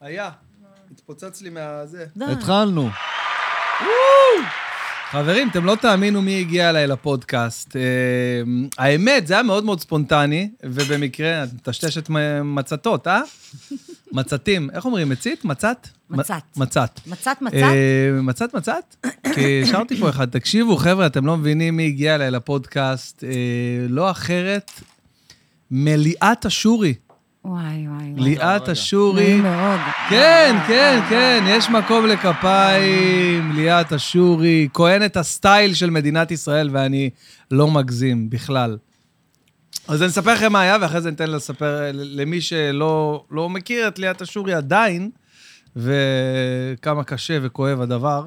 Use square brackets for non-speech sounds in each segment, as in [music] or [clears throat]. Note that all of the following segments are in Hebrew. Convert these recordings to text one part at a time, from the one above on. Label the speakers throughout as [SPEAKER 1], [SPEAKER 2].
[SPEAKER 1] היה. התפוצץ לי מהזה.
[SPEAKER 2] התחלנו.
[SPEAKER 1] חברים, אתם לא תאמינו מי הגיע אליי לפודקאסט. אה, האמת, זה היה מאוד מאוד ספונטני, ובמקרה, את מטשטשת מצתות, אה? מצתים. איך אומרים, מצית? מצת?
[SPEAKER 3] מצת.
[SPEAKER 1] מצת.
[SPEAKER 3] מצת מצת?
[SPEAKER 1] אה, מצת מצת? כי השארתי פה אחד. תקשיבו, חבר'ה, אתם לא מבינים מי הגיע אליי לפודקאסט. אה, לא אחרת, מליאת אשורי.
[SPEAKER 3] וואי, וואי.
[SPEAKER 1] ליאת אשורי.
[SPEAKER 3] נעים מאוד.
[SPEAKER 1] כן,
[SPEAKER 3] וואי,
[SPEAKER 1] כן,
[SPEAKER 3] וואי,
[SPEAKER 1] כן,
[SPEAKER 3] וואי.
[SPEAKER 1] יש מקום לכפיים, ליאת אשורי, כהנת הסטייל של מדינת ישראל, ואני לא מגזים בכלל. אז אני אספר לכם מה היה, ואחרי זה ניתן לספר למי שלא לא מכיר את ליאת אשורי עדיין, וכמה קשה וכואב הדבר.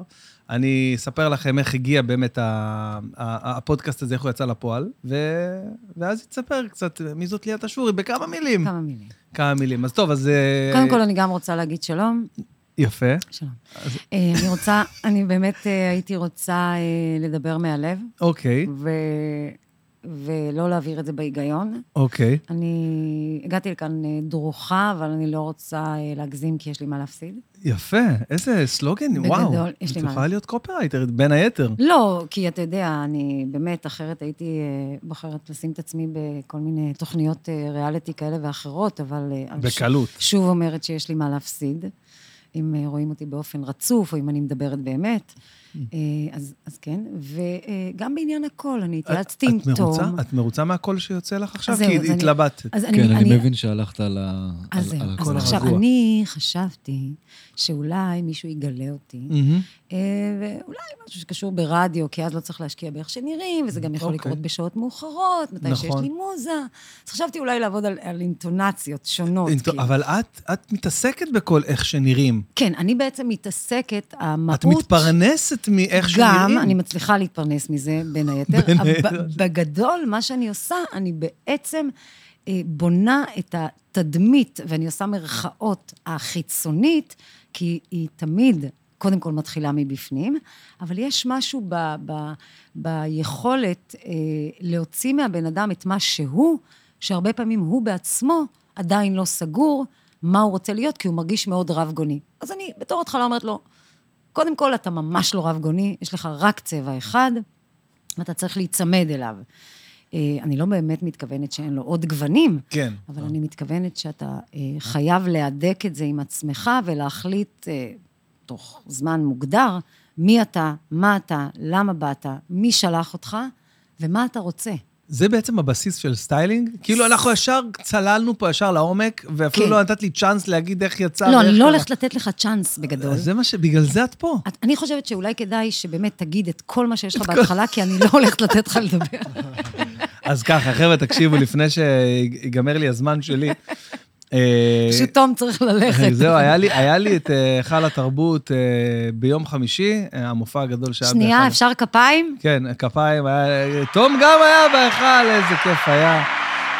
[SPEAKER 1] אני אספר לכם איך הגיע באמת הפודקאסט הזה, איך הוא יצא לפועל, ו... ואז תספר קצת מי זאת ליאת אשורי, בכמה מילים.
[SPEAKER 3] כמה מילים.
[SPEAKER 1] כמה מילים. אז טוב, אז... אה,
[SPEAKER 3] קודם כל, אני גם רוצה להגיד שלום.
[SPEAKER 1] יפה.
[SPEAKER 3] שלום. אה, אני רוצה, אני באמת אה, הייתי רוצה לדבר מהלב,
[SPEAKER 1] אוקיי,
[SPEAKER 3] ו... ולא להעביר את זה בהיגיון.
[SPEAKER 1] אוקיי.
[SPEAKER 3] אני הגעתי לכאן אה, דרוכה, אבל אני לא רוצה אה, להגזים, כי יש לי מה להפסיד.
[SPEAKER 1] יפה, איזה סלוגן,
[SPEAKER 3] בגדול,
[SPEAKER 1] וואו.
[SPEAKER 3] יש לי
[SPEAKER 1] את
[SPEAKER 3] מה
[SPEAKER 1] יכולה
[SPEAKER 3] לעשות.
[SPEAKER 1] להיות קופרייטרית, בין היתר.
[SPEAKER 3] לא, כי אתה יודע, אני באמת, אחרת הייתי אה, בוחרת לשים את עצמי בכל מיני תוכניות ריאליטי כאלה ואחרות, אבל...
[SPEAKER 1] בקלות.
[SPEAKER 3] ש- שוב אומרת שיש לי מה להפסיד, אם רואים אותי באופן רצוף, או אם אני מדברת באמת. אה, אז, אז כן, וגם בעניין הקול, אני התייעצתי עם? תום.
[SPEAKER 1] את מרוצה מהקול שיוצא לך עכשיו?
[SPEAKER 3] אז זהו,
[SPEAKER 1] כי
[SPEAKER 3] אז אני-
[SPEAKER 1] התלבטת.
[SPEAKER 3] אז
[SPEAKER 2] כן, אני מבין שהלכת על ה-
[SPEAKER 3] אז
[SPEAKER 2] על-
[SPEAKER 3] זהו,
[SPEAKER 2] על
[SPEAKER 3] אז
[SPEAKER 2] הקול
[SPEAKER 3] עכשיו,
[SPEAKER 1] הרגוע.
[SPEAKER 3] אני חשבתי שאולי מישהו יגלה אותי. אה, ואולי משהו שקשור ברדיו, כי אז לא צריך להשקיע באיך שנראים, וזה גם יכול
[SPEAKER 1] אוקיי.
[SPEAKER 3] לקרות בשעות מאוחרות, מתי שיש
[SPEAKER 1] נכון.
[SPEAKER 3] לי מוזה. אז חשבתי אולי לעבוד על, על אינטונציות שונות. כאילו.
[SPEAKER 1] אבל את, את מתעסקת בכל איך שנראים.
[SPEAKER 3] כן, אני בעצם מתעסקת, המהות...
[SPEAKER 1] את מתפרנסת מאיך שנראים.
[SPEAKER 3] גם, אני מצליחה להתפרנס מזה, בין היתר.
[SPEAKER 1] בין היתר.
[SPEAKER 3] בגדול, מה שאני עושה, אני בעצם אה, בונה את התדמית, ואני עושה מרכאות החיצונית, כי היא תמיד, קודם כל מתחילה מבפנים, אבל יש משהו ב, ב, ביכולת אה, להוציא מהבן אדם את מה שהוא, שהרבה פעמים הוא בעצמו עדיין לא סגור מה הוא רוצה להיות, כי הוא מרגיש מאוד רב-גוני. אז אני בתור התחלה אומרת לו, קודם כל, אתה ממש לא רב-גוני, יש לך רק צבע אחד, ואתה צריך להיצמד אליו. אה, אני לא באמת מתכוונת שאין לו עוד גוונים,
[SPEAKER 1] כן.
[SPEAKER 3] אבל אני מתכוונת שאתה אה, חייב להדק את זה עם עצמך ולהחליט אה, תוך זמן מוגדר מי אתה, מה אתה, למה באת, מי שלח אותך ומה אתה רוצה.
[SPEAKER 1] זה בעצם הבסיס של styling? כאילו, אנחנו ישר צללנו פה ישר לעומק, ואפילו
[SPEAKER 3] כן.
[SPEAKER 1] לא נתת לי צ'אנס להגיד איך יצא.
[SPEAKER 3] לא, אני לא. הולכת לתת לך צ'אנס בגדול.
[SPEAKER 1] זה מה ש... בגלל זה את פה.
[SPEAKER 3] את- אני חושבת שאולי כדאי שבאמת תגיד את כל מה שיש לך בהתחלה, כי אני לא הולכת לתת לך לדבר. [laughs]
[SPEAKER 1] אז ככה, חבר'ה, תקשיבו, לפני שיגמר לי הזמן שלי. אה,
[SPEAKER 3] פשוט תום צריך ללכת.
[SPEAKER 1] זהו, היה לי, היה לי את אה, היכל התרבות אה, ביום חמישי, אה, המופע הגדול שהיה
[SPEAKER 3] שנייה,
[SPEAKER 1] בהיכל-
[SPEAKER 3] אפשר כפיים?
[SPEAKER 1] כן, כפיים, היה... תום גם היה בהיכל, איזה כיף היה.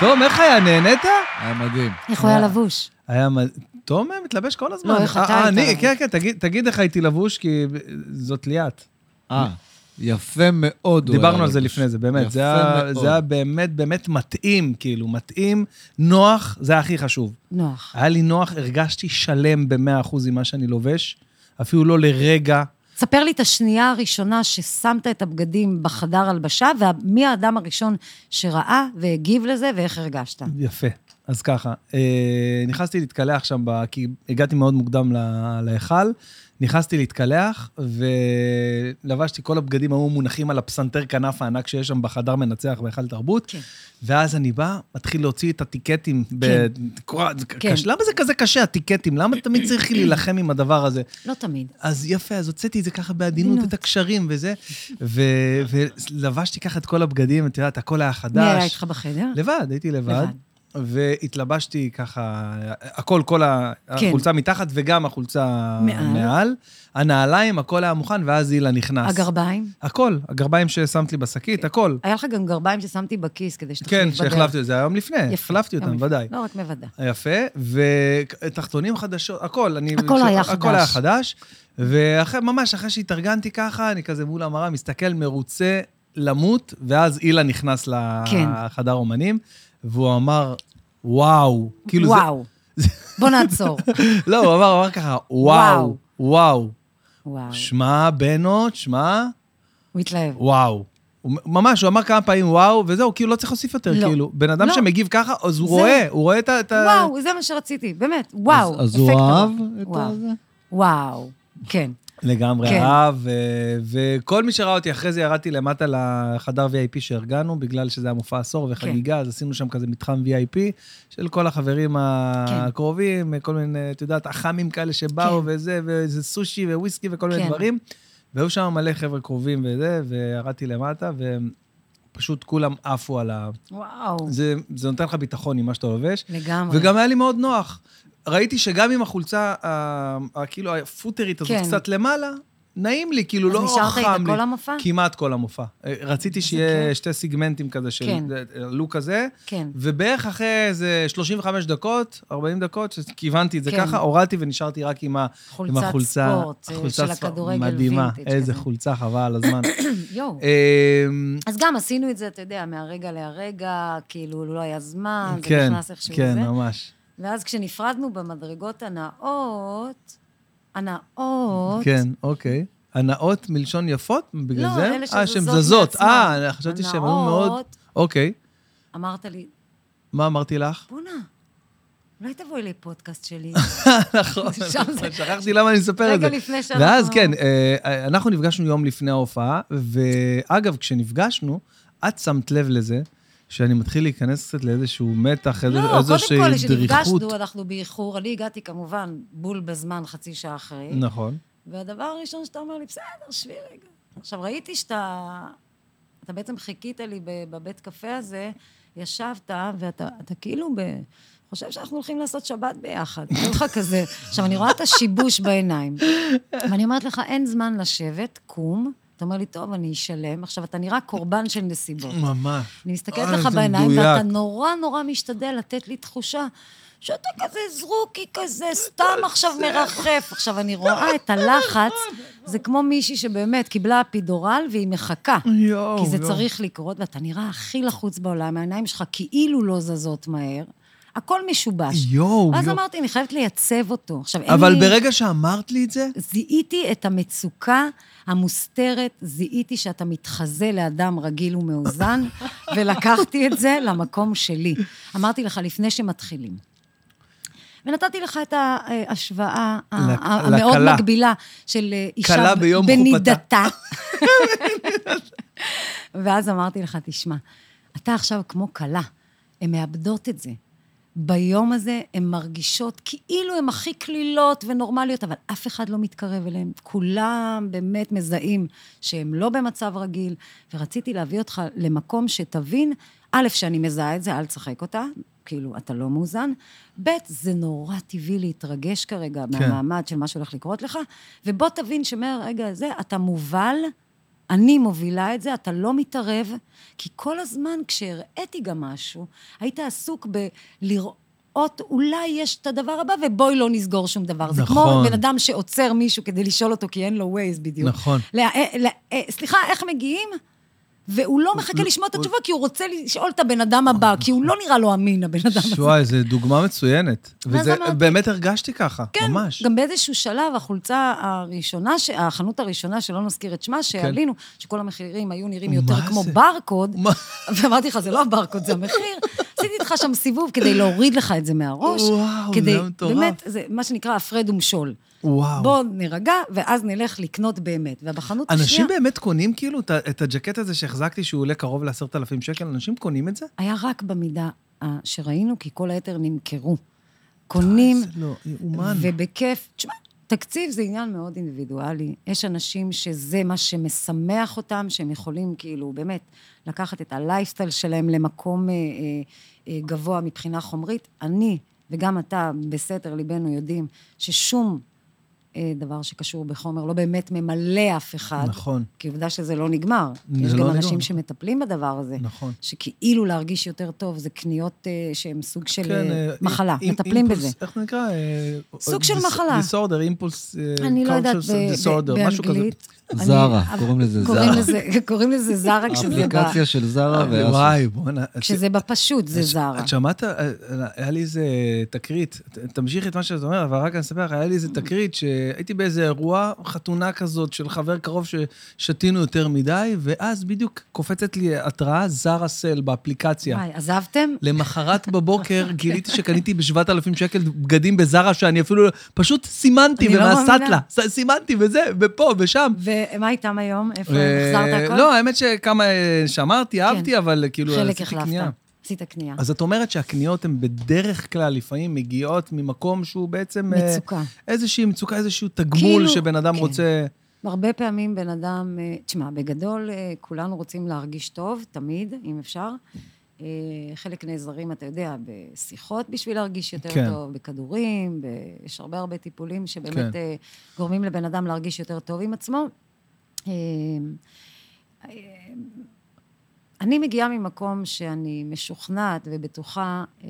[SPEAKER 1] תום, איך היה? נהנית?
[SPEAKER 2] היה מדהים.
[SPEAKER 3] איך הוא היה לבוש?
[SPEAKER 1] היה... מ- תום אה, מתלבש כל הזמן.
[SPEAKER 3] לא, איך אתה
[SPEAKER 1] אה, אה,
[SPEAKER 3] היית?
[SPEAKER 1] כן, כן, תגיד, תגיד איך הייתי לבוש, כי זאת ליאת.
[SPEAKER 2] אה, יפה מאוד.
[SPEAKER 1] דיברנו
[SPEAKER 2] היה
[SPEAKER 1] על זה. לפני זה, באמת.
[SPEAKER 2] יפה
[SPEAKER 1] זה היה,
[SPEAKER 2] מאוד.
[SPEAKER 1] זה היה באמת, באמת מתאים, כאילו, מתאים, נוח, זה הכי חשוב.
[SPEAKER 3] נוח.
[SPEAKER 1] היה לי נוח, הרגשתי שלם ב-100% עם מה שאני לובש, אפילו לא לרגע.
[SPEAKER 3] ספר לי את השנייה הראשונה ששמת את הבגדים בחדר הלבשה, ומי האדם הראשון שראה והגיב לזה, ואיך הרגשת.
[SPEAKER 1] יפה. אז ככה, אה, נכנסתי להתקלח שם, ב- כי הגעתי מאוד מוקדם להיכל, נכנסתי להתקלח, ולבשתי כל הבגדים היו מונחים על הפסנתר כנף הענק שיש שם בחדר מנצח בהיכל תרבות,
[SPEAKER 3] כן.
[SPEAKER 1] ואז אני בא, מתחיל להוציא את הטיקטים.
[SPEAKER 3] כן.
[SPEAKER 1] זה
[SPEAKER 3] כן.
[SPEAKER 1] קש- למה זה כזה קשה, הטיקטים? למה תמיד צריך להילחם עם הדבר הזה?
[SPEAKER 3] לא תמיד.
[SPEAKER 1] אז יפה, אז הוצאתי את זה ככה בעדינות,
[SPEAKER 3] עדינות.
[SPEAKER 1] את הקשרים וזה, ו- ולבשתי ככה את כל הבגדים, את יודעת, הכל היה חדש.
[SPEAKER 3] מי היה איתך בחדר?
[SPEAKER 1] לבד, הייתי לבד.
[SPEAKER 3] לבד.
[SPEAKER 1] והתלבשתי ככה, הכל, כל
[SPEAKER 3] כן.
[SPEAKER 1] החולצה מתחת וגם החולצה
[SPEAKER 3] מעל.
[SPEAKER 1] מעל. הנעליים, הכל היה מוכן, ואז אילה נכנס.
[SPEAKER 3] הגרביים?
[SPEAKER 1] הכל, הגרביים ששמת לי בשקית, הכל.
[SPEAKER 3] היה לך גם גרביים ששמתי בכיס כדי שתחליף
[SPEAKER 1] כן,
[SPEAKER 3] בדרך.
[SPEAKER 1] שהחלפתי את זה, היום לפני,
[SPEAKER 3] יפה,
[SPEAKER 1] החלפתי אותם. ודאי.
[SPEAKER 3] לא רק מוודא.
[SPEAKER 1] יפה, ותחתונים חדשות, הכל. אני,
[SPEAKER 3] הכל היה חדש.
[SPEAKER 1] הכל היה חדש. וממש אחרי שהתארגנתי ככה, אני כזה מול המראה, מסתכל, מרוצה למות, ואז אילה נכנס
[SPEAKER 3] כן.
[SPEAKER 1] לחדר אומנים, והוא אמר, וואו. כאילו
[SPEAKER 3] וואו.
[SPEAKER 1] זה,
[SPEAKER 3] בוא נעצור. [laughs]
[SPEAKER 1] לא, הוא אמר, הוא אמר ככה, וואו, וואו.
[SPEAKER 3] וואו,
[SPEAKER 1] שמע, בנות, שמע,
[SPEAKER 3] הוא התלהב.
[SPEAKER 1] וואו. הוא ממש, הוא אמר כמה פעמים וואו, וזהו, כאילו לא צריך להוסיף יותר,
[SPEAKER 3] לא.
[SPEAKER 1] כאילו. בן אדם
[SPEAKER 3] לא.
[SPEAKER 1] שמגיב ככה, אז הוא
[SPEAKER 3] זה-
[SPEAKER 1] רואה, הוא רואה את ה... את
[SPEAKER 3] וואו, זה מה שרציתי, באמת, וואו.
[SPEAKER 2] אז- אז הוא אהב. את
[SPEAKER 3] וואו.
[SPEAKER 2] הזה?
[SPEAKER 3] וואו, כן.
[SPEAKER 1] לגמרי
[SPEAKER 3] כן.
[SPEAKER 1] אהב, ו- וכל מי שראה אותי, אחרי זה ירדתי למטה לחדר VIP שארגנו, בגלל שזה היה מופע עשור וחגיגה, אז עשינו שם כזה מתחם VIP של כל החברים הקרובים, כל מיני, את יודעת, אח"מים כאלה שבאו
[SPEAKER 3] כן.
[SPEAKER 1] וזה, וזה סושי וויסקי וכל מיני
[SPEAKER 3] כן.
[SPEAKER 1] דברים. והיו שם מלא חבר'ה קרובים וזה, וירדתי למטה, ופשוט כולם עפו על ה...
[SPEAKER 3] וואו,
[SPEAKER 1] זה, זה נותן לך ביטחון עם מה שאתה לובש.
[SPEAKER 3] לגמרי.
[SPEAKER 1] וגם היה לי מאוד נוח. ראיתי שגם עם החולצה, כאילו, הפוטרית הזאת
[SPEAKER 3] כן.
[SPEAKER 1] קצת למעלה, נעים לי, כאילו,
[SPEAKER 3] אז
[SPEAKER 1] לא
[SPEAKER 3] נשארת
[SPEAKER 1] חם
[SPEAKER 3] איתה
[SPEAKER 1] לי.
[SPEAKER 3] כל המופע?
[SPEAKER 1] כמעט כל המופע. אה, רציתי שיהיה שתי סיגמנטים כזה של
[SPEAKER 3] כן.
[SPEAKER 1] אה, לוק כזה,
[SPEAKER 3] כן.
[SPEAKER 1] ובערך אחרי איזה 35 דקות, 40 דקות, שכיוונתי את זה
[SPEAKER 3] כן.
[SPEAKER 1] ככה, הורדתי ונשארתי רק עם ה- עם החולצה.
[SPEAKER 3] ספורט, אה,
[SPEAKER 1] החולצת
[SPEAKER 3] של. הכדורגל
[SPEAKER 1] מדהימה, איזה
[SPEAKER 3] כזה.
[SPEAKER 1] חולצה, חבל על הזמן. [coughs]
[SPEAKER 3] יואו.
[SPEAKER 1] אמ,
[SPEAKER 3] אז גם עשינו את זה, אתה יודע, מהרגע להרגע, כאילו, לא היה זמן, זה
[SPEAKER 1] כן,
[SPEAKER 3] נכנס איכשהו
[SPEAKER 1] כן,
[SPEAKER 3] לזה.
[SPEAKER 1] ממש.
[SPEAKER 3] ואז כשנפרדנו במדרגות הנאות, הנאות,
[SPEAKER 1] כן, אוקיי. הנאות מלשון יפות? בגלל
[SPEAKER 3] לא,
[SPEAKER 1] זה?
[SPEAKER 3] אלה
[SPEAKER 1] אה, שהן
[SPEAKER 3] שזזות
[SPEAKER 1] זזות.
[SPEAKER 3] מעצמן.
[SPEAKER 1] אה, אני חשבתי שהן היו מאוד... אוקיי.
[SPEAKER 3] אמרת לי,
[SPEAKER 1] מה אמרתי לך?
[SPEAKER 3] בואנה, אולי תבואי לפודקאסט שלי. [laughs] [laughs]
[SPEAKER 1] נכון,
[SPEAKER 3] זה-
[SPEAKER 1] שכחתי למה אני מספר את זה.
[SPEAKER 3] רגע לפני שאנחנו...
[SPEAKER 1] ואז כן, אה, אנחנו נפגשנו יום לפני ההופעה, ואגב, כשנפגשנו, את שמת לב לזה, שאני מתחיל להיכנס קצת לאיזשהו מתח, איזו-
[SPEAKER 3] לא, קודם
[SPEAKER 1] איזושהי
[SPEAKER 3] כל,
[SPEAKER 1] דריכות.
[SPEAKER 3] כשנפגשנו, אנחנו באיחור. אני הגעתי כמובן בול בזמן, חצי שעה אחרי.
[SPEAKER 1] נכון.
[SPEAKER 3] והדבר הראשון שאתה אומר לי, בסדר, שבי רגע. עכשיו, ראיתי שאתה... אתה בעצם חיכית לי בבית קפה הזה, ישבת, ואתה אתה כאילו ב... חושב שאנחנו הולכים לעשות שבת ביחד. היה לך כזה... עכשיו, אני רואה את השיבוש בעיניים, ואני אומרת לך, אין זמן לשבת, קום. אתה אומר לי, טוב, אני אשלם. עכשיו, אתה נראה קורבן של נסיבות.
[SPEAKER 1] ממש.
[SPEAKER 3] אני מסתכלת לך בעיניים. ואתה נורא נורא משתדל לתת לי תחושה שאתה כזה זרוקי כזה, סתם עכשיו מרחף. עכשיו, אני רואה את הלחץ, זה כמו מישהי שבאמת קיבלה אפידורל והיא מחכה.
[SPEAKER 1] יואו,
[SPEAKER 3] כי זה
[SPEAKER 1] יואו.
[SPEAKER 3] צריך לקרות, ואתה נראה הכי לחוץ בעולם, העיניים שלך כאילו לא זזות מהר, הכל משובש.
[SPEAKER 1] יואו,
[SPEAKER 3] ואז
[SPEAKER 1] יואו.
[SPEAKER 3] אמרתי, אני חייבת לייצב אותו. עכשיו, אין
[SPEAKER 1] אבל
[SPEAKER 3] לי...
[SPEAKER 1] ברגע שאמרת לי את זה,
[SPEAKER 3] זיהיתי את המצוקה המוסתרת, זיהיתי שאתה מתחזה לאדם רגיל ומאוזן, [laughs] ולקחתי את זה למקום שלי. אמרתי לך, לפני שמתחילים. ונתתי לך את ההשוואה
[SPEAKER 1] לק-
[SPEAKER 3] המאוד
[SPEAKER 1] לכלה.
[SPEAKER 3] מקבילה של אה, אישה בנידתה. [laughs] ואז אמרתי לך, תשמע, אתה עכשיו כמו כלה, הן מאבדות את זה. ביום הזה הן מרגישות כאילו הן הכי קלילות ונורמליות, אבל אף אחד לא מתקרב אליהן. כולם באמת מזהים שהן לא במצב רגיל, ורציתי להביא אותך למקום שתבין, א', שאני מזהה את זה, אל תשחק אותה, כאילו, אתה לא מאוזן, ב', זה נורא טבעי להתרגש כרגע
[SPEAKER 1] כן.
[SPEAKER 3] מהמעמד של מה שהולך לקרות לך, ובוא תבין שמהרגע הזה אתה מובל, אני מובילה את זה, אתה לא מתערב, כי כל הזמן כשהראיתי גם משהו, היית עסוק בלראות, אולי יש את הדבר הבא, ובואי לא נסגור שום דבר. זה כמו
[SPEAKER 1] נכון.
[SPEAKER 3] בן אדם שעוצר מישהו כדי לשאול אותו, כי אין לו ווייז בדיוק.
[SPEAKER 1] נכון.
[SPEAKER 3] לה, אה, לה, אה, סליחה, איך מגיעים? והוא לא מחכה לשמוע את התשובה, כי הוא רוצה לשאול את הבן אדם הבא, כי הוא לא נראה לו אמין, הבן אדם הזה.
[SPEAKER 1] וואי, זו דוגמה מצוינת. וזה, באמת הרגשתי ככה,
[SPEAKER 3] כן,
[SPEAKER 1] ממש.
[SPEAKER 3] גם באיזשהו שלב, החולצה הראשונה, ש... החנות הראשונה, שלא נזכיר את שמה, שעלינו, שכל המחירים היו נראים יותר
[SPEAKER 1] מה
[SPEAKER 3] כמו
[SPEAKER 1] זה?
[SPEAKER 3] ברקוד? ואמרתי לך, זה לא הברקוד, זה המחיר. עשיתי איתך שם סיבוב כדי להוריד לך את זה מהראש.
[SPEAKER 1] וואו,
[SPEAKER 3] כדי,
[SPEAKER 1] זה מטורף.
[SPEAKER 3] באמת, זה מה שנקרא הפרד ומשול.
[SPEAKER 1] וואו.
[SPEAKER 3] בוא נירגע, ואז נלך לקנות באמת. ובחנות
[SPEAKER 1] אנשים
[SPEAKER 3] השנייה...
[SPEAKER 1] באמת קונים כאילו את הג'קט הזה שהחזקתי, שהוא עולה קרוב לעשרת אלפים שקל? אנשים קונים את זה?
[SPEAKER 3] היה רק במידה אה, שראינו, כי כל היתר נמכרו. קונים,
[SPEAKER 1] זה לא יאומן.
[SPEAKER 3] ובכיף. תשמע, תקציב זה עניין מאוד אינדיבידואלי. יש אנשים שזה מה שמשמח אותם, שהם יכולים כאילו באמת לקחת את הלייפסטייל שלהם למקום אה, אה, אה, גבוה מבחינה חומרית. אני וגם אתה, בסתר ליבנו, יודעים ששום אה, דבר שקשור בחומר, לא באמת ממלא אף אחד.
[SPEAKER 1] נכון.
[SPEAKER 3] כי עובדה שזה לא נגמר.
[SPEAKER 1] זה
[SPEAKER 3] יש
[SPEAKER 1] לא
[SPEAKER 3] גם
[SPEAKER 1] נגמר,
[SPEAKER 3] אנשים
[SPEAKER 1] נכון.
[SPEAKER 3] שמטפלים בדבר הזה.
[SPEAKER 1] נכון.
[SPEAKER 3] שכאילו להרגיש יותר טוב, זה קניות אה, שהן סוג של
[SPEAKER 1] כן,
[SPEAKER 3] אה,
[SPEAKER 1] אה,
[SPEAKER 3] מחלה,
[SPEAKER 1] אי-
[SPEAKER 3] מטפלים
[SPEAKER 1] אימפולס-
[SPEAKER 3] בזה.
[SPEAKER 1] איך נקרא? אה,
[SPEAKER 3] סוג של מחלה.
[SPEAKER 1] דיסורדר, אימפולס... אה,
[SPEAKER 3] אני לא יודעת, ב- ב-. באנגלית.
[SPEAKER 2] זרה, קוראים לזה זרה.
[SPEAKER 3] קוראים לזה זרה כשזה בא...
[SPEAKER 2] אפליקציה של זרה ואסוס.
[SPEAKER 1] אה, וואי, בוא'נה.
[SPEAKER 3] כשזה בפשוט, זה
[SPEAKER 1] את-
[SPEAKER 3] זרה.
[SPEAKER 1] את שמעת, אה, היה לי איזה תקרית, ת- תמשיכי את מה שאת אומרת, אבל רק אני אספר לך, היה לי איזה תקרית שהייתי באיזה אירוע, חתונה כזאת של חבר קרוב ששתינו יותר מדי, ואז בדיוק קופצת לי התראה זרה סל באפליקציה.
[SPEAKER 3] וואי, עזבתם?
[SPEAKER 1] למחרת [laughs] בבוקר גיליתי שקניתי ב-7,000 שקל בגדים בזרה, שאני אפילו פשוט סימנתי
[SPEAKER 3] לא
[SPEAKER 1] ומהסטלה. סימנתי וזה, ופה ושם.
[SPEAKER 3] ומה איתם היום? איפה
[SPEAKER 1] אה,
[SPEAKER 3] החזרת הכל?
[SPEAKER 1] לא, האמת שכמה אה, שמרתי, אהבתי, אבל כאילו
[SPEAKER 3] חלק החלפת. עשית קנייה.
[SPEAKER 1] אז את אומרת שהקניות הן בדרך כלל לפעמים מגיעות ממקום שהוא בעצם... אה,
[SPEAKER 3] מצוקה.
[SPEAKER 1] איזושהי מצוקה, איזשהו תגמול
[SPEAKER 3] כאילו,
[SPEAKER 1] שבן אדם
[SPEAKER 3] כן.
[SPEAKER 1] רוצה...
[SPEAKER 3] הרבה פעמים בן אדם, תשמע, בגדול כולנו רוצים להרגיש טוב, תמיד, אם אפשר. חלק נעזרים, אתה יודע, בשיחות בשביל להרגיש יותר
[SPEAKER 1] כן.
[SPEAKER 3] טוב, בכדורים, ב... יש הרבה הרבה טיפולים שבאמת
[SPEAKER 1] כן.
[SPEAKER 3] גורמים לבן אדם להרגיש יותר טוב עם עצמו. אה, אה, אני מגיעה ממקום שאני משוכנעת ובטוחה, אה,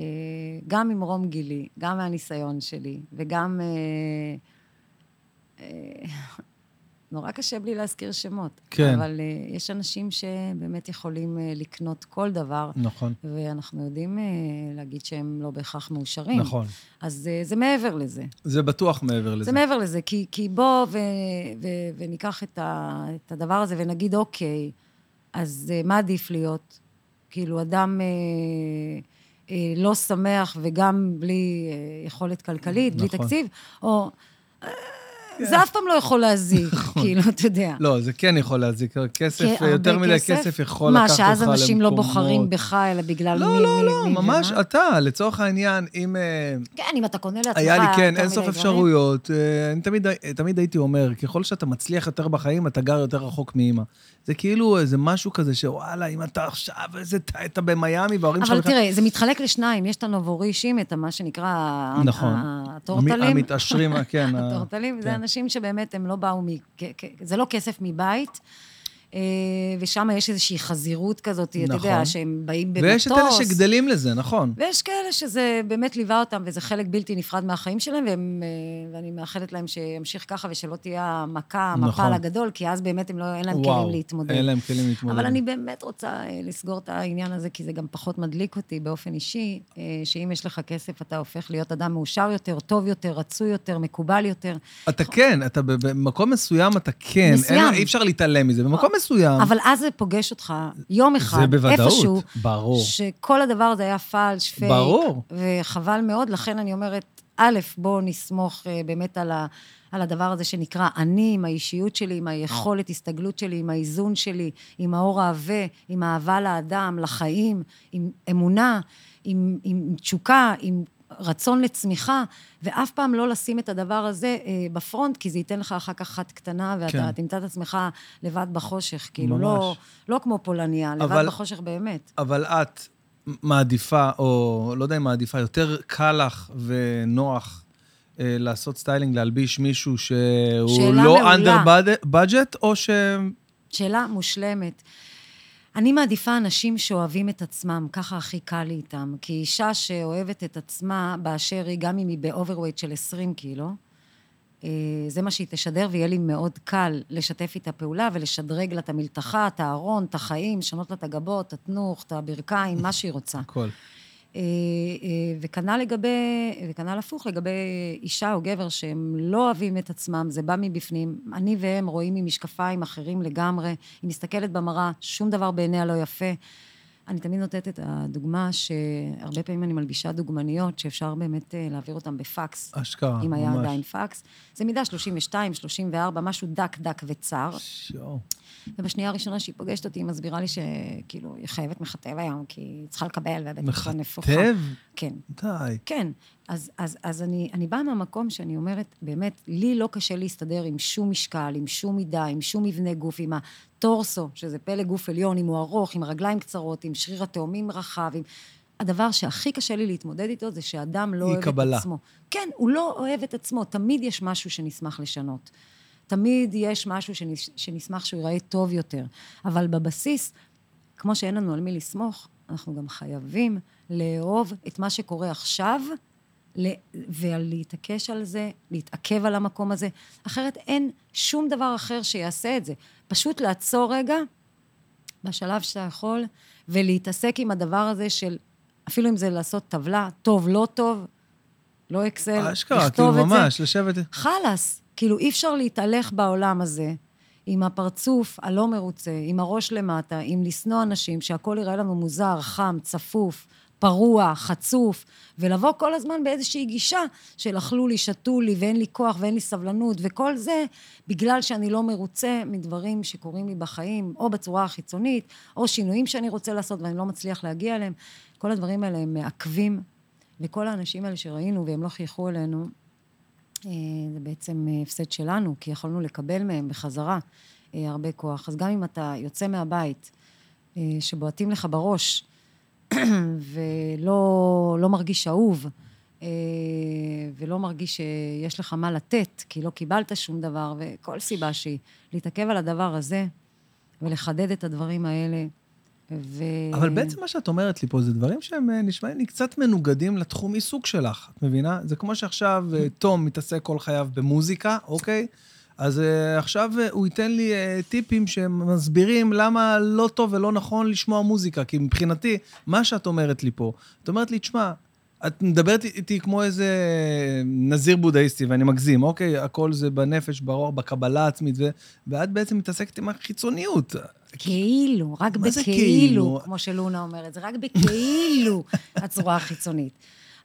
[SPEAKER 3] גם ממרום גילי, גם מהניסיון שלי, וגם... נורא קשה בלי להזכיר שמות.
[SPEAKER 1] כן.
[SPEAKER 3] אבל uh, יש אנשים שבאמת יכולים uh, לקנות כל דבר,
[SPEAKER 1] נכון,
[SPEAKER 3] ואנחנו יודעים uh, להגיד שהם לא בהכרח מאושרים.
[SPEAKER 1] נכון.
[SPEAKER 3] אז uh, זה מעבר לזה.
[SPEAKER 1] זה בטוח מעבר לזה.
[SPEAKER 3] זה מעבר לזה, כי, כי בוא ו, ו, וניקח את, ה, את הדבר הזה ונגיד, אוקיי, אז uh, מה עדיף להיות? כאילו, אדם uh, uh, לא שמח וגם בלי uh, יכולת כלכלית, בלי
[SPEAKER 1] נכון.
[SPEAKER 3] תקציב, או... uh, זה אף פעם לא יכול להזיק, [laughs] כאילו, אתה יודע.
[SPEAKER 1] לא, זה כן יכול להזיק. כסף,
[SPEAKER 3] כן,
[SPEAKER 1] יותר מדי כסף יכול
[SPEAKER 3] מה,
[SPEAKER 1] לקחת אותך למקומות...
[SPEAKER 3] שאז אנשים לא בוחרים בך, אלא בגלל מי,
[SPEAKER 1] לא, לא, לא, ממש? אתה, לצורך העניין, אם... אה,
[SPEAKER 3] כן, אם אתה קונה לעצמך
[SPEAKER 1] היה לי, כן, אין סוף אפשרויות. אה, אני תמיד, הייתי אומר, ככל שאתה מצליח יותר בחיים, אתה גר יותר רחוק מאימא. זה כאילו איזה משהו כזה שוואלה, אם אתה עכשיו, איזה, אתה במיאמי, וההורים שלך...
[SPEAKER 3] אבל תראה, זה מתחלק לשניים, יש את הנובורישים, את מה שנקרא...
[SPEAKER 1] נכון.
[SPEAKER 3] הטורטלים.
[SPEAKER 1] המתעשרים, [laughs] כן.
[SPEAKER 3] הטורטלים, זה
[SPEAKER 1] כן.
[SPEAKER 3] אנשים שבאמת הם לא באו מ... זה לא כסף מבית, ושם יש איזושהי חזירות כזאת, אתה יודע,
[SPEAKER 1] נכון.
[SPEAKER 3] שהם באים במטוס.
[SPEAKER 1] ויש את אלה שגדלים לזה, נכון.
[SPEAKER 3] ויש כאלה שזה באמת ליווה אותם, וזה חלק בלתי נפרד מהחיים שלהם, והם, אה, ואני מאחלת להם שימשיך ככה, ושלא תהיה המכה, המפל
[SPEAKER 1] נכון.
[SPEAKER 3] הגדול, כי אז באמת הם לא, אין להם
[SPEAKER 1] וואו,
[SPEAKER 3] כלים להתמודד.
[SPEAKER 1] אין להם כלים להתמודד.
[SPEAKER 3] אבל אני באמת רוצה אה, לסגור את העניין הזה, כי זה גם פחות מדליק אותי באופן אישי, אה, שאם יש לך כסף, אתה הופך להיות אדם מאושר יותר, טוב יותר, רצוי יותר, מקובל יותר.
[SPEAKER 1] אתה כן, אתה במקום מסוים, אתה כן.
[SPEAKER 3] מסוים.
[SPEAKER 1] אין, אי אפשר להתעלם מזה. במקום מסוים,
[SPEAKER 3] אבל אז זה פוגש אותך יום אחד,
[SPEAKER 1] זה בוודאות,
[SPEAKER 3] איפשהו,
[SPEAKER 1] ברור.
[SPEAKER 3] שכל הדבר הזה היה פלש, פייק.
[SPEAKER 1] ברור.
[SPEAKER 3] וחבל מאוד, לכן אני אומרת, א', בואו נסמוך אה, באמת על, ה, על הדבר הזה שנקרא אני, עם האישיות שלי, עם היכולת הסתגלות שלי, עם האיזון שלי, עם האור העבה, עם אהבה לאדם, לחיים, עם אמונה, עם, עם תשוקה, עם רצון לצמיחה, ואף פעם לא לשים את הדבר הזה אה, ב front, כי זה ייתן לך אחר כך חת קטנה, ואתה
[SPEAKER 1] כן.
[SPEAKER 3] תמצא את עצמך לבד בחושך. כאילו,
[SPEAKER 1] ממש.
[SPEAKER 3] לא, לא כמו פולניה, לבד
[SPEAKER 1] אבל-
[SPEAKER 3] בחושך באמת.
[SPEAKER 1] אבל את מעדיפה, או לא יודע אם מעדיפה, יותר קל לך ונוח אה, לעשות styling, להלביש מישהו שהוא לא
[SPEAKER 3] מעולה.
[SPEAKER 1] under budget, או ש...
[SPEAKER 3] שאלה מושלמת. אני מעדיפה אנשים שאוהבים את עצמם, ככה הכי קל לי איתם. כי אישה שאוהבת את עצמה באשר היא, גם אם היא ב overweight של 20 קילו, אה, זה מה שהיא תשדר, ויהיה לי מאוד קל לשתף איתה פעולה ולשדרג לה את המלתחה, את הארון, את החיים, לשנות לה את הגבות, את התנוך, את הברכיים, מה שהיא רוצה.
[SPEAKER 1] הכל.
[SPEAKER 3] אה, אה, וכנ"ל לגבי, וכנ"ל הפוך לגבי אישה או גבר שהם לא אוהבים את עצמם, זה בא מבפנים. אני והם רואים ממשקפיים אחרים לגמרי. היא מסתכלת במראה, שום דבר בעיניה לא יפה. אני תמיד נותנת את הדוגמה שהרבה פעמים אני מלבישה דוגמניות שאפשר באמת אה, להעביר אותן בפקס.
[SPEAKER 1] אשכרה,
[SPEAKER 3] אם היה
[SPEAKER 1] ממש.
[SPEAKER 3] עדיין פקס. זה מידה 32, 34, משהו דק, דק וצר.
[SPEAKER 1] יואו.
[SPEAKER 3] ובשנייה הראשונה שהיא פוגשת אותי, היא מסבירה לי שכאילו, היא חייבת מכתב היום, כי היא צריכה לקבל, והבטן כבר נפוחה.
[SPEAKER 1] מכתב?
[SPEAKER 3] כן.
[SPEAKER 1] די.
[SPEAKER 3] כן, אז, אז, אז אני, אני באה מהמקום שאני אומרת, באמת, לי לא קשה להסתדר עם שום משקל, עם שום מידה, עם שום מבנה גוף, עם הטורסו, שזה פלא גוף עליון, אם הוא ארוך, עם רגליים קצרות, עם שריר התאומים רחב, עם... הדבר שהכי קשה לי להתמודד איתו זה שאדם לא אוהב את
[SPEAKER 1] קבלה.
[SPEAKER 3] עצמו. כן, הוא לא אוהב את עצמו, תמיד יש משהו שנשמח לשנות. תמיד יש משהו שנש, שנשמח שהוא ייראה טוב יותר. אבל בבסיס, כמו שאין לנו על מי לסמוך, אנחנו גם חייבים לאהוב את מה שקורה עכשיו, ולהתעקש על זה, להתעכב על המקום הזה. אחרת אין שום דבר אחר שיעשה את זה. פשוט לעצור רגע, בשלב שאתה יכול, ולהתעסק עם הדבר הזה של, אפילו אם זה לעשות טבלה, טוב, לא טוב, לא אקסל,
[SPEAKER 1] אשכרה, כאילו. ממש, לשבת...
[SPEAKER 3] חלאס. כאילו, אי אפשר להתהלך בעולם הזה עם הפרצוף הלא מרוצה, עם הראש למטה, עם לשנוא אנשים, שהכול יראה לנו מוזר, חם, צפוף, פרוע, חצוף, ולבוא כל הזמן באיזושהי גישה של אכלו לי, שתו לי, ואין לי כוח ואין לי סבלנות, וכל זה בגלל שאני לא מרוצה מדברים שקורים לי בחיים, או בצורה החיצונית, או שינויים שאני רוצה לעשות ואני לא מצליח להגיע אליהם. כל הדברים האלה הם מעכבים, וכל האנשים האלה שראינו והם לא חייכו אלינו, זה בעצם אה, הפסד שלנו, כי יכולנו לקבל מהם בחזרה אה, הרבה כוח. אז גם אם אתה יוצא מהבית, אה, שבועטים לך בראש, [clears throat] ולא לא מרגיש אהוב, אה, ולא מרגיש שיש לך מה לתת, כי לא קיבלת שום דבר, וכל סיבה שהיא, להתעכב על הדבר הזה, ולחדד את הדברים האלה, ו...
[SPEAKER 1] אבל בעצם מה שאת אומרת לי פה זה דברים שהם אה, נשמעים לי קצת מנוגדים לתחום עיסוק שלך, את מבינה? זה כמו שעכשיו אה, תום מתעסק כל חייו במוזיקה, אוקיי? אז uh, עכשיו הוא ייתן לי uh, טיפים שמסבירים למה לא טוב ולא נכון לשמוע מוזיקה, כי מבחינתי, מה שאת אומרת לי פה, את אומרת לי, תשמע, את מדברת איתי כמו איזה נזיר בודהיסטי, ואני מגזים, אוקיי? הכל זה בנפש, ברור, בקבלה העצמית, ו... ואת בעצם מתעסקת עם החיצוניות.
[SPEAKER 3] כאילו, רק בכאילו,
[SPEAKER 1] כאילו?
[SPEAKER 3] כמו שלונה אומרת, זה רק בכאילו [laughs] הצורה החיצונית.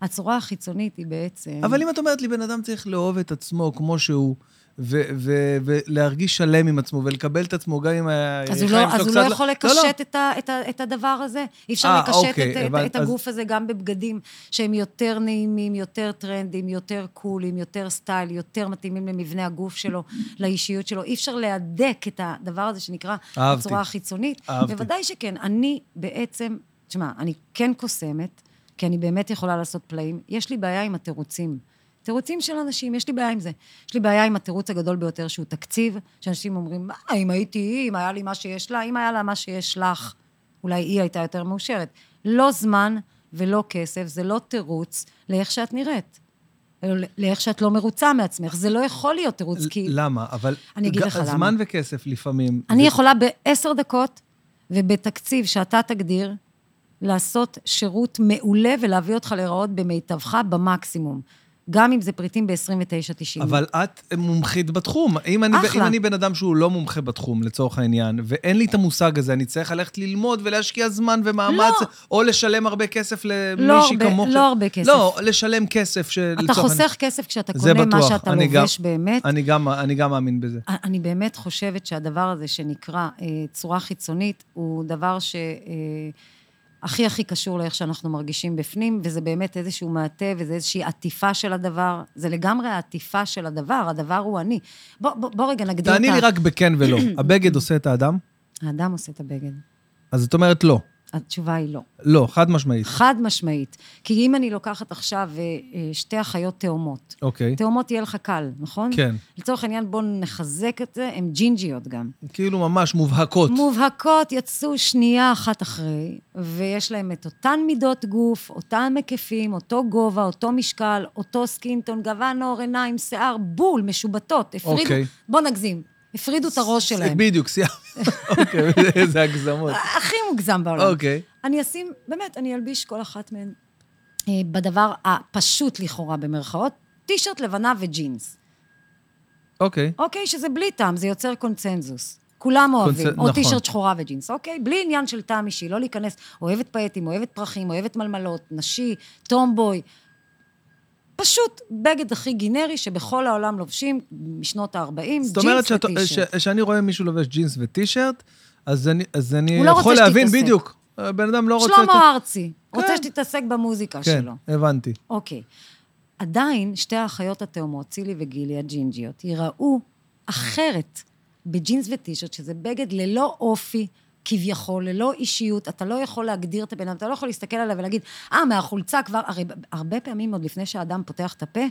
[SPEAKER 3] הצורה החיצונית היא בעצם...
[SPEAKER 1] אבל אם את אומרת לי, בן אדם צריך לאהוב את עצמו כמו שהוא, ו- ו- ולהרגיש שלם עם עצמו, ולקבל את עצמו גם
[SPEAKER 3] אז הוא לא,
[SPEAKER 1] שלו
[SPEAKER 3] אז הוא. לא יכול לקשט את, ה, את, ה, את הדבר הזה? אי אפשר
[SPEAKER 1] אה,
[SPEAKER 3] לקשט
[SPEAKER 1] אוקיי,
[SPEAKER 3] את,
[SPEAKER 1] אז-
[SPEAKER 3] הגוף הזה גם בבגדים שהם יותר נעימים, יותר טרנדים, יותר קולים, יותר סטייל, יותר מתאימים למבנה הגוף שלו, לאישיות שלו. אי אפשר להדק את הדבר הזה שנקרא
[SPEAKER 1] אהבתי.
[SPEAKER 3] הצורה החיצונית.
[SPEAKER 1] אהבתי.
[SPEAKER 3] בוודאי שכן. אני בעצם, תשמע, אני כן קוסמת, כי אני באמת יכולה לעשות פלאים. יש לי בעיה עם התירוצים. תירוצים של אנשים, יש לי בעיה עם זה. יש לי בעיה עם התירוץ הגדול ביותר, שהוא תקציב, שאנשים אומרים, מה, אם הייתי היא, אם היה לי מה שיש לה, אם היה לה מה שיש לך, אולי היא הייתה יותר מאושרת. לא זמן ולא כסף, זה לא תירוץ לאיך שאת נראית. אלא לאיך שאת לא מרוצה מעצמך. זה לא יכול להיות תירוץ, כי...
[SPEAKER 1] למה? אבל...
[SPEAKER 3] אני אגיד לך למה.
[SPEAKER 1] זמן וכסף לפעמים...
[SPEAKER 3] אני
[SPEAKER 1] זה-
[SPEAKER 3] יכולה בעשר דקות ובתקציב שאתה תגדיר, לעשות שירות מעולה ולהביא אותך להיראות במיטבך במקסימום. גם אם זה פריטים ב-29.90.
[SPEAKER 1] אבל את מומחית בתחום. אם אני,
[SPEAKER 3] אחלה.
[SPEAKER 1] אם אני בן אדם שהוא לא מומחה בתחום, לצורך העניין, ואין לי את המושג הזה, אני צריך ללכת ללמוד ולהשקיע זמן ומאמץ,
[SPEAKER 3] לא.
[SPEAKER 1] או לשלם הרבה כסף למישהי
[SPEAKER 3] לא
[SPEAKER 1] כמוך.
[SPEAKER 3] לא הרבה כסף.
[SPEAKER 1] לא, לשלם כסף של...
[SPEAKER 3] אתה חוסך כסף כשאתה קונה מה. שאתה
[SPEAKER 1] אני
[SPEAKER 3] לובש
[SPEAKER 1] גם-
[SPEAKER 3] באמת.
[SPEAKER 1] אני גם, אני גם מאמין בזה.
[SPEAKER 3] אני באמת חושבת שהדבר הזה שנקרא אה, צורה חיצונית, הוא דבר ש... אה, הכי הכי קשור לאיך שאנחנו מרגישים בפנים, וזה באמת איזשהו מעטה, וזה איזושהי עטיפה של הדבר. זה לגמרי העטיפה של הדבר, הדבר הוא אני. בוא, בוא, בוא רגע נגדיר את ה...
[SPEAKER 1] תעני לי רק בכן ולא. [clears throat] הבגד עושה את האדם?
[SPEAKER 3] האדם עושה את הבגד.
[SPEAKER 1] אז את אומרת לא.
[SPEAKER 3] התשובה היא לא.
[SPEAKER 1] לא, חד משמעית.
[SPEAKER 3] חד משמעית. כי אם אני לוקחת עכשיו אה, אה, שתי אחיות תאומות,
[SPEAKER 1] אוקיי.
[SPEAKER 3] תאומות יהיה לך קל, נכון?
[SPEAKER 1] כן.
[SPEAKER 3] לצורך העניין, בואו נחזק את זה, הן ג'ינג'יות גם.
[SPEAKER 1] כאילו ממש מובהקות.
[SPEAKER 3] מובהקות יצאו שנייה אחת אחרי, ויש להם את אותן מידות גוף, אותם היקפים, אותו גובה, אותו משקל, אותו סקינטון, גוון עור, עיניים, שיער, בול, משובטות. הפרידו,
[SPEAKER 1] אוקיי.
[SPEAKER 3] בוא נגזים, הפרידו את הראש שלהם. [laughs]
[SPEAKER 1] בדיוק, סיימת. אוקיי, [laughs] איזה הגזמות.
[SPEAKER 3] הכי מוגזם בעולם.
[SPEAKER 1] אוקיי.
[SPEAKER 3] אני אשים, באמת, אני אלביש כל אחת מהן אה, בדבר הפשוט לכאורה, במרכאות, טישרט לבנה וג'ינס.
[SPEAKER 1] אוקיי.
[SPEAKER 3] אוקיי? שזה בלי טעם, זה יוצר קונצנזוס. כולם אוהבים,
[SPEAKER 1] קונצ-
[SPEAKER 3] או
[SPEAKER 1] נכון.
[SPEAKER 3] טישרט שחורה וג'ינס, אוקיי? בלי עניין של טעם אישי, לא להיכנס, אוהבת פייטים, אוהבת פרחים, אוהבת מלמלות, נשי, טומבוי. פשוט בגד הכי גינרי שבכל העולם לובשים משנות ה-40, ג'ינס
[SPEAKER 1] זאת אומרת
[SPEAKER 3] וטישרט.
[SPEAKER 1] שאני רואה מישהו לובש ג'ינס וטישרט, אז אני, אז אני
[SPEAKER 3] לא
[SPEAKER 1] יכול
[SPEAKER 3] רוצה
[SPEAKER 1] להבין
[SPEAKER 3] שתתעסק.
[SPEAKER 1] בדיוק. הבן אדם לא רוצה...
[SPEAKER 3] שלמה ארצי, רוצה
[SPEAKER 1] כן.
[SPEAKER 3] שתתעסק במוזיקה
[SPEAKER 1] כן,
[SPEAKER 3] שלו.
[SPEAKER 1] הבנתי.
[SPEAKER 3] אוקיי. עדיין, שתי האחיות התאומות, צילי וגילי, הג'ינג'יות, ייראו אחרת בג'ינס וטישרט, שזה בגד ללא אופי, כביכול, ללא אישיות, אתה לא יכול להגדיר את הבן אדם, אתה לא יכול להסתכל עליו ולהגיד, אה, מהחולצה כבר, הרי הרבה פעמים עוד לפני שהאדם פותח את הפה,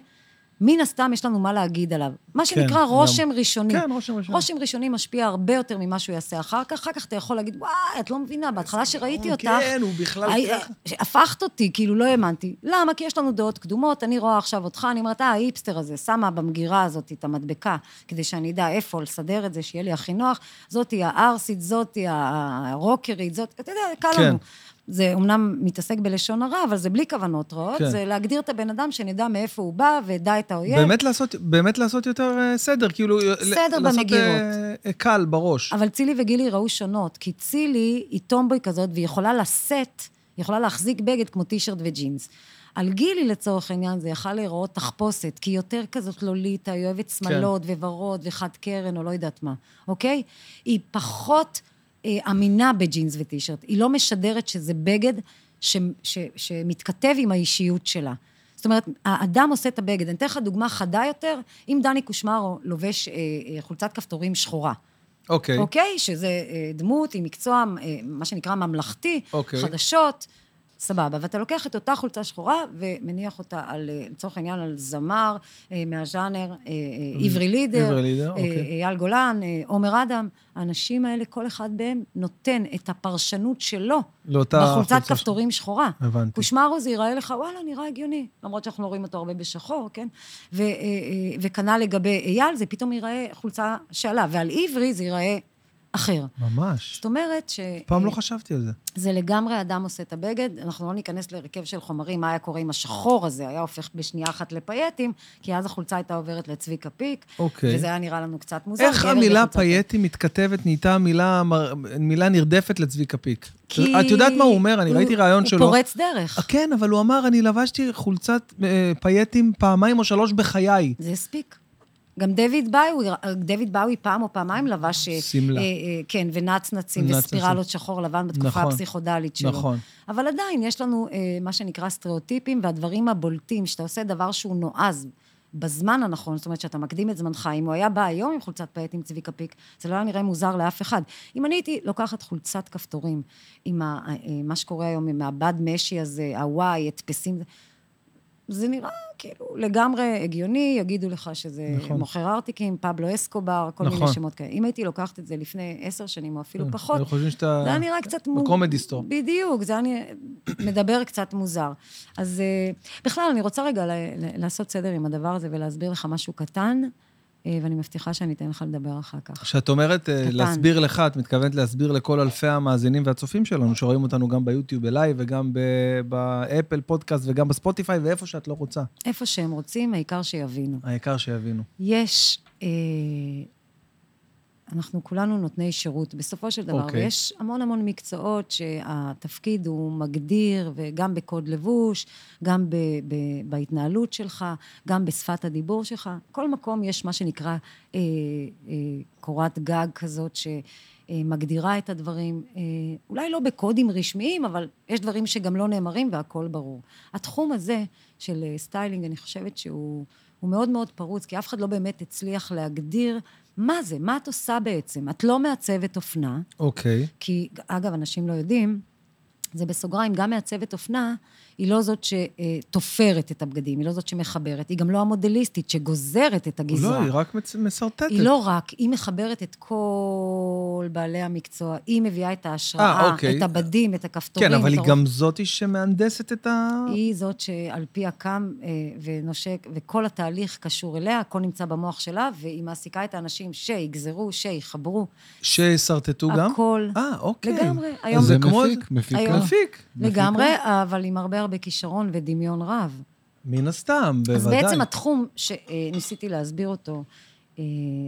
[SPEAKER 3] מן הסתם יש לנו מה להגיד עליו. מה שנקרא
[SPEAKER 1] גם.
[SPEAKER 3] רושם ראשוני.
[SPEAKER 1] כן, רושם ראשוני.
[SPEAKER 3] רושם ראשוני משפיע הרבה יותר ממה שהוא יעשה אחר כך. אחר כך אתה יכול להגיד, וואי, את לא מבינה, בהתחלה שראיתי אותך...
[SPEAKER 1] כן, הוא בכלל
[SPEAKER 3] הי-
[SPEAKER 1] ככה.
[SPEAKER 3] הפכת אותי, כאילו, לא האמנתי. למה? כי יש לנו דעות קדומות, אני רואה עכשיו אותך, אני אומרת, אה, ההיפסטר הזה, שמה במגירה הזאת את המדבקה, כדי שאני אדע איפה לסדר את זה, שיהיה לי הכי נוח. זאתי הערסית, זאתי הרוקרית, זאת, אתה יודע, קל
[SPEAKER 1] כן.
[SPEAKER 3] לנו. זה אומנם מתעסק בלשון הרע, אבל זה בלי כוונות רעות.
[SPEAKER 1] כן.
[SPEAKER 3] זה להגדיר את הבן אדם, שנדע מאיפה הוא בא, ודע את האויב.
[SPEAKER 1] באמת לעשות, באמת לעשות יותר אה, סדר, כאילו...
[SPEAKER 3] סדר
[SPEAKER 1] לעשות,
[SPEAKER 3] במגירות.
[SPEAKER 1] אה, אה, קל בראש.
[SPEAKER 3] אבל צילי וגילי ראו שונות, כי צילי היא טומבוי כזאת, והיא יכולה לשאת, היא יכולה להחזיק בגד כמו טישרט וג'ינס. על גילי, לצורך העניין, זה יכל להיראות תחפושת, כי היא יותר כזאת לוליטה, היא אוהבת שמלות וורוד וחד קרן, או לא יודעת מה, אוקיי? היא פחות אה, אמינה בג'ינס וטישרט. היא לא משדרת שזה בגד ש, ש, שמתכתב עם האישיות שלה. זאת אומרת, האדם עושה את הבגד. אני אתן לך דוגמה חדה יותר, אם דני קושמרו לובש אה, אה, חולצת כפתורים שחורה,
[SPEAKER 1] אוקיי.
[SPEAKER 3] אוקיי? שזה אה, דמות עם מקצוע, אה, מה שנקרא ממלכתי,
[SPEAKER 1] אוקיי.
[SPEAKER 3] חדשות, סבבה. ואתה לוקח את אותה חולצה שחורה ומניח אותה על, אה, לצורך העניין, על זמר אה, מהז'אנר, אה, עברי לידר,
[SPEAKER 1] אוקיי.
[SPEAKER 3] אייל גולן, עומר אדם. האנשים האלה, כל אחד מהם נותן את הפרשנות שלו בחולצת כפתורים שחורה.
[SPEAKER 1] הבנתי.
[SPEAKER 3] קושמרו זה ייראה לך, וואלה, נראה הגיוני. למרות שאנחנו לא רואים אותו הרבה בשחור, כן? וכנ"ל לגבי אייל, זה פתאום ייראה חולצה שעלה, ועל עברי זה ייראה אחר.
[SPEAKER 1] ממש.
[SPEAKER 3] זאת אומרת ש...
[SPEAKER 1] פעם לא חשבתי על זה.
[SPEAKER 3] זה לגמרי אדם עושה את הבגד, אנחנו לא ניכנס להרכב של חומרים, מה היה קורה אם השחור הזה היה הופך בשנייה אחת לפייטים, כי אז החולצה הייתה עוברת לצביקה פיק,
[SPEAKER 1] אוקיי.
[SPEAKER 3] וזה היה נראה לנו קצת מוזר.
[SPEAKER 1] איך המילה
[SPEAKER 3] בחולצת-
[SPEAKER 1] פייטי מתכתבת, נהייתה מילה, מילה נרדפת לצביקה פיק?
[SPEAKER 3] כי
[SPEAKER 1] את יודעת מה הוא אומר? אני
[SPEAKER 3] הוא-
[SPEAKER 1] ראיתי ראיון שלו.
[SPEAKER 3] הוא פורץ דרך.
[SPEAKER 1] אה, כן, אבל הוא אמר, אני לבשתי חולצת אה, פייטים פעמיים או שלוש בחיי.
[SPEAKER 3] זה הספיק. גם דויד באוי, דויד באוי פעם או פעמיים לבש... אה,
[SPEAKER 1] שמלה.
[SPEAKER 3] אה, אה, כן, ונצנצים
[SPEAKER 1] נצנצים.
[SPEAKER 3] וספירלות שחור לבן בתקופה
[SPEAKER 1] נכון,
[SPEAKER 3] הפסיכודלית שלו.
[SPEAKER 1] נכון.
[SPEAKER 3] אבל עדיין, יש לנו אה, מה שנקרא סטריאוטיפים, והדברים הבולטים, שאתה עושה דבר שהוא נועז בזמן הנכון, זאת אומרת שאתה מקדים את זמנך. אם הוא היה בא היום עם חולצת פייט עם צביקה פיק, זה לא היה נראה מוזר לאף אחד. אם אני הייתי לוקחת חולצת כפתורים, עם ה, אה, מה שקורה היום, עם הבד משי הזה, הוואי, הדפסים, זה נראה כאילו לגמרי הגיוני, יגידו לך שזה
[SPEAKER 1] נכון.
[SPEAKER 3] מוכר ארטיקים, פבלו אסקובר, כל
[SPEAKER 1] נכון.
[SPEAKER 3] מיני שמות כאלה. אם הייתי לוקחת את זה לפני עשר שנים או אפילו פחות,
[SPEAKER 1] היו חושבים שאתה...
[SPEAKER 3] זה היה נראה קצת... מו-
[SPEAKER 1] בקומדי סטור.
[SPEAKER 3] בדיוק, זה היה נראה- מדבר קצת מוזר. אז אה, בכלל, אני רוצה רגע לעשות סדר עם הדבר הזה ולהסביר לך משהו קטן, ואני מבטיחה שאני אתן לך לדבר אחר כך.
[SPEAKER 1] כשאת אומרת אה,
[SPEAKER 3] קטן.
[SPEAKER 1] להסביר לך, את מתכוונת להסביר לכל אלפי המאזינים והצופים שלנו, שרואים אותנו גם ביוטיוב ב live וגם באפל פודקאסט וגם בספוטיפיי, ואיפה שאת לא רוצה.
[SPEAKER 3] איפה שהם רוצים, העיקר שיבינו.
[SPEAKER 1] העיקר שיבינו.
[SPEAKER 3] יש, אה, אנחנו כולנו נותני שירות, בסופו של דבר,
[SPEAKER 1] אוקיי.
[SPEAKER 3] ויש המון המון מקצועות שהתפקיד הוא מגדיר, וגם בקוד לבוש, גם ב, ב, בהתנהלות שלך, גם בשפת הדיבור שלך. כל מקום יש מה שנקרא אה, אה, קורת גג כזאת, שמגדירה את הדברים, אה, אולי לא בקודים רשמיים, אבל יש דברים שגם לא נאמרים והכול ברור. התחום הזה של אה, styling, אני חושבת שהוא הוא מאוד מאוד פרוץ, כי אף אחד לא באמת הצליח להגדיר מה זה, מה את עושה בעצם. את לא מעצבת אופנה,
[SPEAKER 1] אוקיי.
[SPEAKER 3] כי, אגב, אנשים לא יודעים, זה בסוגריים, גם מעצבת אופנה, היא לא זאת שתופרת את הבגדים, היא לא זאת שמחברת, היא גם לא המודליסטית שגוזרת את הגזרה.
[SPEAKER 1] לא, היא רק מצ- משרטטת.
[SPEAKER 3] היא לא רק, היא מחברת את כל בעלי המקצוע, היא מביאה את ההשראה,
[SPEAKER 1] אה, אוקיי.
[SPEAKER 3] את הבדים, את הכפתורים.
[SPEAKER 1] כן, אבל היא גם זאתי שמהנדסת את ה...
[SPEAKER 3] היא זאת שעל פיה קם אה, ונושק, וכל התהליך קשור אליה, הכל נמצא במוח שלה, והיא מעסיקה את האנשים שיגזרו, שיחברו.
[SPEAKER 1] ששרטטו גם?
[SPEAKER 3] הכל.
[SPEAKER 1] אה, אוקיי.
[SPEAKER 3] לגמרי. היום-
[SPEAKER 1] זה.
[SPEAKER 2] מפיק, מפיקה.
[SPEAKER 3] היום-
[SPEAKER 1] מפיק.
[SPEAKER 3] לגמרי, אבל עם הרבה הרבה כישרון ודמיון רב.
[SPEAKER 1] מן הסתם,
[SPEAKER 3] אז
[SPEAKER 1] בוודאי.
[SPEAKER 3] בעצם התחום שניסיתי להסביר אותו, אה,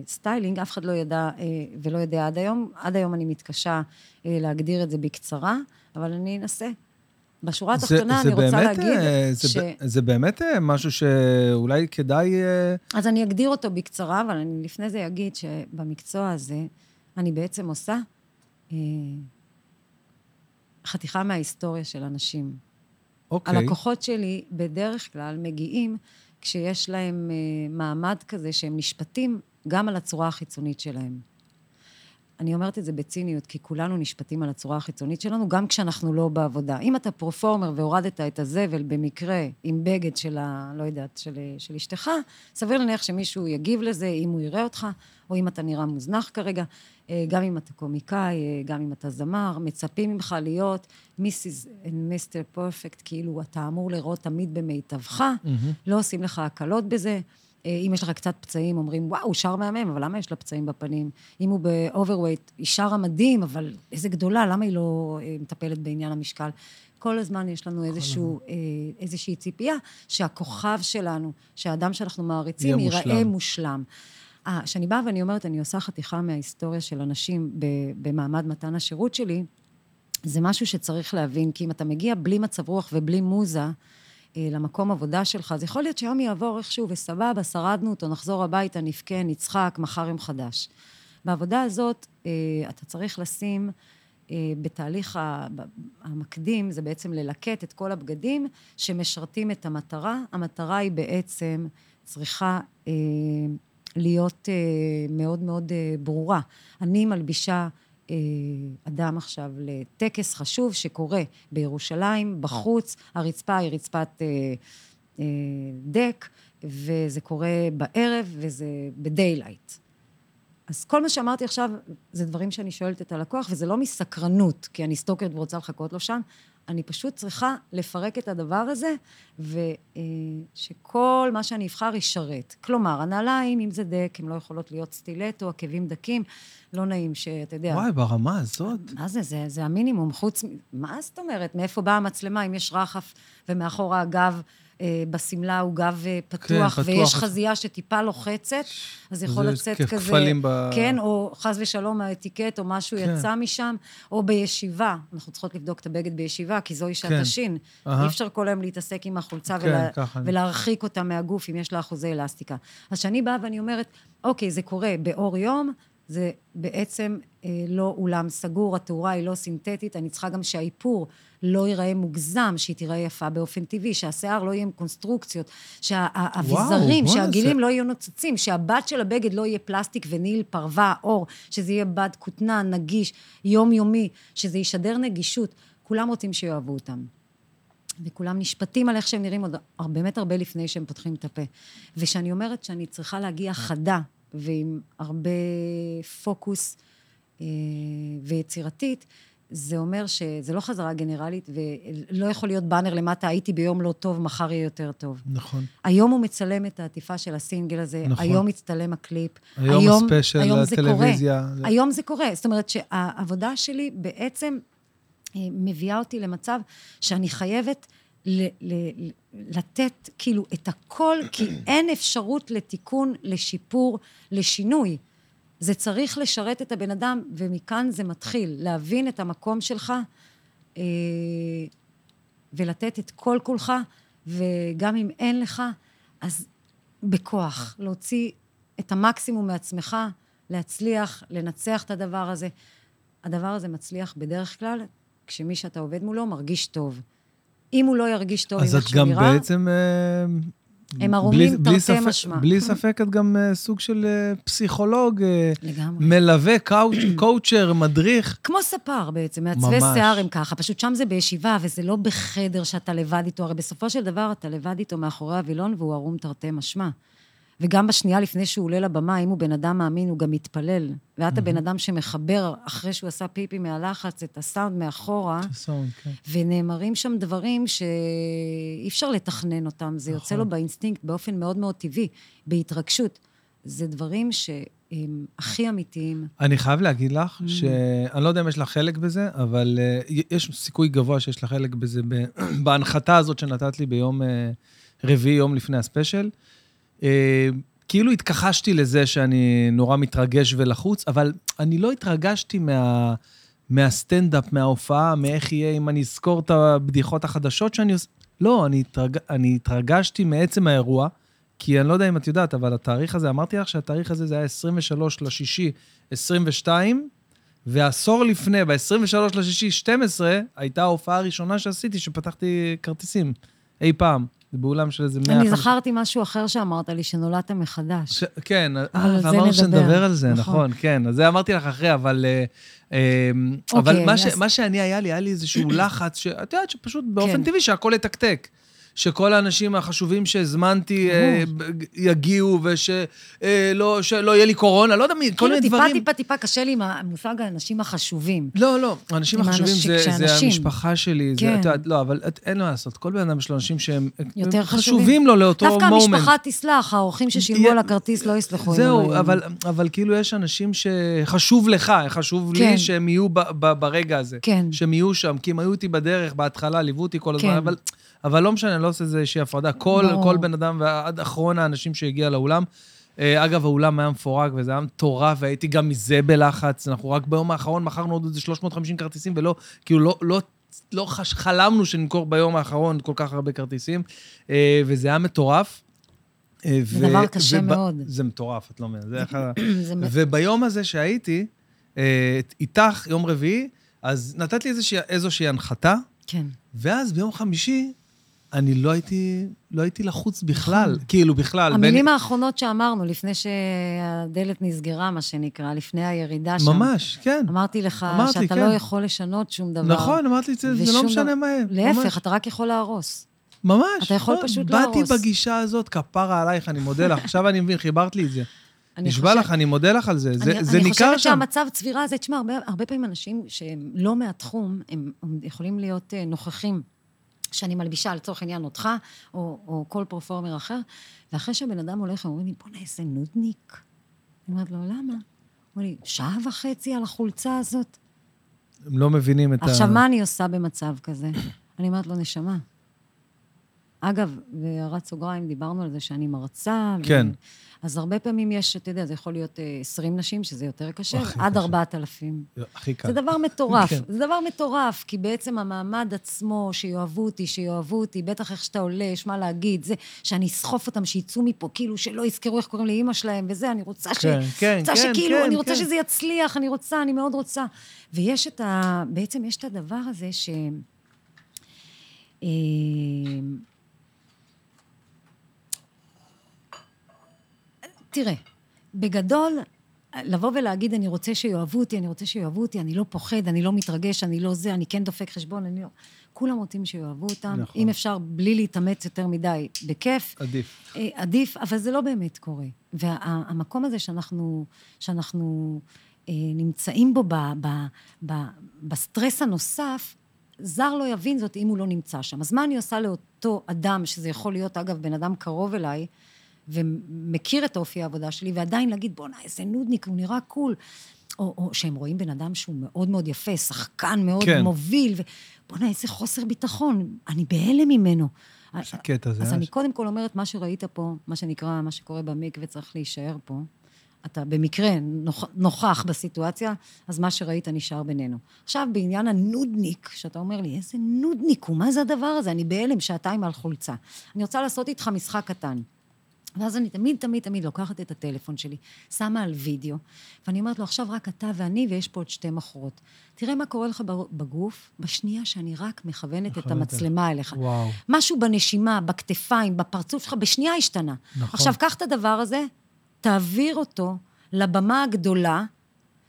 [SPEAKER 3] styling, אף אחד לא ידע אה, ולא יודע עד היום. עד היום אני מתקשה אה, להגדיר את זה בקצרה, אבל אני אנסה. בשורה התחתונה אני רוצה
[SPEAKER 1] באמת,
[SPEAKER 3] להגיד
[SPEAKER 1] זה
[SPEAKER 3] ש...
[SPEAKER 1] זה באמת משהו שאולי כדאי...
[SPEAKER 3] אז אני אגדיר אותו בקצרה, אבל אני לפני זה אגיד שבמקצוע הזה אני בעצם עושה חתיכה מההיסטוריה של אנשים.
[SPEAKER 1] אוקיי.
[SPEAKER 3] הלקוחות שלי בדרך כלל מגיעים כשיש להם אה, מעמד כזה שהם נשפטים גם על הצורה החיצונית שלהם. אני אומרת את זה בציניות, כי כולנו נשפטים על הצורה החיצונית שלנו, גם כשאנחנו לא בעבודה. אם אתה פרופורמר והורדת את הזבל במקרה עם בגד של ה... לא יודעת, של, של אשתך, סביר להניח שמישהו יגיב לזה, אם הוא יראה אותך, או אם אתה נראה מוזנח כרגע. אה, גם אם אתה קומיקאי, אה, גם אם אתה זמר, מצפים ממך להיות Mrs. Mr. perfect, כאילו אתה אמור להיראות תמיד במיטבך, mm-hmm. לא עושים לך הקלות בזה. אה, אם יש לך קצת פצעים, אומרים, וואו, שרה מהמם, אבל למה יש לה פצעים בפנים? אם הוא ב overweight, היא שרה מדהים, אבל איזה גדולה, למה היא לא אה, מטפלת בעניין המשקל? כל הזמן יש לנו איזשהו, אה, איזושהי ציפייה שהכוכב שלנו, שהאדם שאנחנו מעריצים, ייראה מושלם. מושלם. כשאני באה ואני אומרת, אני עושה חתיכה מההיסטוריה של אנשים במעמד מתן השירות שלי, זה משהו שצריך להבין, כי אם אתה מגיע בלי מצב רוח ובלי מוזה, למקום עבודה שלך, אז יכול להיות שיום יעבור איכשהו וסבבה, שרדנו אותו, נחזור הביתה, נבכה, נצחק, מחר יום חדש. בעבודה הזאת אה, אתה צריך לשים אה, בתהליך המקדים, זה בעצם ללקט את כל הבגדים שמשרתים את המטרה. המטרה היא בעצם צריכה להיות מאוד מאוד ברורה. אני מלבישה אה, אדם עכשיו לטקס חשוב שקורה בירושלים, בחוץ, הרצפה היא רצפת אה, אה, דק, וזה קורה בערב וזה בדיילייט. אז כל מה שאמרתי עכשיו זה דברים שאני שואלת את הלקוח, וזה לא מסקרנות, כי אני סטוקרת ורוצה לחכות לו שם, אני פשוט צריכה לפרק את הדבר הזה, ושכל מה שאני אבחר ישרת. כלומר, הנעליים, אם זה דק, הן לא יכולות להיות סטילטו, עקבים דקים, לא נעים שאתה יודע...
[SPEAKER 1] וואי, ברמה הזאת.
[SPEAKER 3] מה זה? זה, זה המינימום. חוץ... מה זאת אומרת? מאיפה באה המצלמה אם יש רחף ומאחורה הגב... אה, בשמלה הוא גב אה, פתוח, כן, פתוח, ויש חזייה שטיפה לוחצת, אז יכול לצאת כזה... ב... כן, או חס ושלום האטיקט, או משהו כן. יצא משם, או בישיבה. אנחנו צריכות לבדוק את הבגד בישיבה, כי זוהי שעת כן. השין. Uh-huh. אי אפשר כל היום להתעסק עם החולצה כן, ולה... ולהרחיק אותה מהגוף, אם יש לה אחוזי אלסטיקה. אז כשאני באה ואני אומרת, אוקיי, זה קורה באור יום, זה בעצם אה, לא אולם סגור, התאורה היא לא סינתטית, אני צריכה גם שהאיפור לא ייראה מוגזם, שהיא תיראה יפה באופן טבעי, שהשיער לא יהיה עם קונסטרוקציות, שהאביזרים, שהגילים זה... לא יהיו נוצצים, שהבת של הבגד לא יהיה פלסטיק וניל, פרווה, אור, שזה יהיה בד כותנה, נגיש, יומיומי, שזה ישדר נגישות. כולם רוצים שיאהבו אותם. וכולם נשפטים על איך שהם נראים עוד באמת הרבה לפני שהם פותחים את הפה. וכשאני אומרת שאני צריכה להגיע חדה ועם הרבה פוקוס אה, ויצירתית, זה אומר שזה לא חזרה גנרלית, ולא יכול להיות באנר למטה, הייתי ביום לא טוב, מחר יהיה יותר טוב.
[SPEAKER 1] נכון.
[SPEAKER 3] היום הוא מצלם את העטיפה של הסינגל הזה, נכון. היום מצטלם הקליפ.
[SPEAKER 1] היום, היום הספיישל, היום הטלוויזיה.
[SPEAKER 3] זה קורה. היום זה קורה. זאת אומרת שהעבודה שלי בעצם אה, מביאה אותי למצב שאני חייבת ל- ל- לתת כאילו את הכל, כי אין אפשרות לתיקון, לשיפור, לשינוי. זה צריך לשרת את הבן אדם, ומכאן זה מתחיל, להבין את המקום שלך אה, ולתת את כל כולך, וגם אם אין לך, אז בכוח, להוציא את המקסימום מעצמך, להצליח, לנצח את הדבר הזה. הדבר הזה מצליח בדרך כלל כשמי שאתה עובד מולו מרגיש טוב. אם הוא לא ירגיש טוב עם נראה...
[SPEAKER 1] אז את גם בעצם... אה,
[SPEAKER 3] הם ערומים תרתי משמע.
[SPEAKER 1] בלי ספק את גם uh, סוג של uh, פסיכולוג, uh, מלווה, קאוצ', [clears throat] קואוצ'ר, מדריך.
[SPEAKER 3] כמו ספר בעצם, מעצבי שיער הם ככה, פשוט שם זה בישיבה, וזה לא בחדר שאתה לבד איתו, הרי בסופו של דבר אתה לבד איתו מאחורי הווילון והוא ערום תרתי משמע. וגם בשנייה לפני שהוא עולה לבמה, אם הוא בן אדם מאמין, הוא גם מתפלל. ואת הבן אדם שמחבר, אחרי שהוא עשה פיפי מהלחץ, את הסאונד מאחורה.
[SPEAKER 1] הסאונד, כן.
[SPEAKER 3] ונאמרים שם דברים שאי אפשר לתכנן אותם. זה יוצא לו נכון. באינסטינקט באופן מאוד מאוד טבעי, בהתרגשות. זה דברים שהם הכי אמיתיים.
[SPEAKER 1] אני חייב להגיד לך mm. שאני לא יודע אם יש לך חלק בזה, אבל uh, יש סיכוי גבוה שיש לך חלק בזה בהנחתה הזאת שנתת לי ביום uh, רביעי, יום לפני הספיישל. אה, כאילו התכחשתי לזה שאני נורא מתרגש ולחוץ, אבל אני לא התרגשתי מה, מהסטנדאפ, מההופעה, מאיך יהיה אם אני אזכור את הבדיחות החדשות שאני עושה. לא, אני, התרג... אני התרגשתי מעצם האירוע, כי אני לא יודע אם את יודעת, אבל התאריך הזה, אמרתי לך שהתאריך הזה זה היה 23 לשישי 22, ועשור לפני, ב-23 לשישי 12, הייתה ההופעה הראשונה שעשיתי, שפתחתי כרטיסים, אי פעם. זה באולם של איזה 100...
[SPEAKER 3] אני זכרתי משהו אחר שאמרת לי, שנולדת מחדש.
[SPEAKER 1] ש... כן,
[SPEAKER 3] על
[SPEAKER 1] אה, ואמרנו
[SPEAKER 3] נדבר.
[SPEAKER 1] שנדבר על זה,
[SPEAKER 3] נכון.
[SPEAKER 1] נכון, כן. אז זה אמרתי לך אחרי, אבל... אה, אה,
[SPEAKER 3] אוקיי,
[SPEAKER 1] אבל מה,
[SPEAKER 3] אז-
[SPEAKER 1] ש, מה שאני היה לי, היה לי איזשהו לחץ, שאת יודעת שפשוט באופן
[SPEAKER 3] כן.
[SPEAKER 1] טבעי שהכל יתקתק. שכל האנשים החשובים שהזמנתי אה, יגיעו, ושלא שלא יהיה לי קורונה, לא יודע מי, כל
[SPEAKER 3] כאילו
[SPEAKER 1] מיני
[SPEAKER 3] טיפה,
[SPEAKER 1] דברים.
[SPEAKER 3] טיפה, טיפה קשה לי עם המושג האנשים החשובים.
[SPEAKER 1] לא, לא, האנשים החשובים זה, זה המשפחה שלי, זה,
[SPEAKER 3] כן.
[SPEAKER 1] את יודעת, לא, אבל את, אין מה לעשות, כל בן אדם יש לו אנשים שהם
[SPEAKER 3] יותר חשובים.
[SPEAKER 1] חשובים לו לאותו
[SPEAKER 3] דווקא
[SPEAKER 1] מומנט.
[SPEAKER 3] המשפחה תסלח, האורחים ששילמו על הכרטיס לא יסלחו.
[SPEAKER 1] זהו, אבל. אבל כאילו יש אנשים שחשוב לך, חשוב
[SPEAKER 3] כן.
[SPEAKER 1] לי שהם יהיו ב, ב, ברגע הזה.
[SPEAKER 3] כן.
[SPEAKER 1] שהם יהיו שם, כי הם היו איתי בדרך, בהתחלה, ליוו אותי כל הזמן,
[SPEAKER 3] כן.
[SPEAKER 1] אבל, אבל לא משנה, לא עושה איזושהי הפרדה. כל,
[SPEAKER 3] ברור.
[SPEAKER 1] כל בן אדם, ועד אחרון האנשים שהגיע לאולם. אה, אגב, האולם היה מפורק, וזה היה מטורף, והייתי גם מזה בלחץ. אנחנו רק ביום האחרון מכרנו עוד איזה 350 כרטיסים, ולא, כאילו, לא, לא, לא חש, חלמנו שנמכור ביום האחרון כל כך הרבה כרטיסים, אה, וזה היה מטורף. אה,
[SPEAKER 3] זה דבר קשה מאוד.
[SPEAKER 1] זה מטורף, את לא מבינה. זה אחד... [clears throat] וביום הזה שהייתי, איתך, יום רביעי, אז נתת לי איזושהי, איזושהי הנחתה,
[SPEAKER 3] כן.
[SPEAKER 1] ואז ביום חמישי, אני לא הייתי, לא הייתי לחוץ בכלל, כאילו בכלל.
[SPEAKER 3] נכון. המילים
[SPEAKER 1] בין-
[SPEAKER 3] האחרונות שאמרנו, לפני שהדלת נסגרה, מה שנקרא, לפני הירידה שם.
[SPEAKER 1] ממש, כן.
[SPEAKER 3] אמרתי לך
[SPEAKER 1] אמרת לי,
[SPEAKER 3] שאתה
[SPEAKER 1] כן.
[SPEAKER 3] לא יכול לשנות שום דבר.
[SPEAKER 1] נכון, אמרתי זה, זה לא משנה מה.
[SPEAKER 3] להפך,
[SPEAKER 1] ממש.
[SPEAKER 3] אתה רק יכול להרוס.
[SPEAKER 1] ממש.
[SPEAKER 3] אתה יכול
[SPEAKER 1] לא,
[SPEAKER 3] פשוט
[SPEAKER 1] באתי
[SPEAKER 3] להרוס.
[SPEAKER 1] בגישה הזאת, כפרה עלייך, אני מודה לך. עכשיו אני מבין, חיברת לי את זה.
[SPEAKER 3] אני
[SPEAKER 1] נשבע
[SPEAKER 3] חושבת-
[SPEAKER 1] לך, אני מודה לך על זה. זה,
[SPEAKER 3] אני,
[SPEAKER 1] זה
[SPEAKER 3] אני
[SPEAKER 1] ניכר
[SPEAKER 3] חושבת
[SPEAKER 1] שם.
[SPEAKER 3] שהמצב צבירה הזה, תשמע, הרבה, הרבה פעמים אנשים שהם לא מהתחום, הם, הם יכולים להיות אה, נוכחים. שאני מלבישה לצורך העניין אותך, או, או כל פרפורמר אחר, ואחרי שהבן אדם הולך, הם אומרים לי, בוא'נה, איזה נודניק. אני אומרת לו, למה? אומר לי, שעה וחצי על החולצה הזאת.
[SPEAKER 1] הם לא מבינים את ה...
[SPEAKER 3] עכשיו, מה אני עושה במצב כזה? אני אומרת לו, נשמה. אגב, בהערת סוגריים, דיברנו על זה שאני מרצה.
[SPEAKER 1] כן.
[SPEAKER 3] אז הרבה פעמים יש, אתה יודע, זה יכול להיות אה, 20 נשים, שזה יותר קשה, עד
[SPEAKER 1] קשה.
[SPEAKER 3] 4,000.
[SPEAKER 1] הכי קל.
[SPEAKER 3] זה דבר מטורף.
[SPEAKER 1] כן.
[SPEAKER 3] זה דבר מטורף, כי בעצם המעמד עצמו, שיאהבו אותי, שיאהבו אותי, בטח איך שאתה עולה, יש מה להגיד, זה שאני אסחוף אותם, שיצאו מפה, כאילו שלא יזכרו איך קוראים לאימא שלהם, וזה, אני רוצה ש...
[SPEAKER 1] כן, כן,
[SPEAKER 3] רוצה
[SPEAKER 1] כן,
[SPEAKER 3] שכאילו,
[SPEAKER 1] כן,
[SPEAKER 3] אני רוצה
[SPEAKER 1] כן.
[SPEAKER 3] שזה יצליח, אני רוצה, אני מאוד רוצה. ויש את ה... בעצם יש את הדבר הזה ש... תראה, בגדול, לבוא ולהגיד, אני רוצה שיאהבו אותי, אני רוצה שיאהבו אותי, אני לא פוחד, אני לא מתרגש, אני לא זה, אני כן דופק חשבון, אני לא... כולם רוצים שיאהבו אותם.
[SPEAKER 1] נכון.
[SPEAKER 3] אם אפשר, בלי להתאמץ יותר מדי, בכיף.
[SPEAKER 1] עדיף.
[SPEAKER 3] אה, עדיף, אבל זה לא באמת קורה. והמקום הזה שאנחנו, שאנחנו אה, נמצאים בו ב, ב, ב, בסטרס הנוסף, זר לא יבין זאת אם הוא לא נמצא שם. אז מה אני עושה לאותו אדם, שזה יכול להיות, אגב, בן אדם קרוב אליי, ומכיר את אופי העבודה שלי, ועדיין להגיד, בואנה, איזה נודניק, הוא נראה cool. או, או שהם רואים בן אדם שהוא מאוד מאוד יפה, שחקן מאוד
[SPEAKER 1] כן.
[SPEAKER 3] מוביל, ובואנה, איזה חוסר ביטחון, אני בהלם ממנו.
[SPEAKER 1] איזה קטע זה.
[SPEAKER 3] אז
[SPEAKER 1] אה?
[SPEAKER 3] אני קודם כל אומרת, מה שראית פה, מה שנקרא, מה שקורה במקווה צריך להישאר פה. אתה במקרה נוכ, נוכח בסיטואציה, אז מה שראית נשאר בינינו. עכשיו, בעניין הנודניק, שאתה אומר לי, איזה נודניק הוא, מה זה הדבר הזה? אני בהלם שעתיים על חולצה. אני רוצה לעשות איתך משחק קטן. ואז אני תמיד, תמיד, תמיד לוקחת את הטלפון שלי, שמה על וידאו, ואני אומרת לו, עכשיו רק אתה ואני, ויש פה עוד שתי מכורות. תראה מה קורה לך בגוף, בשנייה שאני רק מכוונת את המצלמה אליך.
[SPEAKER 1] וואו.
[SPEAKER 3] משהו בנשימה, בכתפיים, בפרצוף שלך, בשנייה השתנה.
[SPEAKER 1] נכון.
[SPEAKER 3] עכשיו, קח את הדבר הזה, תעביר אותו לבמה הגדולה,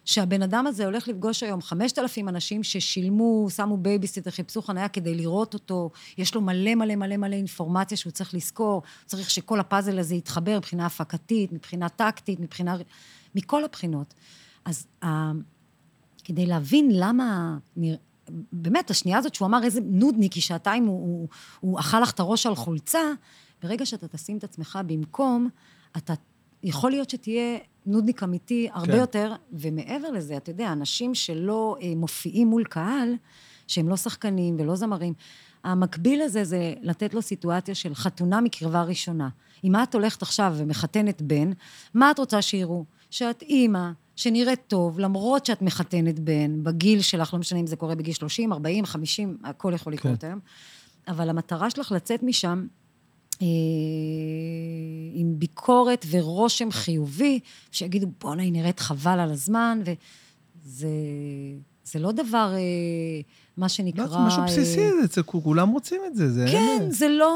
[SPEAKER 3] שהבן אדם הזה הולך לפגוש היום 5,000 אנשים ששילמו, שמו בייביסיטר, חיפשו חניה כדי לראות אותו, יש לו מלא מלא מלא מלא אינפורמציה שהוא צריך לזכור, צריך שכל הפאזל הזה יתחבר מבחינה הפקתית, מבחינה טקטית, מבחינה... מכל הבחינות. אז uh, כדי להבין למה... באמת, השנייה הזאת שהוא אמר איזה נודניק, כי שעתיים הוא, הוא, הוא אכל לך את הראש על חולצה, ברגע שאתה תשים את עצמך במקום, אתה יכול להיות שתהיה נודניק אמיתי הרבה
[SPEAKER 1] כן.
[SPEAKER 3] יותר, ומעבר לזה, אתה יודע, אנשים שלא אה, מופיעים מול קהל, שהם לא שחקנים ולא זמרים, המקביל לזה זה לתת לו סיטואציה של חתונה מקרבה ראשונה. אם את הולכת עכשיו ומחתנת בן, מה את רוצה שיראו? שאת אימא, שנראית טוב, למרות שאת מחתנת בן, בגיל שלך, לא משנה אם זה קורה בגיל 30, 40, 50, הכל יכול לקרות
[SPEAKER 1] כן.
[SPEAKER 3] היום. אבל המטרה שלך לצאת משם עם ביקורת ורושם חיובי, שיגידו, בואנה, היא נראית חבל על הזמן, וזה זה לא דבר, אה, מה שנקרא...
[SPEAKER 1] לא, זה משהו בסיסי,
[SPEAKER 3] אה,
[SPEAKER 1] זה אצל כו- כולם רוצים את זה. זה
[SPEAKER 3] כן,
[SPEAKER 1] אין-
[SPEAKER 3] זה לא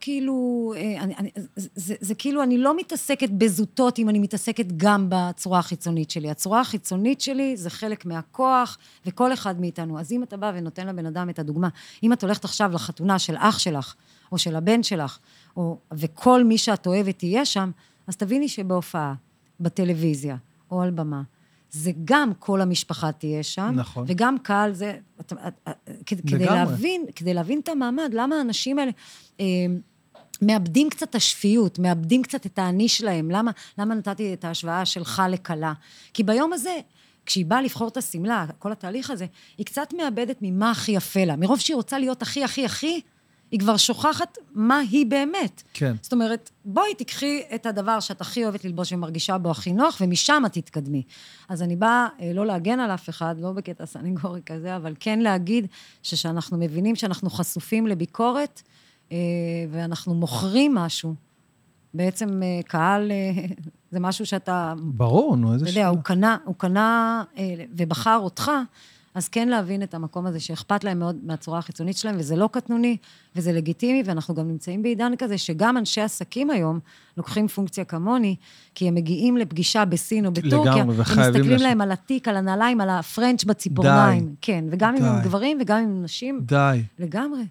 [SPEAKER 3] כאילו... אה, אני, אני, זה, זה, זה כאילו, אני לא מתעסקת בזוטות אם אני מתעסקת גם בצורה החיצונית שלי. הצורה החיצונית שלי זה חלק מהכוח, וכל אחד מאיתנו. אז אם אתה בא ונותן לבן אדם את הדוגמה, אם את הולכת עכשיו לחתונה של אח שלך, או של הבן שלך, או, וכל מי שאת אוהבת יהיה שם, אז תביני שבהופעה, בטלוויזיה, או על במה, זה גם כל המשפחה תהיה שם,
[SPEAKER 1] נכון.
[SPEAKER 3] וגם קהל זה, את, את, את, כדי, כדי
[SPEAKER 1] לגמרי.
[SPEAKER 3] להבין, כדי להבין את המעמד, למה האנשים האלה אה, מאבדים קצת את השפיות, מאבדים קצת את האני שלהם, למה, למה נתתי את ההשוואה שלך לכלה? כי ביום הזה, כשהיא באה לבחור את השמלה, כל התהליך הזה, היא קצת מאבדת ממה הכי יפה לה. מרוב שהיא רוצה להיות הכי, הכי, הכי, היא כבר שוכחת מה היא באמת.
[SPEAKER 1] כן.
[SPEAKER 3] זאת אומרת, בואי תיקחי את הדבר שאת הכי אוהבת ללבוש ומרגישה בו הכי נוח, ומשם את תתקדמי. אז אני באה אה, לא להגן על אף אחד, לא בקטע סנגורי כזה, אבל כן להגיד שכשאנחנו מבינים שאנחנו חשופים לביקורת, אה, ואנחנו מוכרים משהו, בעצם אה, קהל זה משהו שאתה
[SPEAKER 1] ברור, נו, איזה
[SPEAKER 3] אתה יודע, הוא קנה, הוא קנה ובחר אותך, אז כן להבין את המקום הזה שאכפת להם מאוד מהצורה החיצונית שלהם, וזה לא קטנוני, וזה לגיטימי, ואנחנו גם נמצאים בעידן כזה שגם אנשי עסקים היום לוקחים פונקציה כמוני, כי הם מגיעים לפגישה בסין או בטורקיה,
[SPEAKER 1] לגמרי,
[SPEAKER 3] ומסתכלים
[SPEAKER 1] לש-
[SPEAKER 3] להם על התיק, על הנעליים, על הפרנץ' בציפורניים.
[SPEAKER 1] די.
[SPEAKER 3] כן, וגם אם הם
[SPEAKER 1] די.
[SPEAKER 3] גברים וגם אם הם נשים,
[SPEAKER 1] די.
[SPEAKER 3] לגמרי,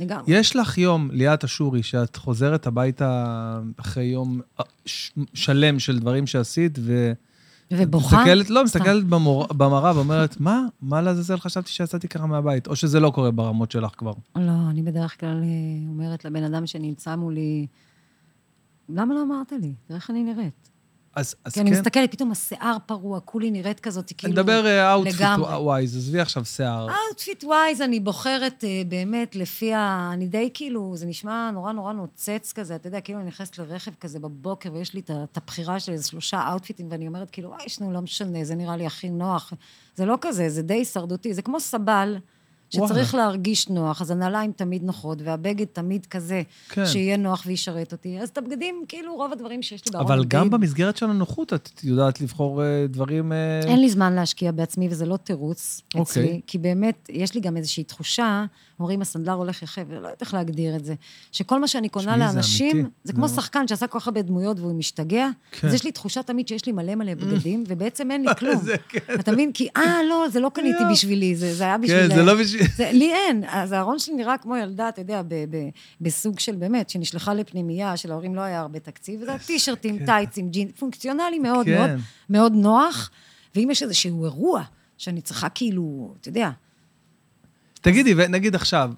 [SPEAKER 3] לגמרי.
[SPEAKER 1] יש לך יום, ליאת אשורי, שאת חוזרת הביתה אחרי יום אה, שלם של דברים שעשית, ו...
[SPEAKER 3] ובוכה?
[SPEAKER 1] מסתכלת, לא. מסתכלת במור- במראה ואומרת, מה? מה לעזאזל חשבתי שיצאתי ככה מהבית? או שזה לא קורה ברמות שלך כבר.
[SPEAKER 3] לא, אני בדרך כלל אה, אומרת לבן אדם שנמצא מולי, למה לא אמרת לי? תראה איך אני נראית.
[SPEAKER 1] אז, אז
[SPEAKER 3] כי אני
[SPEAKER 1] כן.
[SPEAKER 3] מסתכלת, פתאום השיער פרוע, כולי נראית כזאת,
[SPEAKER 1] אני
[SPEAKER 3] כאילו...
[SPEAKER 1] מדבר outfit
[SPEAKER 3] לגמרי.
[SPEAKER 1] wise, עזבי עכשיו שיער.
[SPEAKER 3] outfit wise, אני בוחרת אה, באמת לפי ה... אני די כאילו, זה נשמע נורא נורא נוצץ כזה, אתה יודע, כאילו אני נכנסת לרכב כזה בבוקר, ויש לי את הבחירה של איזה שלושה outfit ים, ואני אומרת, כאילו, וואי, ישנו, לא משנה, זה נראה לי הכי נוח. זה לא כזה, זה די הישרדותי, זה כמו סבל. שצריך להרגיש נוח, אז הנעליים תמיד נוחות, והבגד תמיד כזה,
[SPEAKER 1] כן.
[SPEAKER 3] שיהיה נוח וישרת אותי. אז את הבגדים, כאילו, רוב הדברים שיש לי בארון,
[SPEAKER 1] אבל גם
[SPEAKER 3] די
[SPEAKER 1] במסגרת של הנוחות, את יודעת לבחור אה, דברים... אה,
[SPEAKER 3] אין לי זמן להשקיע בעצמי, וזה לא תירוץ
[SPEAKER 1] אוקיי.
[SPEAKER 3] אצלי, כי באמת, יש לי גם איזושהי תחושה, אומרים, הסנדלר הולך יחף, ולא יודעת איך להגדיר את זה, שכל מה שאני קונה
[SPEAKER 1] זה
[SPEAKER 3] לאנשים,
[SPEAKER 1] אמיתי.
[SPEAKER 3] זה כמו
[SPEAKER 1] זה-
[SPEAKER 3] שחקן שעשה כל כך הרבה דמויות והוא משתגע,
[SPEAKER 1] כן.
[SPEAKER 3] אז יש לי תחושה תמיד שיש לי מלא מלא בגדים, ובעצם אין [laughs] לי כלום.
[SPEAKER 1] זה כן.
[SPEAKER 3] אתה מבין? כי, אה, לא, זה לא קניתי. בשבילי, זה זה היה בשביל...
[SPEAKER 1] כן, זה לא בשביל...
[SPEAKER 3] זה, לי אין. אז הארון שלי נראה כמו ילדה, אתה יודע, בסוג של באמת, שנשלחה לפנימייה, שלהורים לא היה הרבה תקציב, וזה הטישרטים, טייצים, ג'ין, פונקציונלי מאוד
[SPEAKER 1] כן.
[SPEAKER 3] מאוד, מאוד נוח. ואם יש איזשהו אירוע שאני צריכה כאילו, אתה יודע,
[SPEAKER 1] תגידי, ונגיד עכשיו,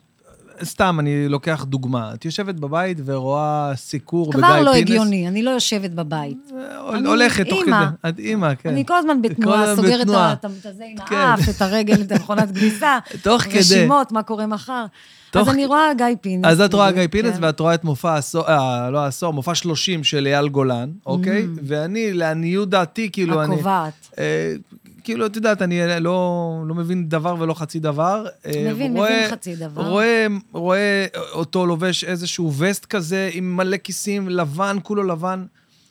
[SPEAKER 1] סתם, אני לוקח דוגמה. את יושבת בבית ורואה סיקור בגיא
[SPEAKER 3] כבר לא
[SPEAKER 1] פינס.
[SPEAKER 3] הגיוני, אני לא יושבת בבית.
[SPEAKER 1] אה, הולכת תוך. כדי. את אימא, כן.
[SPEAKER 3] אני כל הזמן בתנועה, סוגרת את הזה עם
[SPEAKER 1] כן.
[SPEAKER 3] האף, את הרגל, את המכונת כביסה. [laughs]
[SPEAKER 1] תוך כדי.
[SPEAKER 3] רשימות, מה קורה מחר. אז אני רואה גיא פינס.
[SPEAKER 1] אז את רואה גיא פינס,
[SPEAKER 3] כן.
[SPEAKER 1] ואת רואה את מופע העשור, אה, לא העשור, מופע 30 של אייל גולן, אוקיי? ואני, לעניות דעתי, כאילו, אני...
[SPEAKER 3] הקובעת.
[SPEAKER 1] אה, כאילו, את יודעת, אני לא, לא מבין דבר ולא חצי דבר. אה,
[SPEAKER 3] מבין,
[SPEAKER 1] רואה-
[SPEAKER 3] מבין חצי דבר.
[SPEAKER 1] רואה, רואה אותו לובש איזשהו וסט כזה עם מלא כיסים, לבן, כולו לבן.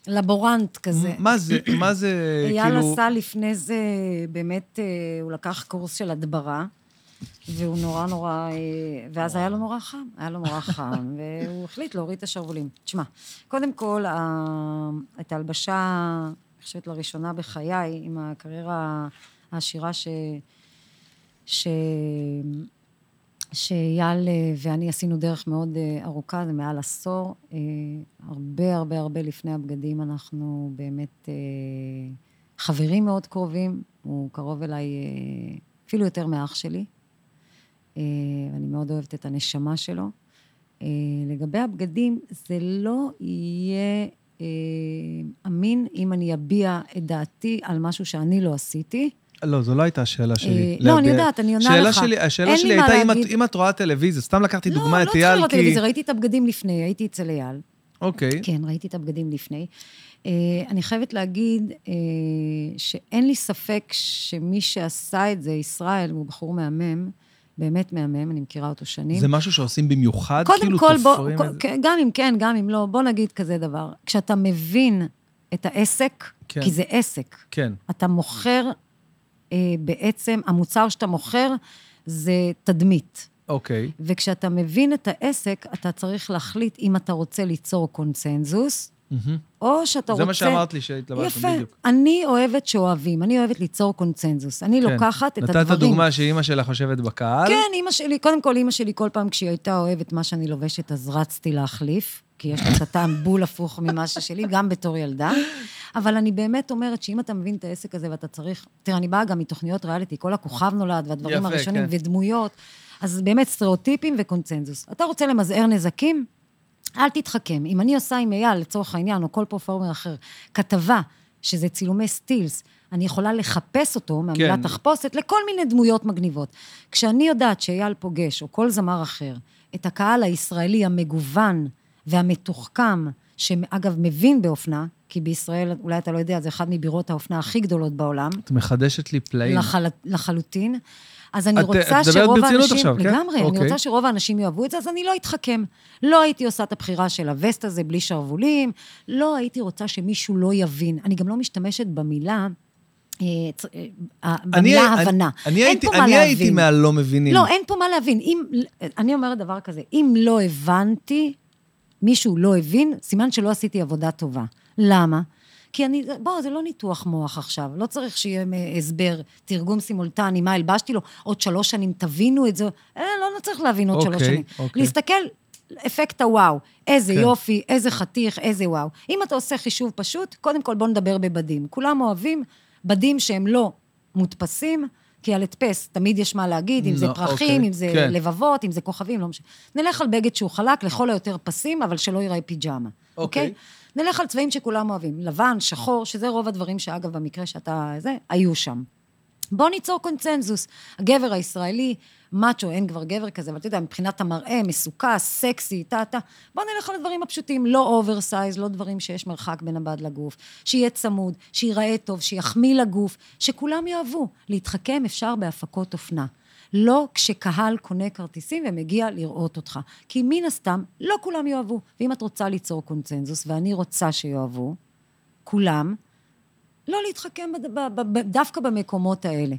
[SPEAKER 3] לבורנט כזה.
[SPEAKER 1] מה זה, מה זה,
[SPEAKER 3] אייל
[SPEAKER 1] כאילו...
[SPEAKER 3] עשה לפני זה, באמת, אה, הוא לקח קורס של הדברה, והוא נורא נורא, אה, ואז היה לו נורא חם, היה לו נורא חם, [laughs] והוא החליט להוריד את השרוולים. תשמע, קודם כל, את ההלבשה, חושבת לראשונה בחיי, עם הקריירה העשירה ש... ש... שאייל אה, ואני עשינו דרך מאוד אה, ארוכה, זה מעל עשור. אה, הרבה הרבה הרבה לפני הבגדים אנחנו באמת חברים מאוד קרובים, הוא קרוב אליי אפילו יותר מאח שלי. אני מאוד אוהבת את הנשמה שלו. לגבי הבגדים, זה לא יהיה אמין אם אני אביע את דעתי על משהו שאני לא עשיתי.
[SPEAKER 1] לא, זו לא הייתה השאלה שלי.
[SPEAKER 3] אה, לא, אני יודעת, אני עונה לך.
[SPEAKER 1] שלי, השאלה שלי הייתה, אם את-
[SPEAKER 3] להגיד.
[SPEAKER 1] אם את רואה טלוויזיה, סתם לקחתי
[SPEAKER 3] לא,
[SPEAKER 1] דוגמה
[SPEAKER 3] לא
[SPEAKER 1] את
[SPEAKER 3] צריך
[SPEAKER 1] אייל,
[SPEAKER 3] לראות
[SPEAKER 1] כי...
[SPEAKER 3] טלוויזיה, ראיתי את הבגדים לפני, הייתי אצל אייל.
[SPEAKER 1] אוקיי.
[SPEAKER 3] כן, ראיתי את הבגדים לפני. Uh, אני חייבת להגיד uh, שאין לי ספק שמי שעשה את זה, ישראל, הוא בחור מהמם, באמת מהמם, אני מכירה אותו שנים.
[SPEAKER 1] זה משהו שעושים במיוחד?
[SPEAKER 3] קודם
[SPEAKER 1] כאילו
[SPEAKER 3] כל, בוא,
[SPEAKER 1] תופרים
[SPEAKER 3] כל-
[SPEAKER 1] את זה?
[SPEAKER 3] כן, גם אם כן, גם אם לא, בוא נגיד כזה דבר. כשאתה מבין את העסק,
[SPEAKER 1] כן.
[SPEAKER 3] כי זה עסק,
[SPEAKER 1] כן.
[SPEAKER 3] אתה מוכר אה, בעצם, המוצר שאתה מוכר זה תדמית.
[SPEAKER 1] אוקיי.
[SPEAKER 3] וכשאתה מבין את העסק, אתה צריך להחליט אם אתה רוצה ליצור קונצנזוס. או שאתה
[SPEAKER 1] זה
[SPEAKER 3] רוצה...
[SPEAKER 1] מה שאמרת לי שהתלבטנו,
[SPEAKER 3] יפה.
[SPEAKER 1] בדיוק.
[SPEAKER 3] אני אוהבת שאוהבים, אני אוהבת ליצור קונצנזוס. אני
[SPEAKER 1] כן.
[SPEAKER 3] לוקחת את
[SPEAKER 1] נתת
[SPEAKER 3] הדברים...
[SPEAKER 1] דוגמה שאימא שלך יושבת בקהל.
[SPEAKER 3] כן, אימא שלי, קודם כל, אימא שלי, כל פעם כשהיא הייתה אוהבת מה שאני לובשת, אז רצתי להחליף, כי יש לה את הטעם [laughs] בול הפוך ממה ששלי, גם בתור ילדה. אבל אני באמת אומרת שאם אתה מבין את העסק הזה ואתה צריך... תראה, אני באה גם מתוכניות ריאליטי, כל הכוכב נולד והדברים
[SPEAKER 1] יפה,
[SPEAKER 3] הראשונים,
[SPEAKER 1] כן.
[SPEAKER 3] ודמויות, אז באמת סטריאוטיפים וקונצנזוס. אתה רוצה למזער נזקים? אל תתחכם. אם אני עושה עם אייל, לצורך העניין, או כל פרפורמר אחר, כתבה, שזה צילומי סטילס, אני יכולה לחפש אותו מהמילה
[SPEAKER 1] כן.
[SPEAKER 3] תחפושת לכל מיני דמויות מגניבות. כשאני יודעת שאייל פוגש, או כל זמר אחר, את הקהל הישראלי המגוון והמתוחכם, שאגב, מבין באופנה, כי בישראל, אולי אתה לא יודע, זה אחד מבירות האופנה הכי גדולות בעולם,
[SPEAKER 1] את מחדשת לי פלאים.
[SPEAKER 3] לחל... לחלוטין. אז אני
[SPEAKER 1] את-
[SPEAKER 3] רוצה
[SPEAKER 1] את מדברת
[SPEAKER 3] שרוב
[SPEAKER 1] ברצינות
[SPEAKER 3] האנשים...
[SPEAKER 1] עכשיו, כן?
[SPEAKER 3] לגמרי, אני
[SPEAKER 1] אוקיי.
[SPEAKER 3] רוצה שרוב האנשים יאהבו את זה, אז אני לא אתחכם. לא הייתי עושה את הבחירה של הווסט הזה בלי שרוולים, לא הייתי רוצה שמישהו לא יבין. אני גם לא משתמשת במילה... אה, אה,
[SPEAKER 1] אני-
[SPEAKER 3] במילה
[SPEAKER 1] אני-
[SPEAKER 3] הבנה.
[SPEAKER 1] אני
[SPEAKER 3] אין
[SPEAKER 1] הייתי-
[SPEAKER 3] פה מה
[SPEAKER 1] אני הייתי
[SPEAKER 3] להבין.
[SPEAKER 1] מהלא מבינים.
[SPEAKER 3] לא, אין פה מה להבין. אם, אני אומרת דבר כזה, אם לא הבנתי, מישהו לא הבין, סימן שלא עשיתי עבודה טובה. למה? כי אני, בוא, זה לא ניתוח מוח עכשיו, לא צריך שיהיה הסבר, תרגום סימולטני, מה הלבשתי לו, עוד שלוש שנים תבינו את זה, אה, לא, לא צריך להבין עוד שלוש
[SPEAKER 1] אוקיי,
[SPEAKER 3] שנים.
[SPEAKER 1] אוקיי.
[SPEAKER 3] להסתכל, אפקט הוואו, איזה
[SPEAKER 1] כן.
[SPEAKER 3] יופי, איזה חתיך, איזה וואו. אם אתה עושה חישוב פשוט, קודם כל בוא נדבר בבדים. כולם אוהבים בדים שהם לא מודפסים, כי על הדפס תמיד יש מה להגיד, אם זה
[SPEAKER 1] לא,
[SPEAKER 3] פרחים,
[SPEAKER 1] אוקיי,
[SPEAKER 3] אם זה
[SPEAKER 1] כן.
[SPEAKER 3] לבבות, אם זה כוכבים, לא משנה. נלך על בגד שהוא חלק, לכל היותר פסים, אבל שלא ייראה פיג'מה,
[SPEAKER 1] אוקיי.
[SPEAKER 3] אוקיי? נלך על צבעים שכולם אוהבים, לבן, שחור, שזה רוב הדברים שאגב, במקרה שאתה... זה, היו שם. בוא ניצור קונצנזוס. הגבר הישראלי, מאצ'ו, אין כבר גבר כזה, אבל אתה יודע, מבחינת המראה, מסוקס, סקסי, טה-טה. בוא נלך על הדברים הפשוטים, לא oversize, לא דברים שיש מרחק בין הבד לגוף. שיהיה צמוד, שייראה טוב, שיחמיא לגוף, שכולם יאהבו. להתחכם אפשר בהפקות אופנה. לא כשקהל קונה כרטיסים ומגיע לראות אותך. כי מן הסתם, לא כולם יאהבו. ואם את רוצה ליצור קונצנזוס, ואני רוצה שיאהבו, כולם, לא להתחכם. דווקא במקומות האלה.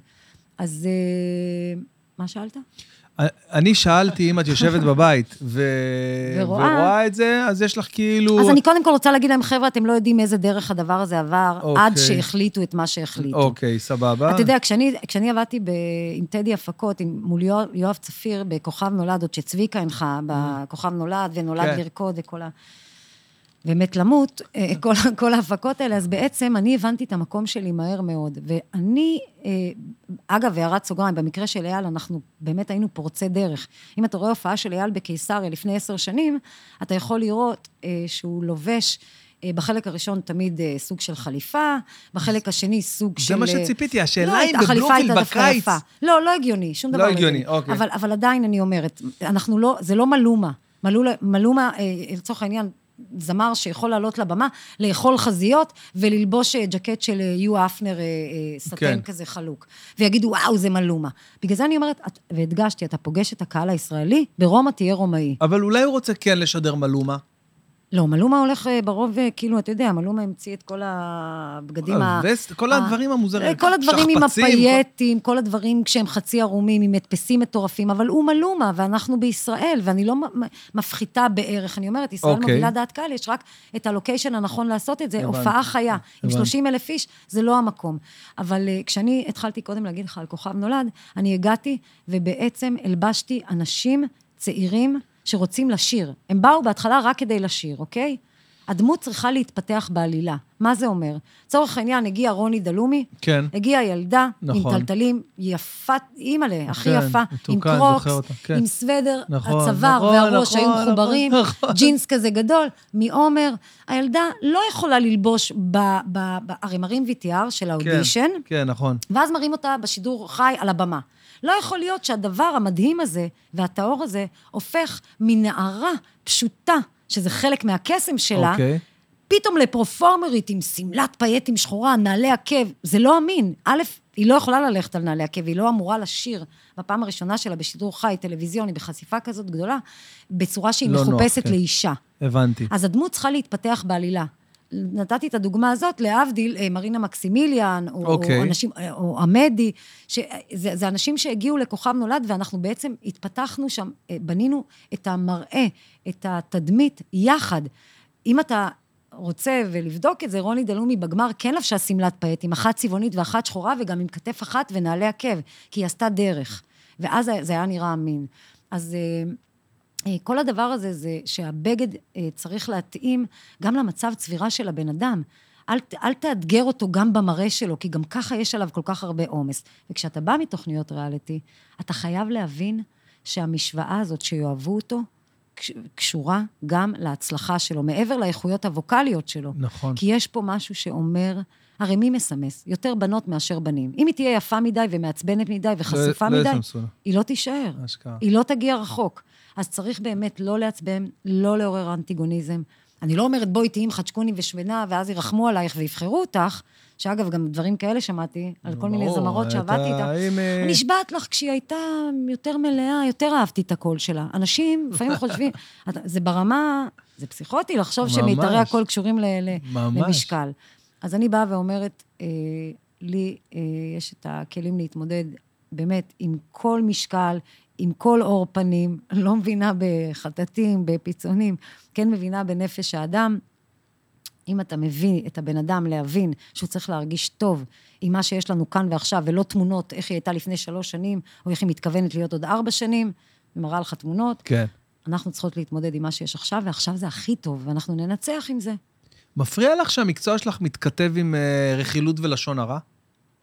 [SPEAKER 3] אז אה, מה שאלת?
[SPEAKER 1] אני שאלתי אם את יושבת [laughs] בבית ו...
[SPEAKER 3] ורואה.
[SPEAKER 1] ורואה את זה, אז יש לך כאילו...
[SPEAKER 3] אז אני קודם כל רוצה להגיד להם, חבר'ה, אתם לא יודעים איזה דרך הדבר הזה עבר,
[SPEAKER 1] אוקיי.
[SPEAKER 3] עד שהחליטו את מה שהחליטו.
[SPEAKER 1] אוקיי, סבבה.
[SPEAKER 3] אתה יודע, כשאני, כשאני עבדתי ב, עם טדי הפקות, עם, מול יואב, יואב צפיר בכוכב נולד, עוד שצביקה הנחה בכוכב נולד, ונולד
[SPEAKER 1] כן.
[SPEAKER 3] לרקוד וכל ה... ומת למות, אה, כל, כל ההפקות האלה, אז בעצם אני הבנתי את המקום שלי מהר מאוד. ואני, אה, אגב, הערת סוגריים, במקרה של אייל, אנחנו באמת היינו פורצי דרך. אם אתה רואה הופעה של אייל בקיסריה לפני עשר שנים, אתה יכול לראות אה, שהוא לובש... אה, בחלק הראשון תמיד אה, סוג של חליפה, בחלק השני סוג
[SPEAKER 1] זה
[SPEAKER 3] של...
[SPEAKER 1] מה
[SPEAKER 3] אה,
[SPEAKER 1] שציפיתי, השאלה
[SPEAKER 3] לא,
[SPEAKER 1] אם
[SPEAKER 3] החליפה
[SPEAKER 1] בבלומפילד בקיץ...
[SPEAKER 3] לא, לא הגיוני, שום
[SPEAKER 1] לא
[SPEAKER 3] דבר
[SPEAKER 1] הגיוני, אוקיי.
[SPEAKER 3] אבל, אבל עדיין אני אומרת, אנחנו לא, זה לא מלומה. מלומה, אה, לצורך העניין, זמר שיכול לעלות לבמה, לאכול חזיות וללבוש אה, ג'קט של אה, יו אפנר, אה, סטן
[SPEAKER 1] כן.
[SPEAKER 3] כזה חלוק. ויגידו, וואו, זה מלומה. בגלל זה אני אומרת, את- והדגשתי, אתה פוגש את הקהל הישראלי, ברומא תהיה רומאי.
[SPEAKER 1] אבל אולי הוא רוצה כן לשדר מלומה.
[SPEAKER 3] לא, מלומה הולך אה, ברוב, אה, כאילו, אתה יודע, מלומה המציא את כל הבגדים ה...
[SPEAKER 1] הווסט, כל
[SPEAKER 3] ה-
[SPEAKER 1] הדברים המוזרים.
[SPEAKER 3] אה, כל הדברים עם
[SPEAKER 1] שכפ"צים,
[SPEAKER 3] הפייטים, כל הדברים כשהם חצי ערומים, עם הדפסים מטורפים, אבל הוא מלומה, ואנחנו בישראל, ואני לא מפחיתה בערך, אני אומרת, ישראל
[SPEAKER 1] אוקיי.
[SPEAKER 3] מובילה דעת קהל, יש רק את הלוקיישן הנכון לעשות את זה,
[SPEAKER 1] הבנתי,
[SPEAKER 3] הופעה חיה, עם
[SPEAKER 1] הבנתי.
[SPEAKER 3] 30 אלף איש, זה לא המקום. אבל כשאני התחלתי קודם להגיד לך על כוכב נולד, אני הגעתי, ובעצם הלבשתי אנשים צעירים שרוצים לשיר. הם באו בהתחלה רק כדי לשיר, אוקיי? הדמות צריכה להתפתח בעלילה. מה זה אומר? לצורך העניין, הגיע רוני דלומי,
[SPEAKER 1] כן.
[SPEAKER 3] הגיעה ילדה
[SPEAKER 1] נכון.
[SPEAKER 3] עם טלטלים, יפת, אימא'לה, הכי
[SPEAKER 1] כן,
[SPEAKER 3] יפה, עם קרוקס,
[SPEAKER 1] כן.
[SPEAKER 3] עם סוודר,
[SPEAKER 1] נכון,
[SPEAKER 3] הצוואר
[SPEAKER 1] נכון,
[SPEAKER 3] והראש היו
[SPEAKER 1] נכון,
[SPEAKER 3] מחוברים,
[SPEAKER 1] נכון. [laughs]
[SPEAKER 3] ג'ינס כזה גדול, מעומר. הילדה לא יכולה ללבוש, ב, ב, ב, הרי מראים VTR של האודישן,
[SPEAKER 1] כן, נכון.
[SPEAKER 3] ואז מראים אותה בשידור חי על הבמה. לא יכול להיות שהדבר המדהים הזה והטהור הזה הופך מנערה פשוטה, שזה חלק מהקסם שלה,
[SPEAKER 1] אוקיי.
[SPEAKER 3] פתאום לפרופורמרית עם שמלת פייטים שחורה, נעלי עקב, זה לא אמין. א', היא לא יכולה ללכת על נעלי עקב, היא לא אמורה לשיר בפעם הראשונה שלה בשידור חי, טלוויזיוני, בחשיפה כזאת גדולה, בצורה שהיא
[SPEAKER 1] לא נוח,
[SPEAKER 3] מחופשת
[SPEAKER 1] כן.
[SPEAKER 3] לאישה.
[SPEAKER 1] הבנתי.
[SPEAKER 3] אז הדמות צריכה להתפתח בעלילה. נתתי את הדוגמה הזאת, להבדיל, אה, מרינה מקסימיליאן, או,
[SPEAKER 1] אוקיי.
[SPEAKER 3] או אנשים, אה, או עמדי, שזה זה אנשים שהגיעו לכוכב נולד, ואנחנו בעצם התפתחנו שם, אה, בנינו את המראה, את התדמית, יחד. אם אתה רוצה ולבדוק את זה, רוני דלומי בגמר כן לבשה שמלת פאט, עם אחת צבעונית ואחת שחורה, וגם עם כתף אחת ונעלי עקב, כי היא עשתה דרך. ואז זה היה נראה אמין. אז אה, אה, כל הדבר הזה זה שהבגד אה, צריך להתאים גם למצב צבירה של הבן אדם. אל, אל תאתגר אותו גם במראה שלו, כי גם ככה יש עליו כל כך הרבה עומס. וכשאתה בא מתוכניות ריאליטי, אתה חייב להבין שהמשוואה הזאת, שיאהבו אותו, קש- קשורה גם להצלחה שלו, מעבר לאיכויות הווקאליות שלו.
[SPEAKER 1] נכון.
[SPEAKER 3] כי יש פה משהו שאומר, הרי מי מסמס? יותר בנות מאשר בנים. אם היא תהיה יפה מדי ומעצבנת מדי וחשופה
[SPEAKER 1] לא
[SPEAKER 3] מדי,
[SPEAKER 1] לה.
[SPEAKER 3] היא לא תישאר.
[SPEAKER 1] אשכרה.
[SPEAKER 3] היא לא תגיע רחוק. אז צריך באמת לא לעצבן, לא לעורר אנטיגוניזם. אני לא אומרת, בואי תהיי עם חדשקוני ושמנה, ואז ירחמו עלייך ויבחרו אותך, שאגב, גם דברים כאלה שמעתי, על כל מיני זמרות שעבדתי איתן.
[SPEAKER 1] אם, אה,
[SPEAKER 3] אני נשבעת לך, כשהיא הייתה יותר מלאה, יותר אהבתי את הקול שלה. אנשים לפעמים חושבים, [laughs] זה ברמה, זה פסיכוטי לחשוב. שמיתרי הקול קשורים. למשקל. אז אני באה ואומרת, אה, לי אה, יש את הכלים להתמודד באמת עם כל משקל, עם כל עור פנים, [laughs] לא מבינה בחטטים, בפיצונים, כן מבינה בנפש האדם. אם אתה מביא את הבן אדם להבין שהוא צריך להרגיש טוב עם מה שיש לנו כאן ועכשיו, ולא תמונות איך היא הייתה לפני שלוש שנים, או איך היא מתכוונת להיות עוד ארבע שנים, ומראה לך תמונות,
[SPEAKER 1] כן.
[SPEAKER 3] אנחנו צריכות להתמודד עם מה שיש עכשיו, ועכשיו זה הכי טוב, ואנחנו ננצח עם זה.
[SPEAKER 1] מפריע לך שהמקצוע שלך מתכתב עם אה, רכילות ולשון הרע?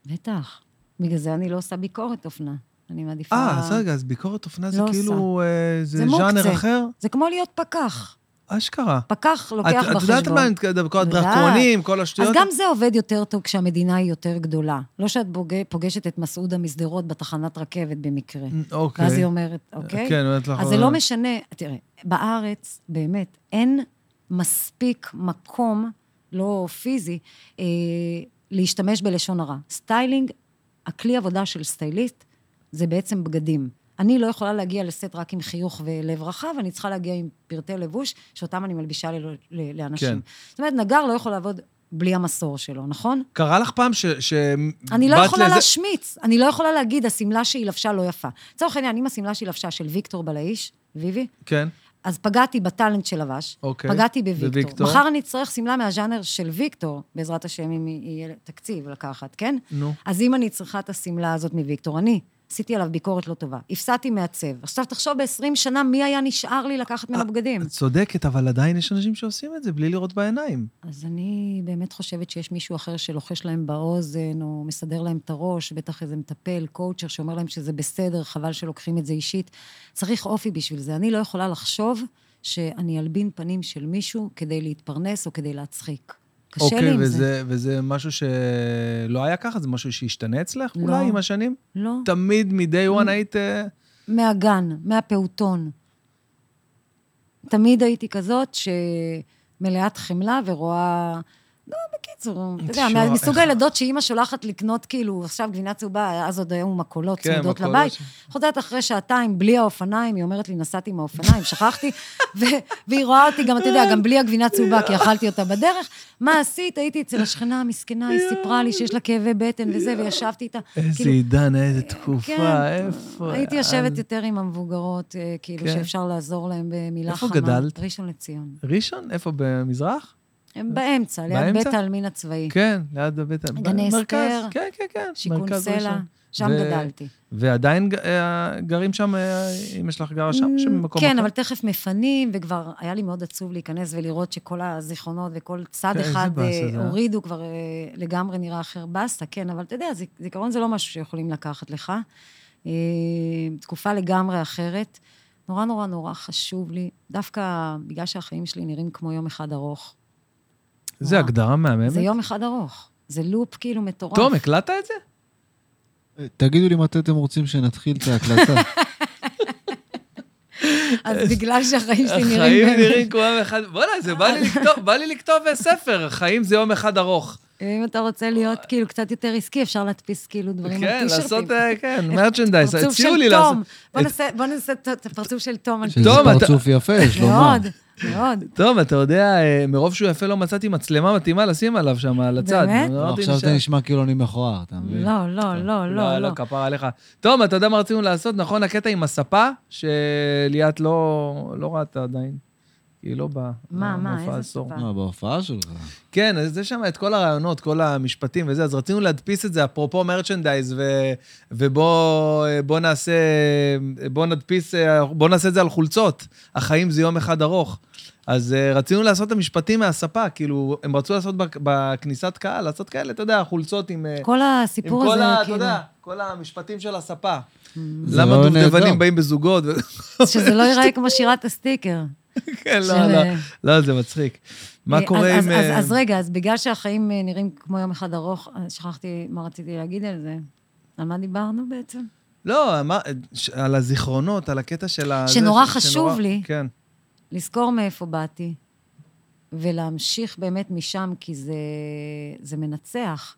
[SPEAKER 3] בטח. בגלל זה אני לא עושה ביקורת אופנה. אני מעדיפה...
[SPEAKER 1] אה, אז רגע, אז ביקורת אופנה זה
[SPEAKER 3] לא
[SPEAKER 1] כאילו... אה, זה
[SPEAKER 3] זה.
[SPEAKER 1] ז'אנר אחר?
[SPEAKER 3] זה כמו להיות פקח.
[SPEAKER 1] אשכרה.
[SPEAKER 3] פקח לוקח
[SPEAKER 1] את-
[SPEAKER 3] בחשבון.
[SPEAKER 1] את יודעת מה אני מתכוון? כל. הדרקונים, כל השטויות?
[SPEAKER 3] אז גם זה עובד יותר טוב כשהמדינה היא יותר גדולה. לא שאת פוגש- פוגשת את מסעודה משדרות בתחנת רכבת במקרה.
[SPEAKER 1] אוקיי.
[SPEAKER 3] ואז היא אומרת, אוקיי?
[SPEAKER 1] כן, אומרת לך...
[SPEAKER 3] אז זה לא משנה, תראה, בארץ, באמת, אין מספיק מקום, לא פיזי, אה, להשתמש בלשון הרע. סטיילינג, הכלי עבודה של סטייליסט, זה בעצם בגדים. אני לא יכולה להגיע לסט רק עם חיוך ולב רחב, אני צריכה להגיע עם פרטי לבוש, שאותם אני מלבישה ל- ל- לאנשים.
[SPEAKER 1] כן.
[SPEAKER 3] זאת אומרת, נגר לא יכול לעבוד בלי המסור שלו, נכון?
[SPEAKER 1] קרה לך פעם ש... ש...
[SPEAKER 3] אני לא יכולה
[SPEAKER 1] לזה-
[SPEAKER 3] להשמיץ, אני לא יכולה להגיד, השמלה שהיא לבשה לא יפה. לצורך העניין, אם השמלה שהיא לבשה של ויקטור בלעיש, ויבי,
[SPEAKER 1] כן.
[SPEAKER 3] אז פגעתי בטאלנט של לבש,
[SPEAKER 1] אוקיי.
[SPEAKER 3] פגעתי בוויקטור.
[SPEAKER 1] בוויקטור.
[SPEAKER 3] מחר אני אצטרך שמלה מהז'אנר של ויקטור, בעזרת השם, אם יהיה תקציב לקחת, כן?
[SPEAKER 1] נו.
[SPEAKER 3] אז אם אני צריכה את השמלה הזאת מוויקטור, אני עשיתי עליו ביקורת לא טובה, הפסדתי מעצב. עכשיו תחשוב ב-20 שנה מי היה נשאר לי לקחת ממנו בגדים.
[SPEAKER 1] את צודקת, אבל עדיין יש אנשים שעושים את זה בלי לראות בעיניים.
[SPEAKER 3] אז אני באמת חושבת שיש מישהו אחר שלוחש להם באוזן, או מסדר להם את הראש, בטח איזה מטפל, קואוצ'ר, שאומר להם שזה בסדר, חבל שלוקחים את זה אישית. צריך אופי בשביל זה. אני לא יכולה לחשוב שאני אלבין פנים של מישהו כדי להתפרנס או כדי להצחיק. קשה לי
[SPEAKER 1] אוקיי,
[SPEAKER 3] עם
[SPEAKER 1] וזה,
[SPEAKER 3] זה.
[SPEAKER 1] וזה משהו שלא היה ככה? זה משהו שהשתנה אצלך
[SPEAKER 3] לא.
[SPEAKER 1] אולי עם השנים?
[SPEAKER 3] לא.
[SPEAKER 1] תמיד מ-day one היית... אה,
[SPEAKER 3] מהגן, מהפעוטון. תמיד הייתי כזאת שמלאת חמלה ורואה... לא, בקיצור, אתה יודע, מסוג הילדות שאימא שולחת לקנות, כאילו, עכשיו גבינה צהובה, אז עוד היו מקולות
[SPEAKER 1] כן,
[SPEAKER 3] צמודות
[SPEAKER 1] מקולות
[SPEAKER 3] לבית. חוזרת אחרי שעתיים, בלי האופניים, היא אומרת לי, נסעתי עם האופניים, שכחתי, [laughs] והיא רואה אותי גם, אתה יודע, גם בלי הגבינה צהובה, כי אכלתי אותה בדרך. מה עשית? הייתי אצל השכנה המסכנה, היא סיפרה לי שיש לה כאבי בטן וזה, וישבתי איתה.
[SPEAKER 1] איזה
[SPEAKER 3] כאילו,
[SPEAKER 1] עידן, איזה תקופה,
[SPEAKER 3] כן,
[SPEAKER 1] איפה...
[SPEAKER 3] הייתי יושבת יותר עם המבוגרות, אה, כאילו,
[SPEAKER 1] כן.
[SPEAKER 3] שאפשר לעזור להם במילה
[SPEAKER 1] איפה
[SPEAKER 3] חמה.
[SPEAKER 1] גדלת?
[SPEAKER 3] ראשון לציון.
[SPEAKER 1] ראשון? איפה, במזרח?
[SPEAKER 3] הם באמצע, ליד? בית העלמין הצבאי.
[SPEAKER 1] כן, ליד בית... ה-
[SPEAKER 3] גני. אסתר,
[SPEAKER 1] כן, כן, כן.
[SPEAKER 3] שיכון סלע. שם
[SPEAKER 1] ו-
[SPEAKER 3] גדלתי.
[SPEAKER 1] ועדיין ג- אה, גרים שם, אה, אמא שלך גרה שם, או שבמקום
[SPEAKER 3] כן,
[SPEAKER 1] אחר?
[SPEAKER 3] אבל תכף מפנים, וכבר היה לי מאוד עצוב להיכנס ולראות שכל הזיכרונות וכל צד
[SPEAKER 1] כן,
[SPEAKER 3] אחד אה,
[SPEAKER 1] אה?
[SPEAKER 3] הורידו, כבר לגמרי נראה אחר באסה, כן, אבל אתה יודע, זיכרון זה לא משהו שיכולים לקחת לך. תקופה לגמרי אחרת. נורא נורא נורא חשוב לי, דווקא בגלל שהחיים שלי נראים כמו יום אחד ארוך.
[SPEAKER 1] זה
[SPEAKER 3] נורא.
[SPEAKER 1] הגדרה מהממת.
[SPEAKER 3] זה יום אחד ארוך. זה לופ כאילו מטורף.
[SPEAKER 1] תום, הקלטת את זה?
[SPEAKER 2] תגידו לי מתי אתם רוצים שנתחיל את ההקלטה. [laughs]
[SPEAKER 3] אז בגלל שהחיים שלי נראים...
[SPEAKER 1] החיים נראים כמו יום אחד... בוא'נה, זה בא לי לכתוב- לי לכתוב אה, ספר, החיים זה יום אחד ארוך.
[SPEAKER 3] אם אתה רוצה להיות כאילו קצת יותר עסקי, אפשר להדפיס כאילו דברים על
[SPEAKER 1] כן,
[SPEAKER 3] טישרטים.
[SPEAKER 1] לעשות, אה, כן, מרצ'נדייז.
[SPEAKER 3] פרצוף
[SPEAKER 1] הציעו
[SPEAKER 3] של
[SPEAKER 1] לי לעשות...
[SPEAKER 3] תום. בוא נעשה- בוא נעשה את הפרצוף של תום על
[SPEAKER 2] שזה
[SPEAKER 1] טוב, אתה-
[SPEAKER 2] פרצוף יפה, יש לומר.
[SPEAKER 3] מאוד. מאוד.
[SPEAKER 1] טוב, אתה יודע, אה, מרוב שהוא יפה לא מצאתי מצלמה מתאימה לשים עליו שם, על הצד.
[SPEAKER 3] באמת?
[SPEAKER 2] לא, עכשיו זה נשמע כאילו אני מכוער, אתה מבין?
[SPEAKER 3] לא, לא, לא, לא, לא.
[SPEAKER 1] כפרה עליך. טוב, אתה יודע מה רצינו לעשות? נכון, הקטע עם הספה, שליאת לא לא ראתה עדיין. היא לא באה.
[SPEAKER 3] מה, מה,
[SPEAKER 1] למופע
[SPEAKER 3] איזה. ספה?
[SPEAKER 2] מה, בהופעה שלך.
[SPEAKER 1] כן, אז יש שם את כל הרעיונות, כל המשפטים וזה, אז רצינו להדפיס את זה, אפרופו מרצ'נדייז, ו, ובוא בוא נעשה, בוא נדפיס, בוא נעשה את זה על חולצות. החיים זה יום אחד ארוך. אז uh, רצינו לעשות את המשפטים מהספה, כאילו, הם רצו לעשות בק- בכניסת קהל, לעשות כאלה, אתה יודע, חולצות עם... אה,
[SPEAKER 3] כל
[SPEAKER 1] עם
[SPEAKER 3] הסיפור
[SPEAKER 1] כל
[SPEAKER 3] הזה,
[SPEAKER 1] ה... אתה
[SPEAKER 3] כאילו,
[SPEAKER 1] יודע, כל המשפטים של הספה. למה
[SPEAKER 2] רעיון
[SPEAKER 1] דובדבנים. באים בזוגות?
[SPEAKER 3] שזה לא ייראה כמו שירת הסטיקר. [laughs]
[SPEAKER 1] כן,
[SPEAKER 3] של,
[SPEAKER 1] לא, לא,
[SPEAKER 3] אה,
[SPEAKER 1] לא, זה מצחיק. מה קורה
[SPEAKER 3] אז,
[SPEAKER 1] עם...
[SPEAKER 3] אז, אז, אז רגע, אז בגלל שהחיים נראים כמו יום אחד ארוך, שכחתי מה רציתי להגיד על זה. על מה דיברנו בעצם?
[SPEAKER 1] לא, מה, על הזיכרונות, על הקטע של ה...
[SPEAKER 3] שנורא
[SPEAKER 1] זה,
[SPEAKER 3] חשוב
[SPEAKER 1] שנורא-
[SPEAKER 3] לי.
[SPEAKER 1] כן.
[SPEAKER 3] לזכור מאיפה באתי, ולהמשיך באמת משם, כי זה, זה מנצח.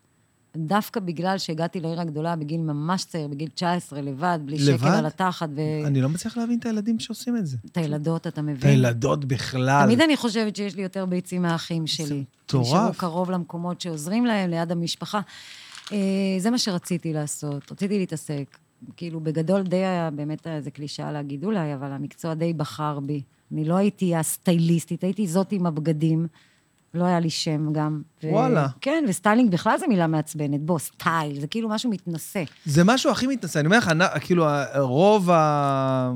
[SPEAKER 3] דווקא בגלל שהגעתי לעיר הגדולה בגיל ממש צעיר, בגיל 19, לבד, בלי
[SPEAKER 1] לבד?
[SPEAKER 3] שקל על התחת,
[SPEAKER 1] אני לא מצליח להבין את הילדים שעושים את זה.
[SPEAKER 3] ואת הילדות, אתה
[SPEAKER 1] את
[SPEAKER 3] מבין?
[SPEAKER 1] הילדות בכלל.
[SPEAKER 3] תמיד אני חושבת שיש לי יותר ביצים מהאחים שלי.
[SPEAKER 1] מטורף.
[SPEAKER 3] נשארו קרוב למקומות שעוזרים להם, ליד המשפחה. אה, זה מה שרציתי לעשות, רציתי להתעסק. כאילו, בגדול די היה, באמת איזה קלישאה להגיד אולי, אבל המקצוע די בחר בי. אני לא הייתי הסטייליסטית, הייתי זאת עם הבגדים. לא היה לי שם גם. ו-
[SPEAKER 1] וואלה.
[SPEAKER 3] כן, וסטיילינג בכלל זה מילה מעצבנת. בוא, סטייל, זה כאילו משהו מתנשא.
[SPEAKER 1] זה משהו הכי מתנשא. אני אומר לך, כאילו, רוב ה-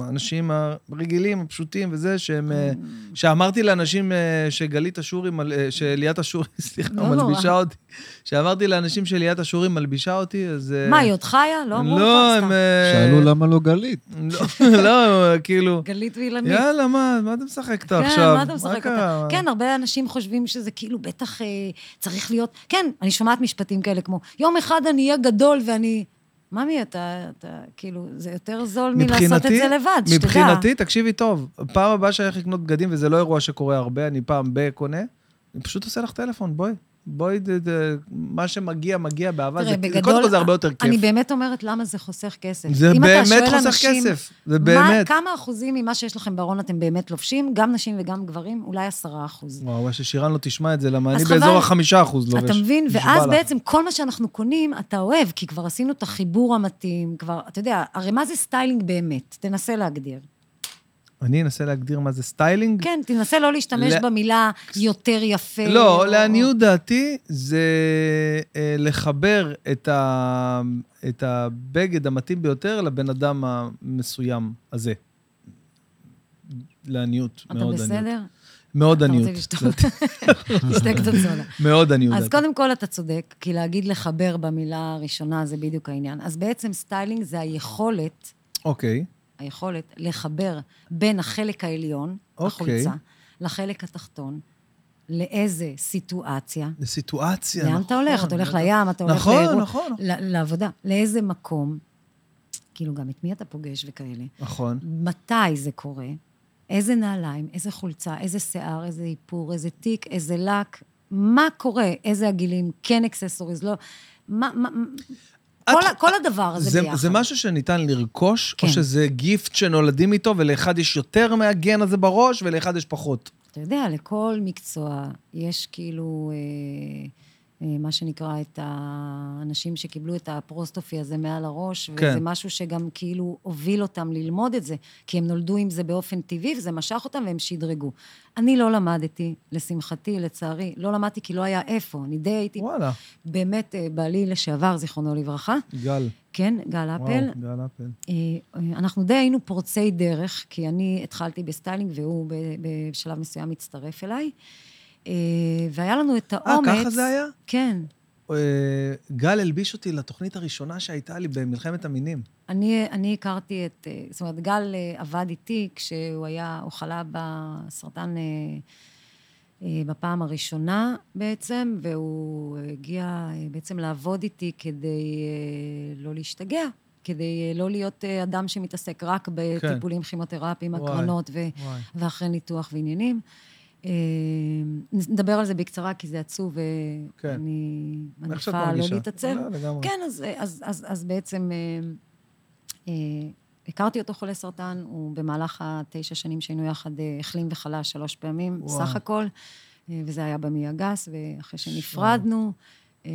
[SPEAKER 1] האנשים הרגילים, הפשוטים וזה, שהם... אה, שאמרתי לאנשים אה, שגלית אשורי, מל- אה, שליאת אשורי, [laughs] סליחה,
[SPEAKER 3] לא.
[SPEAKER 1] מלבישה אותי, שאמרתי לאנשים שליאת אשורי מלבישה אותי, אז...
[SPEAKER 3] מה, היא עוד חיה? לא אמרו
[SPEAKER 1] לא,
[SPEAKER 3] לך
[SPEAKER 1] הם...
[SPEAKER 3] סתם.
[SPEAKER 2] שאלו למה לא גלית.
[SPEAKER 1] לא, [laughs] לא, כאילו...
[SPEAKER 3] גלית ואילנית.
[SPEAKER 1] יאללה, מה, מה אתה משחק איתה
[SPEAKER 3] כן,
[SPEAKER 1] עכשיו?
[SPEAKER 3] מה אתה משחק? אותה? כן, הרבה אנשים חושבים שזה כאילו בטח אה, צריך להיות... כן, אני שומעת משפטים כאלה כמו, יום אחד אני אהיה גדול ואני... ממי, אתה, אתה, כאילו, זה יותר זול מלעשות את זה לבד, שתדע.
[SPEAKER 1] מבחינתי, תקשיבי טוב, פעם הבאה שאני הולך לקנות בגדים, וזה לא אירוע שקורה הרבה, אני פעם ב קונה, אני פשוט עושה לך טלפון, בואי. בואי, מה שמגיע, מגיע באהבה.
[SPEAKER 3] תראה, בגדול,
[SPEAKER 1] קודם כל זה הרבה יותר כיף.
[SPEAKER 3] אני באמת אומרת למה זה חוסך כסף.
[SPEAKER 1] זה באמת חוסך
[SPEAKER 3] אנשים,
[SPEAKER 1] כסף, זה
[SPEAKER 3] מה,
[SPEAKER 1] באמת.
[SPEAKER 3] כמה אחוזים ממה שיש לכם בארון אתם באמת לובשים, גם נשים וגם גברים? אולי עשרה אחוז.
[SPEAKER 1] וואו, ששירן לא תשמע את זה, למה אני
[SPEAKER 3] אז
[SPEAKER 1] באזור. החמישה אחוז לובש.
[SPEAKER 3] אתה מבין? ואז. בעצם כל מה שאנחנו קונים, אתה אוהב, כי כבר עשינו את החיבור המתאים, כבר, אתה יודע, הרי מה זה סטיילינג באמת? תנסה להגדיר.
[SPEAKER 1] אני אנסה להגדיר מה זה סטיילינג.
[SPEAKER 3] כן, תנסה לא להשתמש
[SPEAKER 1] לא-
[SPEAKER 3] במילה יותר יפה.
[SPEAKER 1] לא,
[SPEAKER 3] או-
[SPEAKER 1] לעניות דעתי, זה אה, לחבר את, ה, את הבגד המתאים ביותר לבן אדם המסוים הזה. לעניות,
[SPEAKER 3] אתה
[SPEAKER 1] מאוד עניות.
[SPEAKER 3] בסדר?
[SPEAKER 1] מאוד
[SPEAKER 3] אתה
[SPEAKER 1] עניות.
[SPEAKER 3] רוצה לשתות? [laughs] תשתה קצת סודה.
[SPEAKER 1] מאוד עניות.
[SPEAKER 3] אז. קודם כל אתה צודק, כי להגיד לחבר במילה הראשונה זה בדיוק העניין. אז בעצם סטיילינג זה היכולת,
[SPEAKER 1] אוקיי.
[SPEAKER 3] היכולת לחבר בין החלק העליון,
[SPEAKER 1] אוקיי.
[SPEAKER 3] החולצה, לחלק התחתון, לאיזה סיטואציה.
[SPEAKER 1] לסיטואציה,
[SPEAKER 3] לאן
[SPEAKER 1] נכון.
[SPEAKER 3] אתה הולך? אתה הולך. לים, אתה הולך
[SPEAKER 1] נכון,
[SPEAKER 3] לאירוע,
[SPEAKER 1] נכון.
[SPEAKER 3] ל- לעבודה. לאיזה מקום, כאילו, גם את מי אתה פוגש וכאלה.
[SPEAKER 1] נכון.
[SPEAKER 3] מתי זה קורה, איזה נעליים, איזה חולצה, איזה שיער, איזה איפור, איזה תיק, איזה לק, מה קורה, איזה הגילים, כן אקססוריז, לא... מה, מה, כל, ה- כל הדבר הזה
[SPEAKER 1] זה,
[SPEAKER 3] ביחד.
[SPEAKER 1] זה משהו שניתן לרכוש,
[SPEAKER 3] כן.
[SPEAKER 1] או שזה גיפט שנולדים איתו, ולאחד יש יותר מהגן הזה בראש, ולאחד יש פחות.
[SPEAKER 3] אתה יודע, לכל מקצוע יש כאילו, אה, מה שנקרא, את האנשים שקיבלו את הפרוסטופי הזה מעל הראש,
[SPEAKER 1] כן.
[SPEAKER 3] וזה משהו שגם כאילו הוביל אותם ללמוד את זה, כי הם נולדו עם זה באופן טבעי, וזה משך אותם והם שדרגו. אני לא למדתי, לשמחתי, לצערי, לא למדתי כי לא היה איפה. אני די הייתי,
[SPEAKER 1] וואלה,
[SPEAKER 3] באמת, אה, בעלי לשעבר, זיכרונו לברכה,
[SPEAKER 1] גל.
[SPEAKER 3] כן, גל אפל,
[SPEAKER 1] וואו, גל אפל.
[SPEAKER 3] אה, אנחנו די היינו פורצי דרך, כי אני התחלתי בסטיילינג והוא בשלב מסוים הצטרף אליי. אה, והיה לנו את
[SPEAKER 1] אה,
[SPEAKER 3] האומץ...
[SPEAKER 1] ככה זה היה?
[SPEAKER 3] כן.
[SPEAKER 1] אה, גל הלביש אותי לתוכנית הראשונה שהייתה לי במלחמת המינים.
[SPEAKER 3] אני, אני הכרתי את... אה, זאת אומרת, גל אה, עבד איתי כשהוא היה, הוא חלה בסרטן אה, אה, בפעם הראשונה בעצם, והוא הגיע אה, בעצם לעבוד איתי כדי אה, לא להשתגע. כדי אה, לא להיות אה, אדם שמתעסק רק בטיפולים כימותרפיים,
[SPEAKER 1] וואי,
[SPEAKER 3] הקרנות ו-. ואחרי ניתוח ועניינים. אה, נדבר על זה בקצרה, כי זה עצוב,
[SPEAKER 1] כן.
[SPEAKER 3] ואני
[SPEAKER 1] איך שאת
[SPEAKER 3] מעדיפה לא? להתעצב.
[SPEAKER 1] לגמרי.
[SPEAKER 3] כן, אז, בעצם אה, אה, הכרתי אותו חולה סרטן, הוא במהלך התשע שנים שהיינו יחד אה, החלים וחלה שלוש פעמים. סך הכל, אה, וזה היה במעי הגס, ואחרי שנפרדנו, אה,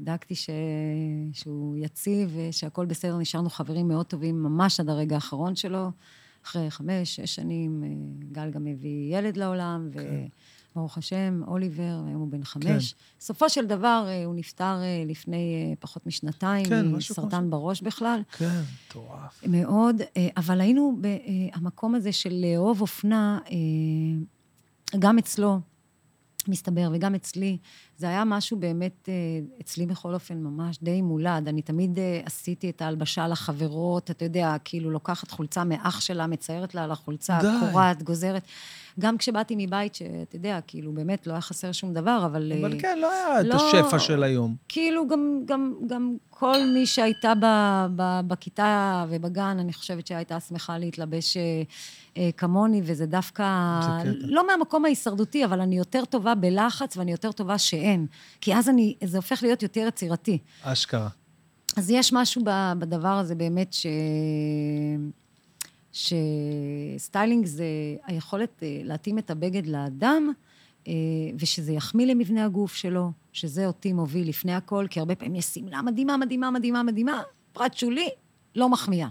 [SPEAKER 3] דאגתי ש... שהוא יציב ושהכול בסדר, נשארנו חברים מאוד טובים ממש עד הרגע האחרון שלו. אחרי חמש, שש שנים, אה, גל גם הביא ילד לעולם,
[SPEAKER 1] כן.
[SPEAKER 3] וברוך השם, אוליבר, היום הוא בן חמש. בסופו של דבר, אה, הוא נפטר אה, לפני פחות משנתיים,
[SPEAKER 1] כן,
[SPEAKER 3] מסרטן בראש בכלל.
[SPEAKER 1] כן, מטורף.
[SPEAKER 3] מאוד, אבל היינו במקום הזה של לאהוב אופנה, גם אצלו, מסתבר, וגם אצלי. זה היה משהו באמת, אה, אצלי בכל אופן, ממש די מולד. אני תמיד אה, עשיתי את ההלבשה לחברות, אתה יודע, כאילו לוקחת חולצה מאח שלה, מציירת לה על החולצה. קורעת, גוזרת. גם כשבאתי מבית, שאתה יודע, כאילו, באמת לא היה חסר שום דבר, אבל...
[SPEAKER 1] אבל
[SPEAKER 3] אה,
[SPEAKER 1] כן, לא היה את
[SPEAKER 3] לא-
[SPEAKER 1] השפע של היום.
[SPEAKER 3] כאילו גם, גם, גם כל מי שהייתה ב, ב, בכיתה ובגן, אני חושבת שהייתה שמחה להתלבש אה, אה, כמוני, וזה דווקא...
[SPEAKER 1] זה.
[SPEAKER 3] לא מהמקום ההישרדותי, אבל אני יותר טובה בלחץ ואני יותר טובה שאין. כי אז אני, זה הופך להיות יותר יצירתי.
[SPEAKER 1] אשכרה.
[SPEAKER 3] אז יש משהו בדבר הזה באמת ש... שסטיילינג זה היכולת אה, להתאים את הבגד לאדם, אה, ושזה יחמיא למבנה הגוף שלו, שזה אותי מוביל לפני הכל, כי הרבה פעמים יש שמלה מדהימה, מדהימה, מדהימה, מדהימה, פרט שולי, לא מחמיאה.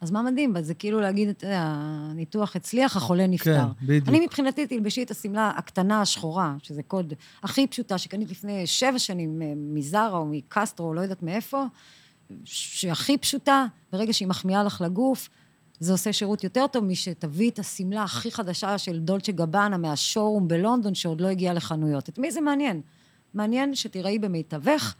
[SPEAKER 3] אז מה מדהים? זה כאילו להגיד, אתה יודע, הניתוח הצליח, החולה נפטר.
[SPEAKER 1] כן, בדיוק.
[SPEAKER 3] אני מבחינתי תלבשי את השמלה הקטנה השחורה, שזה קוד הכי פשוטה, שקנית לפני שבע שנים אה, מזרה או מקסטרו, או לא יודעת מאיפה, שהכי פשוטה, ברגע שהיא מחמיאה לך לגוף, זה עושה שירות יותר טוב משתביא את השמלה הכי חדשה של דולצ'ה גבאנה מהשורום בלונדון, שעוד לא הגיעה לחנויות. את מי זה מעניין? מעניין שתראי במיטבך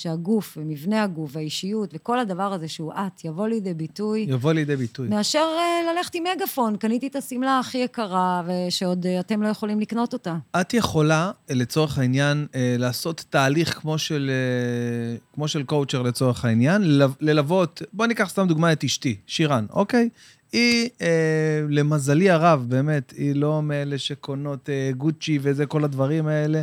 [SPEAKER 3] שהגוף ומבנה הגוף והאישיות וכל הדבר הזה שהוא את, יבוא לידי ביטוי.
[SPEAKER 1] יבוא לידי ביטוי.
[SPEAKER 3] מאשר אה, ללכת עם מגפון, קניתי את השמלה הכי יקרה, ושעוד אה, אתם לא יכולים לקנות אותה.
[SPEAKER 1] את יכולה, אה, לצורך העניין, לעשות תהליך כמו של, כמו של קואוצ'ר לצורך העניין, ללו- ללוות, בוא ניקח סתם דוגמא את אשתי, שירן, אוקיי? היא, אה, למזלי הרב, באמת, היא לא מאלה שקונות אה, גוצ'י וזה, כל הדברים האלה,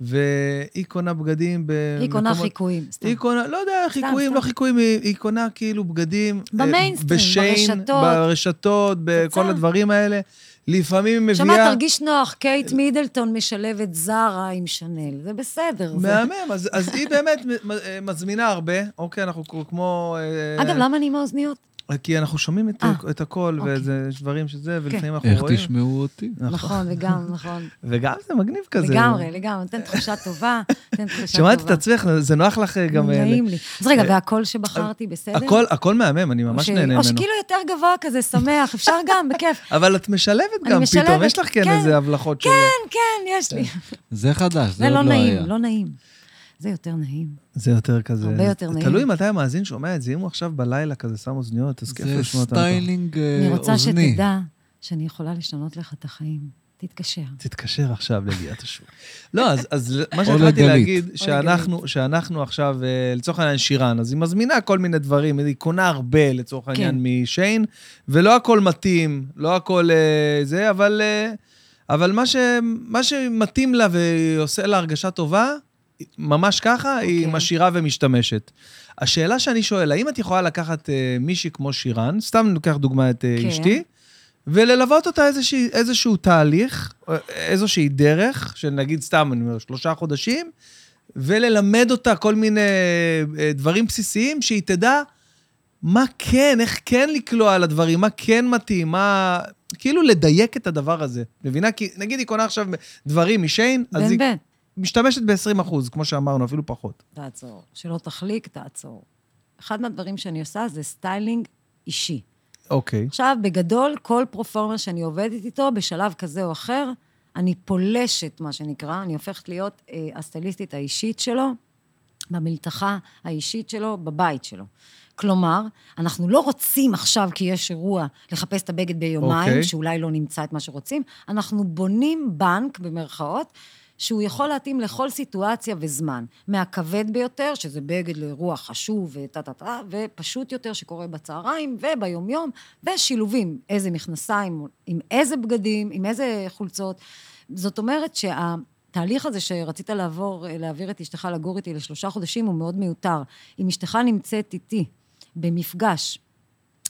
[SPEAKER 1] והיא קונה בגדים במקומות...
[SPEAKER 3] היא קונה חיקויים, סתם.
[SPEAKER 1] היא קונה, לא יודע, חיקויים,
[SPEAKER 3] סתם.
[SPEAKER 1] לא חיקויים, היא, היא קונה כאילו בגדים... אה,
[SPEAKER 3] במיינסטרים,
[SPEAKER 1] בשיין,
[SPEAKER 3] ברשתות.
[SPEAKER 1] ברשתות, בכל
[SPEAKER 3] קצר.
[SPEAKER 1] הדברים האלה. לפעמים היא מביאה...
[SPEAKER 3] שמע, תרגיש נוח, קייט מידלטון משלבת זרה עם שנל, זה בסדר. זה...
[SPEAKER 1] מהמם, אז, אז היא באמת מ- מזמינה הרבה, אוקיי, אנחנו כמו... אה,
[SPEAKER 3] אגב, למה אני עם האוזניות?
[SPEAKER 1] כי אנחנו שומעים את,
[SPEAKER 3] אה,
[SPEAKER 1] את הכל,
[SPEAKER 3] אוקיי.
[SPEAKER 1] וזה יש דברים שזה, ולפעמים אנחנו
[SPEAKER 2] איך
[SPEAKER 1] רואים.
[SPEAKER 2] תשמעו אותי?
[SPEAKER 3] נכון, וגם, נכון. [laughs]
[SPEAKER 1] וגם זה מגניב כזה.
[SPEAKER 3] לגמרי, לגמרי, נותן תחושה טובה, נותן תחושה [laughs] טובה.
[SPEAKER 1] שמעת את עצמך, זה נוח לך גם... אה,
[SPEAKER 3] נעים לי. אז רגע, והקול שבחרתי, בסדר?
[SPEAKER 1] הכל, הכל מהמם, אני
[SPEAKER 3] או
[SPEAKER 1] ממש
[SPEAKER 3] ש-
[SPEAKER 1] נהנה
[SPEAKER 3] או
[SPEAKER 1] ממנו.
[SPEAKER 3] שכאילו יותר גבוה כזה, שמח, אפשר גם, בכיף. [laughs]
[SPEAKER 1] אבל את משלבת גם פתאום, יש לך כן
[SPEAKER 3] כן.
[SPEAKER 1] איזה הבלחות של...
[SPEAKER 3] כן, כן, יש לי.
[SPEAKER 2] זה חדש, זה
[SPEAKER 3] זה
[SPEAKER 2] עוד
[SPEAKER 3] לא
[SPEAKER 2] לא היה.
[SPEAKER 3] נעים, לא נעים. זה יותר נעים.
[SPEAKER 1] זה יותר כזה...
[SPEAKER 3] הרבה יותר נעים.
[SPEAKER 1] תלוי מתי המאזין שומע את זה, אם הוא עכשיו בלילה כזה שם אוזניות, אז כיף
[SPEAKER 2] זה
[SPEAKER 1] לשמוע אותם.
[SPEAKER 2] סטיילינג אה,
[SPEAKER 3] אני רוצה
[SPEAKER 2] אוזני.
[SPEAKER 3] שתדע שאני יכולה לשנות לך את החיים. תתקשר.
[SPEAKER 1] תתקשר עכשיו לגיאת השוק. [laughs] לא, אז, אז מה שהתחלתי. להגיד, שאנחנו, שאנחנו עכשיו, אה, לצורך העניין שירן, אז היא מזמינה כל מיני דברים, היא קונה הרבה, לצורך העניין,
[SPEAKER 3] כן.
[SPEAKER 1] משיין, ולא הכל מתאים, לא הכל אה, זה, אבל, אה, אבל מה, ש, מה שמתאים לה ועושה לה הרגשה טובה, ממש ככה, היא
[SPEAKER 3] אוקיי.
[SPEAKER 1] משאירה ומשתמשת. השאלה שאני שואל, האם את יכולה לקחת אה, מישהי כמו שירן, סתם ניקח דוגמא את אה,
[SPEAKER 3] כן.
[SPEAKER 1] אשתי, וללוות אותה איזושהי, איזשהו תהליך, או איזושהי דרך, של נגיד סתם, אני אומר, שלושה חודשים, וללמד אותה כל מיני אה, דברים בסיסיים, שהיא תדע מה כן, איך כן לקלוע על הדברים, מה כן מתאים, מה... כאילו לדייק את הדבר הזה. מבינה? כי נגיד היא קונה עכשיו דברים משיין, אז
[SPEAKER 3] בן
[SPEAKER 1] היא
[SPEAKER 3] בן.
[SPEAKER 1] משתמשת ב-20 אחוז, כמו שאמרנו, אפילו פחות.
[SPEAKER 3] תעצור. שלא תחליק, תעצור. אחד מהדברים שאני עושה זה סטיילינג אישי.
[SPEAKER 1] אוקיי.
[SPEAKER 3] עכשיו, בגדול, כל performer שאני עובדת איתו, בשלב כזה או אחר, אני פולשת, מה שנקרא, אני הופכת להיות אה, הסטייליסטית האישית שלו, במלתחה האישית שלו, בבית שלו. כלומר, אנחנו לא רוצים עכשיו, כי יש אירוע, לחפש את הבגד ביומיים,
[SPEAKER 1] אוקיי.
[SPEAKER 3] okay. שאולי לא נמצא את מה שרוצים, אנחנו בונים בנק, במרכאות, שהוא יכול להתאים לכל סיטואציה וזמן. מהכבד ביותר, שזה בגד לאירוע חשוב וטה-טה-טה, ופשוט יותר שקורה בצהריים וביומיום, ושילובים, איזה מכנסיים, עם איזה בגדים, עם איזה חולצות. זאת אומרת שהתהליך הזה שרצית לעבור, להעביר את אשתך לגור איתי לשלושה חודשים, הוא מאוד מיותר. אם אשתך נמצאת איתי במפגש,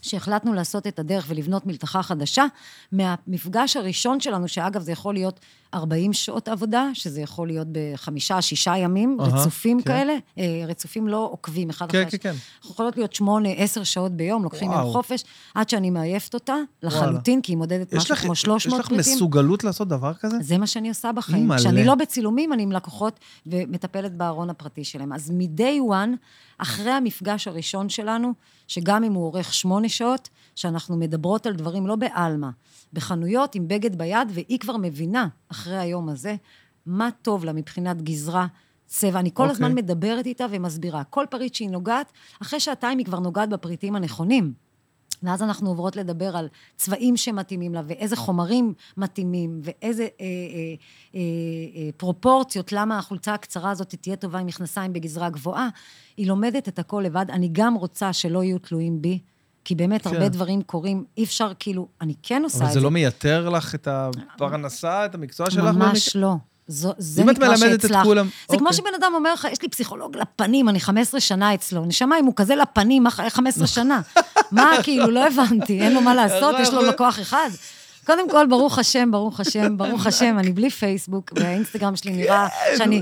[SPEAKER 3] שהחלטנו לעשות את הדרך ולבנות מלתחה חדשה, מהמפגש הראשון שלנו, שאגב, זה יכול להיות 40 שעות עבודה, שזה יכול להיות בחמישה, שישה ימים,
[SPEAKER 1] אהה,
[SPEAKER 3] רצופים
[SPEAKER 1] כן.
[SPEAKER 3] כאלה, אה, רצופים לא עוקבים אחד
[SPEAKER 1] כן,
[SPEAKER 3] אחרי
[SPEAKER 1] כן, כן.
[SPEAKER 3] אנחנו יכולות להיות שמונה, עשר שעות ביום, לוקחים
[SPEAKER 1] וואו.
[SPEAKER 3] יום חופש, עד שאני מעייפת אותה לחלוטין, כי היא מודדת
[SPEAKER 1] יש
[SPEAKER 3] משהו
[SPEAKER 1] לך,
[SPEAKER 3] כמו
[SPEAKER 1] יש
[SPEAKER 3] 300
[SPEAKER 1] לך
[SPEAKER 3] פריטים.
[SPEAKER 1] מסוגלות לעשות דבר כזה?
[SPEAKER 3] זה מה שאני עושה בחיים.
[SPEAKER 1] אימא'לה.
[SPEAKER 3] כשאני לא בצילומים, אני עם לקוחות ומטפלת בארון הפרטי שלהם. אז מ-day one, אחרי המפגש הראשון שלנו, שגם אם הוא אורך שמונה שעות, שאנחנו מדברות על דברים לא בעלמא, בחנויות עם בגד ביד, והיא כבר מבינה, אחרי היום הזה, מה טוב לה מבחינת גזרה, צבע. אני כל
[SPEAKER 1] אוקיי.
[SPEAKER 3] הזמן מדברת איתה ומסבירה. כל פריט שהיא נוגעת, אחרי שעתיים היא כבר נוגעת בפריטים הנכונים. ואז אנחנו עוברות לדבר על צבעים שמתאימים לה, ואיזה חומרים מתאימים, ואיזה אה, אה, אה, אה, פרופורציות, למה החולצה הקצרה הזאת תהיה טובה עם מכנסיים בגזרה גבוהה. היא לומדת את הכל לבד. אני גם רוצה שלא יהיו תלויים בי, כי באמת
[SPEAKER 1] כן.
[SPEAKER 3] הרבה דברים קורים, אי אפשר כאילו, אני כן עושה
[SPEAKER 1] אבל
[SPEAKER 3] את
[SPEAKER 1] זה
[SPEAKER 3] זה.
[SPEAKER 1] לא מייתר לך את הפרנסה, את המקצוע שלך?
[SPEAKER 3] ממש לא. זו, זה
[SPEAKER 1] אם את
[SPEAKER 3] נקרא
[SPEAKER 1] את. כולם-
[SPEAKER 3] זה כמו
[SPEAKER 1] אוקיי.
[SPEAKER 3] שבן אדם אומר לך, יש לי פסיכולוג לפנים, אני 15 שנה אצלו. נשמה, אם הוא כזה לפנים, מה 15 שנה? מה, כאילו, לא הבנתי, אין לו מה לעשות, יש לו לקוח אחד. קודם כל, ברוך השם, ברוך השם, ברוך השם, אני בלי פייסבוק, והאינסטגרם שלי נראה שאני,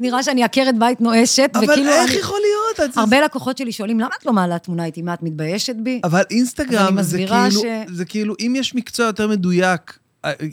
[SPEAKER 3] נראה שאני עקרת בית נואשת,
[SPEAKER 1] אבל
[SPEAKER 3] וכאילו,
[SPEAKER 1] איך
[SPEAKER 3] אני-
[SPEAKER 1] יכול להיות?
[SPEAKER 3] הרבה לקוחות שלי שואלים, למה את לא מעלה תמונה איתי? מה, את מתביישת בי?
[SPEAKER 1] אבל אינסטגרם זה כאילו, זה כאילו, אם יש מקצוע יותר מדויק,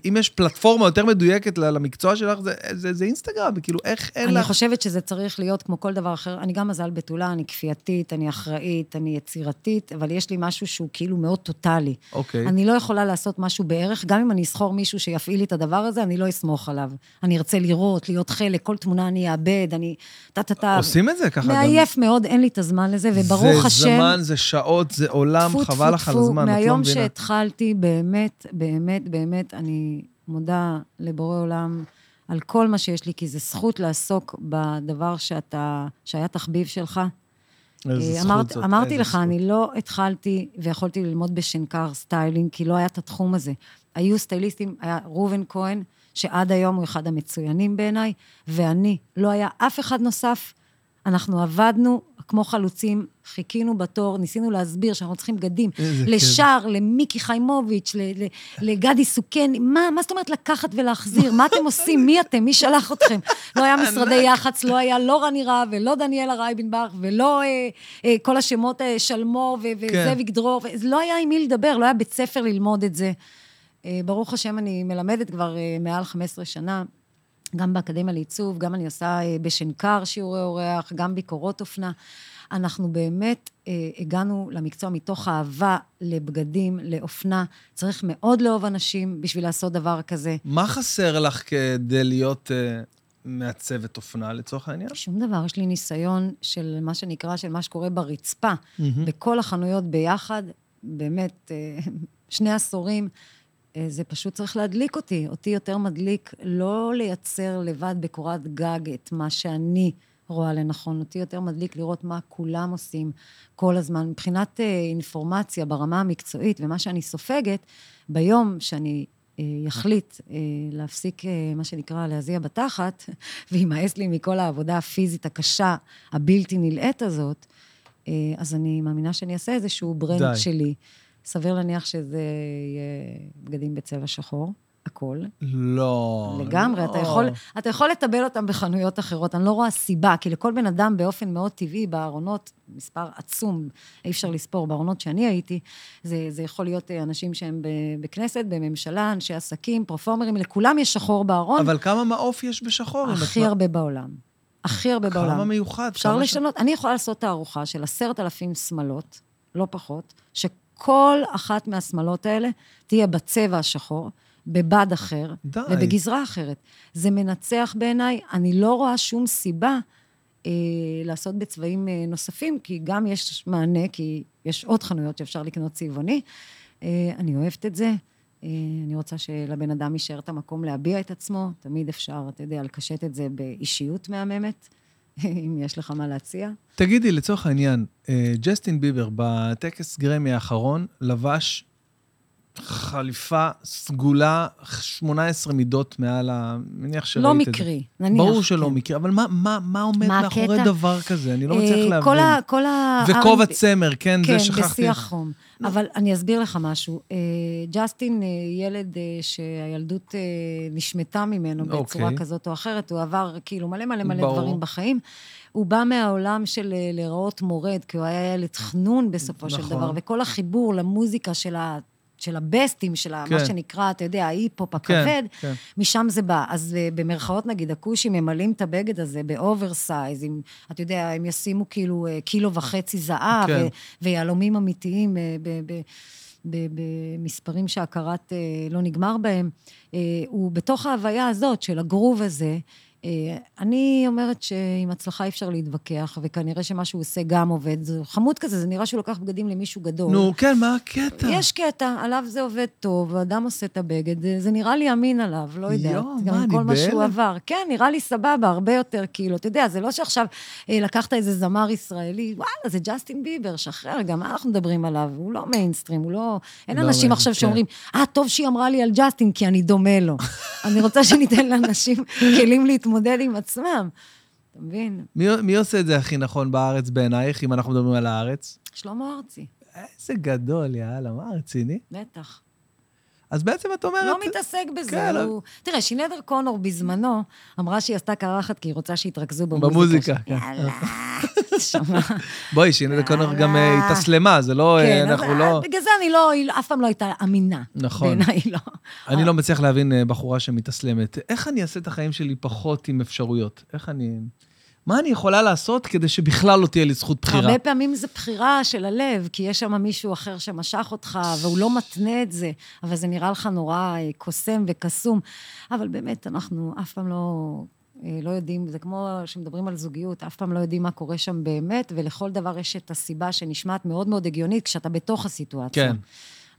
[SPEAKER 1] אם יש פלטפורמה יותר מדויקת למקצוע שלך, זה- זה זה אינסטגרם, כאילו, איך אין
[SPEAKER 3] אני
[SPEAKER 1] לך...
[SPEAKER 3] חושבת שזה צריך להיות כמו כל דבר אחר. אני גם מזל בתולה, אני כפייתית, אני אחראית, אני יצירתית, אבל יש לי משהו שהוא כאילו מאוד טוטאלי.
[SPEAKER 1] אוקיי.
[SPEAKER 3] אני לא יכולה לעשות משהו בערך, גם אם אני אסחור מישהו שיפעיל לי את הדבר הזה, אני לא אסמוך עליו. אני ארצה לראות, להיות חלק, כל תמונה אני אאבד, אני... טה-טה-טה.
[SPEAKER 1] עושים את זה ככה גם.
[SPEAKER 3] מעייף מאוד, אין לי את הזמן לזה, וברוך
[SPEAKER 1] זה
[SPEAKER 3] השם...
[SPEAKER 1] זמן, זה שעות, זה עולם,
[SPEAKER 3] טפו,
[SPEAKER 1] חבל לך על הזמן, את לא
[SPEAKER 3] מהיום
[SPEAKER 1] מבינה.
[SPEAKER 3] שהתחלתי, באמת, באמת, באמת, אני מודה לבורא עולם על כל מה שיש לי, כי זו זכות לעסוק בדבר שאתה, שהיה תחביב שלך.
[SPEAKER 1] איזה
[SPEAKER 3] אה,
[SPEAKER 1] זכות
[SPEAKER 3] אמרת,
[SPEAKER 1] זאת,
[SPEAKER 3] אמרתי לך,
[SPEAKER 1] זכות.
[SPEAKER 3] אני לא התחלתי ויכולתי ללמוד בשנקר styling, כי לא היה את התחום הזה. היו סטייליסטים, היה ראובן כהן, שעד היום הוא אחד המצוינים בעיניי, ואני, לא היה אף אחד נוסף. אנחנו עבדנו כמו חלוצים, חיכינו בתור, ניסינו להסביר שאנחנו צריכים בגדים.
[SPEAKER 1] איזה כיף.
[SPEAKER 3] לשער, למיקי חיימוביץ', ל- ל- לגדי סוכן, מה, מה זאת אומרת לקחת ולהחזיר? מה אתם עושים? מי אתם? מי שלח אתכם? לא היה משרדי יח"צ, לא היה לא רני רהב ולא דניאלה רייבנבך ולא אה, אה, כל השמות, אה, שלמור ו-
[SPEAKER 1] כן.
[SPEAKER 3] וזאביק דרור, ו- לא היה עם מי לדבר, לא היה בית ספר ללמוד את זה. אה, ברוך השם, אני מלמדת כבר אה, מעל 15 שנה. גם באקדמיה לעיצוב, גם אני עושה אה, בשנקר שיעורי אורח, גם ביקורות אופנה. אנחנו באמת אה, הגענו למקצוע מתוך אהבה לבגדים, לאופנה. צריך מאוד לאהוב אנשים בשביל לעשות דבר כזה.
[SPEAKER 1] מה חסר לך כדי להיות אה, מעצבת אופנה, לצורך העניין?
[SPEAKER 3] שום דבר, יש לי ניסיון של מה שנקרא, של מה שקורה ברצפה,
[SPEAKER 1] מהמם.
[SPEAKER 3] בכל החנויות ביחד, באמת, אה, [laughs] שני עשורים. אה, זה פשוט צריך להדליק אותי. אותי יותר מדליק לא לייצר לבד בקורת גג את מה שאני רואה לנכון. אותי יותר מדליק לראות מה כולם עושים כל הזמן. מבחינת אה, אינפורמציה ברמה המקצועית ומה שאני סופגת, ביום שאני אה, יחליט להפסיק, מה שנקרא, להזיע בתחת, [laughs] וימאס לי מכל העבודה הפיזית הקשה, הבלתי נלאית הזאת, אז אני מאמינה שאני אעשה איזשהו ברנד
[SPEAKER 1] די.
[SPEAKER 3] שלי. סביר להניח שזה יהיה בגדים בצבע שחור, הכל.
[SPEAKER 1] לא.
[SPEAKER 3] לגמרי,
[SPEAKER 1] לא.
[SPEAKER 3] אתה יכול, אתה יכול לטבל אותם בחנויות אחרות. אני לא רואה סיבה, כי לכל בן אדם באופן מאוד טבעי, בארונות, מספר עצום, אי אפשר לספור, בארונות שאני הייתי, זה, זה יכול להיות אה, אנשים שהם בכנסת, בממשלה, אנשי עסקים, פרפורמרים, לכולם יש שחור בארון,
[SPEAKER 1] אבל כמה מעוף יש בשחור?
[SPEAKER 3] הכי הרבה בעולם. הכי הרבה בעולם.
[SPEAKER 1] כמה מיוחד.
[SPEAKER 3] אפשר
[SPEAKER 1] כמה ש-
[SPEAKER 3] לשנות. אני יכולה לעשות תערוכה של עשרת אלפים שמלות, לא פחות, שכל אחת מהשמלות האלה תהיה בצבע השחור, בבד אחר,
[SPEAKER 1] די.
[SPEAKER 3] ובגזרה אחרת. זה מנצח בעיניי, אני לא רואה שום סיבה אה, לעשות בצבעים אה, נוספים, כי גם יש מענה, כי יש עוד חנויות שאפשר לקנות צבעוני. אה, אני אוהבת את זה. אה, אני רוצה שלבן אדם יישאר את המקום להביע את עצמו. תמיד אפשר, אתה יודע, לקשט את זה באישיות מהממת, אם יש לך מה להציע.
[SPEAKER 1] תגידי, לצורך העניין, אה, ג'סטין ביבר בטקס גרמי האחרון לבש חליפה סגולה, 18 מידות מעל ה... מניח שראית
[SPEAKER 3] לא
[SPEAKER 1] את זה.
[SPEAKER 3] מקרי, נניח.
[SPEAKER 1] ברור שלא
[SPEAKER 3] כן.
[SPEAKER 1] מקרי, אבל מה, מה, מה עומד
[SPEAKER 3] מה
[SPEAKER 1] מאחורי
[SPEAKER 3] הקטע?
[SPEAKER 1] דבר כזה? אני לא
[SPEAKER 3] אה,
[SPEAKER 1] מצליח להבין.
[SPEAKER 3] כל ה... כל ה...
[SPEAKER 1] וכובע צמר, כן,
[SPEAKER 3] כן,
[SPEAKER 1] זה שכחתי.
[SPEAKER 3] בשיא החום. אבל אני אסביר לך משהו. אה, ג'סטין, אה, ילד אה, שהילדות נשמטה ממנו בצורה
[SPEAKER 1] אוקיי.
[SPEAKER 3] כזאת או אחרת, הוא עבר כאילו מלא מלא מלא
[SPEAKER 1] ברור.
[SPEAKER 3] דברים בחיים. הוא בא מהעולם של להיראות מורד, כי הוא היה ילד חנון בסופו של
[SPEAKER 1] נכון.
[SPEAKER 3] דבר, וכל החיבור למוזיקה של ה... של הבסטים, של ה- מה
[SPEAKER 1] כן.
[SPEAKER 3] שנקרא, אתה יודע, ההיפ-הופ
[SPEAKER 1] כן,
[SPEAKER 3] הכבד,
[SPEAKER 1] כן.
[SPEAKER 3] משם זה בא. אז אה, במרכאות, נגיד, הכושים ממלאים את הבגד הזה ב oversize, עם, אתה יודע, הם ישימו כאילו אה, קילו וחצי זהב,
[SPEAKER 1] כן.
[SPEAKER 3] ו- ויהלומים אמיתיים אה, ב- ב- ב- במספרים שהכרת אה, לא נגמר בהם. אה, הוא בתוך ההוויה הזאת של הגרוב הזה. אה, אני אומרת שעם הצלחה אי אפשר להתווכח, וכנראה שמה שהוא עושה גם עובד. זה חמוד כזה, זה נראה שהוא לוקח בגדים למישהו גדול.
[SPEAKER 1] נו, כן, מה הקטע?
[SPEAKER 3] יש קטע, עליו זה עובד טוב, האדם עושה את הבגד, זה- נראה לי אמין עליו, לא יודעת.
[SPEAKER 1] יואו, מה,
[SPEAKER 3] עם כל
[SPEAKER 1] אני
[SPEAKER 3] מה שהוא
[SPEAKER 1] בהלם.
[SPEAKER 3] עבר. כן, נראה לי סבבה, הרבה יותר, כאילו, אתה יודע, זה לא שעכשיו אה, לקחת איזה זמר ישראלי, וואלה, זה ג'סטין ביבר, שחרר, גם מה אנחנו מדברים עליו? הוא לא מיינסטרים, הוא לא... אין
[SPEAKER 1] לא
[SPEAKER 3] אנשים עכשיו
[SPEAKER 1] כן.
[SPEAKER 3] שאומרים, אה, טוב שהיא אמרה לי על ג'סטין, כי אני דומה לו. [laughs] אני רוצה שניתן לאנשים כלים להתמודד עם עצמם. אתה מבין?
[SPEAKER 1] מי, מי עושה את זה הכי נכון בארץ בעינייך, אם אנחנו מדברים על הארץ?
[SPEAKER 3] שלמה ארצי,
[SPEAKER 1] איזה גדול, יאללה, מה, רציני?
[SPEAKER 3] בטח.
[SPEAKER 1] אז בעצם את אומרת...
[SPEAKER 3] לא מתעסק בזה,
[SPEAKER 1] כן, לא-
[SPEAKER 3] הוא... תראה, שינדר קונור בזמנו אמרה שהיא עשתה קרחת כי היא רוצה שיתרכזו במוזיקה.
[SPEAKER 1] במוזיקה. כן.
[SPEAKER 3] יאללה, [laughs] שמע.
[SPEAKER 1] בואי, שינה קונר גם אה. התאסלמה, זה לא... אה,
[SPEAKER 3] כן,
[SPEAKER 1] אנחנו לא...
[SPEAKER 3] בגלל זה אני לא, היא אף פעם לא הייתה אמינה.
[SPEAKER 1] נכון.
[SPEAKER 3] בעיניי לא.
[SPEAKER 1] אני לא מצליח להבין אה, בחורה שמתאסלמת. איך אני אעשה את החיים שלי פחות עם אפשרויות? איך אני... מה אני יכולה לעשות כדי שבכלל לא תהיה לי זכות בחירה?
[SPEAKER 3] הרבה פעמים זה בחירה של הלב, כי יש שם מישהו אחר שמשך אותך, והוא לא מתנה את זה, אבל זה נראה לך נורא אה, קוסם וקסום. אבל באמת, אנחנו אף פעם לא... אה, לא יודעים, זה כמו שמדברים על זוגיות, אף פעם לא יודעים מה קורה שם באמת, ולכל דבר יש את הסיבה שנשמעת מאוד מאוד הגיונית כשאתה בתוך הסיטואציה.
[SPEAKER 1] כן.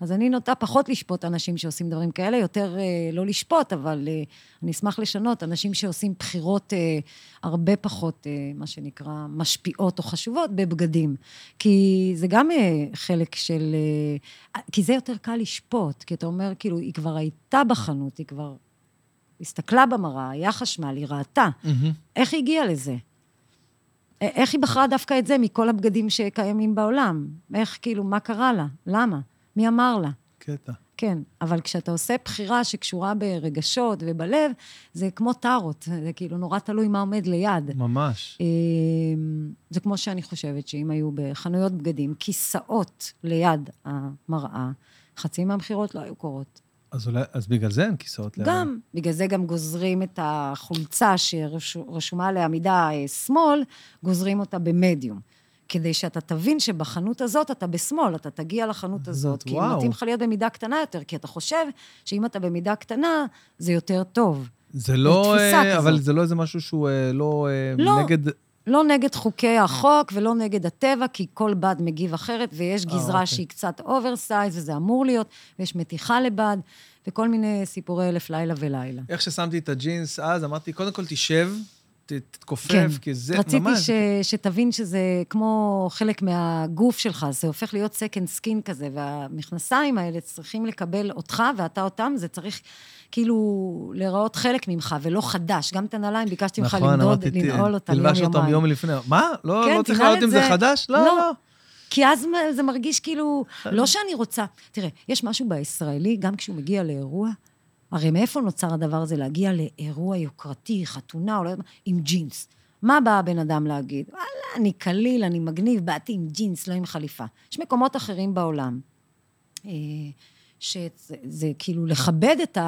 [SPEAKER 3] אז אני נוטה פחות לשפוט אנשים שעושים דברים כאלה, יותר אה, לא לשפוט, אבל אה, אני אשמח לשנות אנשים שעושים בחירות אה, הרבה פחות, אה, מה שנקרא, משפיעות או חשובות בבגדים. כי זה גם אה, חלק של... אה, כי זה יותר קל לשפוט, כי אתה אומר, כאילו, היא כבר הייתה בחנות, היא כבר הסתכלה במראה, היה חשמל, היא ראתה.
[SPEAKER 1] מהמם.
[SPEAKER 3] איך היא הגיעה לזה? איך היא בחרה דווקא את זה מכל הבגדים שקיימים בעולם? איך, כאילו, מה קרה לה? למה? מי אמר לה?
[SPEAKER 1] קטע.
[SPEAKER 3] כן, אבל כשאתה עושה בחירה שקשורה ברגשות ובלב, זה כמו טארות, זה כאילו נורא תלוי מה עומד ליד.
[SPEAKER 1] ממש.
[SPEAKER 3] אמ, זה כמו שאני חושבת שאם היו בחנויות בגדים, כיסאות ליד המראה, חצי מהמכירות לא היו קורות.
[SPEAKER 1] אז, אולי, אז בגלל זה אין כיסאות ליד.
[SPEAKER 3] גם, בגלל זה גם גוזרים את החולצה שרשומה עליה מידה אה, small, גוזרים אותה במדיום. כדי שאתה תבין שבחנות הזאת אתה ב small, אתה תגיע לחנות הזאת, כי
[SPEAKER 1] וואו.
[SPEAKER 3] מתאים לך להיות במידה קטנה יותר, כי אתה חושב שאם אתה במידה קטנה, זה יותר טוב.
[SPEAKER 1] זה לא... אה, אבל
[SPEAKER 3] כזאת.
[SPEAKER 1] זה לא איזה משהו שהוא אה, לא, אה,
[SPEAKER 3] לא.
[SPEAKER 1] נגד...
[SPEAKER 3] לא נגד חוקי החוק ולא נגד הטבע, כי כל בד מגיב אחרת, ויש
[SPEAKER 1] אה,
[SPEAKER 3] גזרה
[SPEAKER 1] אוקיי.
[SPEAKER 3] שהיא קצת oversize, וזה אמור להיות, ויש מתיחה לבד, וכל מיני סיפורי אלף לילה ולילה.
[SPEAKER 1] איך ששמתי את הג'ינס אז, אמרתי, קודם כל תשב, תתכופף,
[SPEAKER 3] כן,
[SPEAKER 1] כי זה
[SPEAKER 3] רציתי
[SPEAKER 1] ממש...
[SPEAKER 3] ש, שתבין שזה כמו חלק מהגוף שלך, זה הופך להיות second skin כזה, והמכנסיים האלה צריכים לקבל אותך ואתה אותם, זה צריך כאילו להיראות חלק ממך ולא חדש. גם את הנעליים ביקשתי ממך
[SPEAKER 1] נכון,
[SPEAKER 3] למדוד, לנעול אותם
[SPEAKER 1] תלבש אותם
[SPEAKER 3] יום-יומיים.
[SPEAKER 1] יום לפני. מה? לא,
[SPEAKER 3] כן,
[SPEAKER 1] לא צריך
[SPEAKER 3] את
[SPEAKER 1] אם זה. חדש? לא,
[SPEAKER 3] לא.
[SPEAKER 1] לא.
[SPEAKER 3] כי אז זה מרגיש כאילו, לא שאני רוצה... תראה, יש משהו בישראלי, גם כשהוא מגיע לאירוע, הרי מאיפה נוצר הדבר הזה? להגיע לאירוע יוקרתי, חתונה, או לא יודעת מה, עם ג'ינס. מה בא הבן אדם להגיד? וואלה, אני קליל, אני מגניב, באתי עם ג'ינס, לא עם חליפה. יש מקומות אחרים בעולם, אה, שזה זה כאילו לכבד את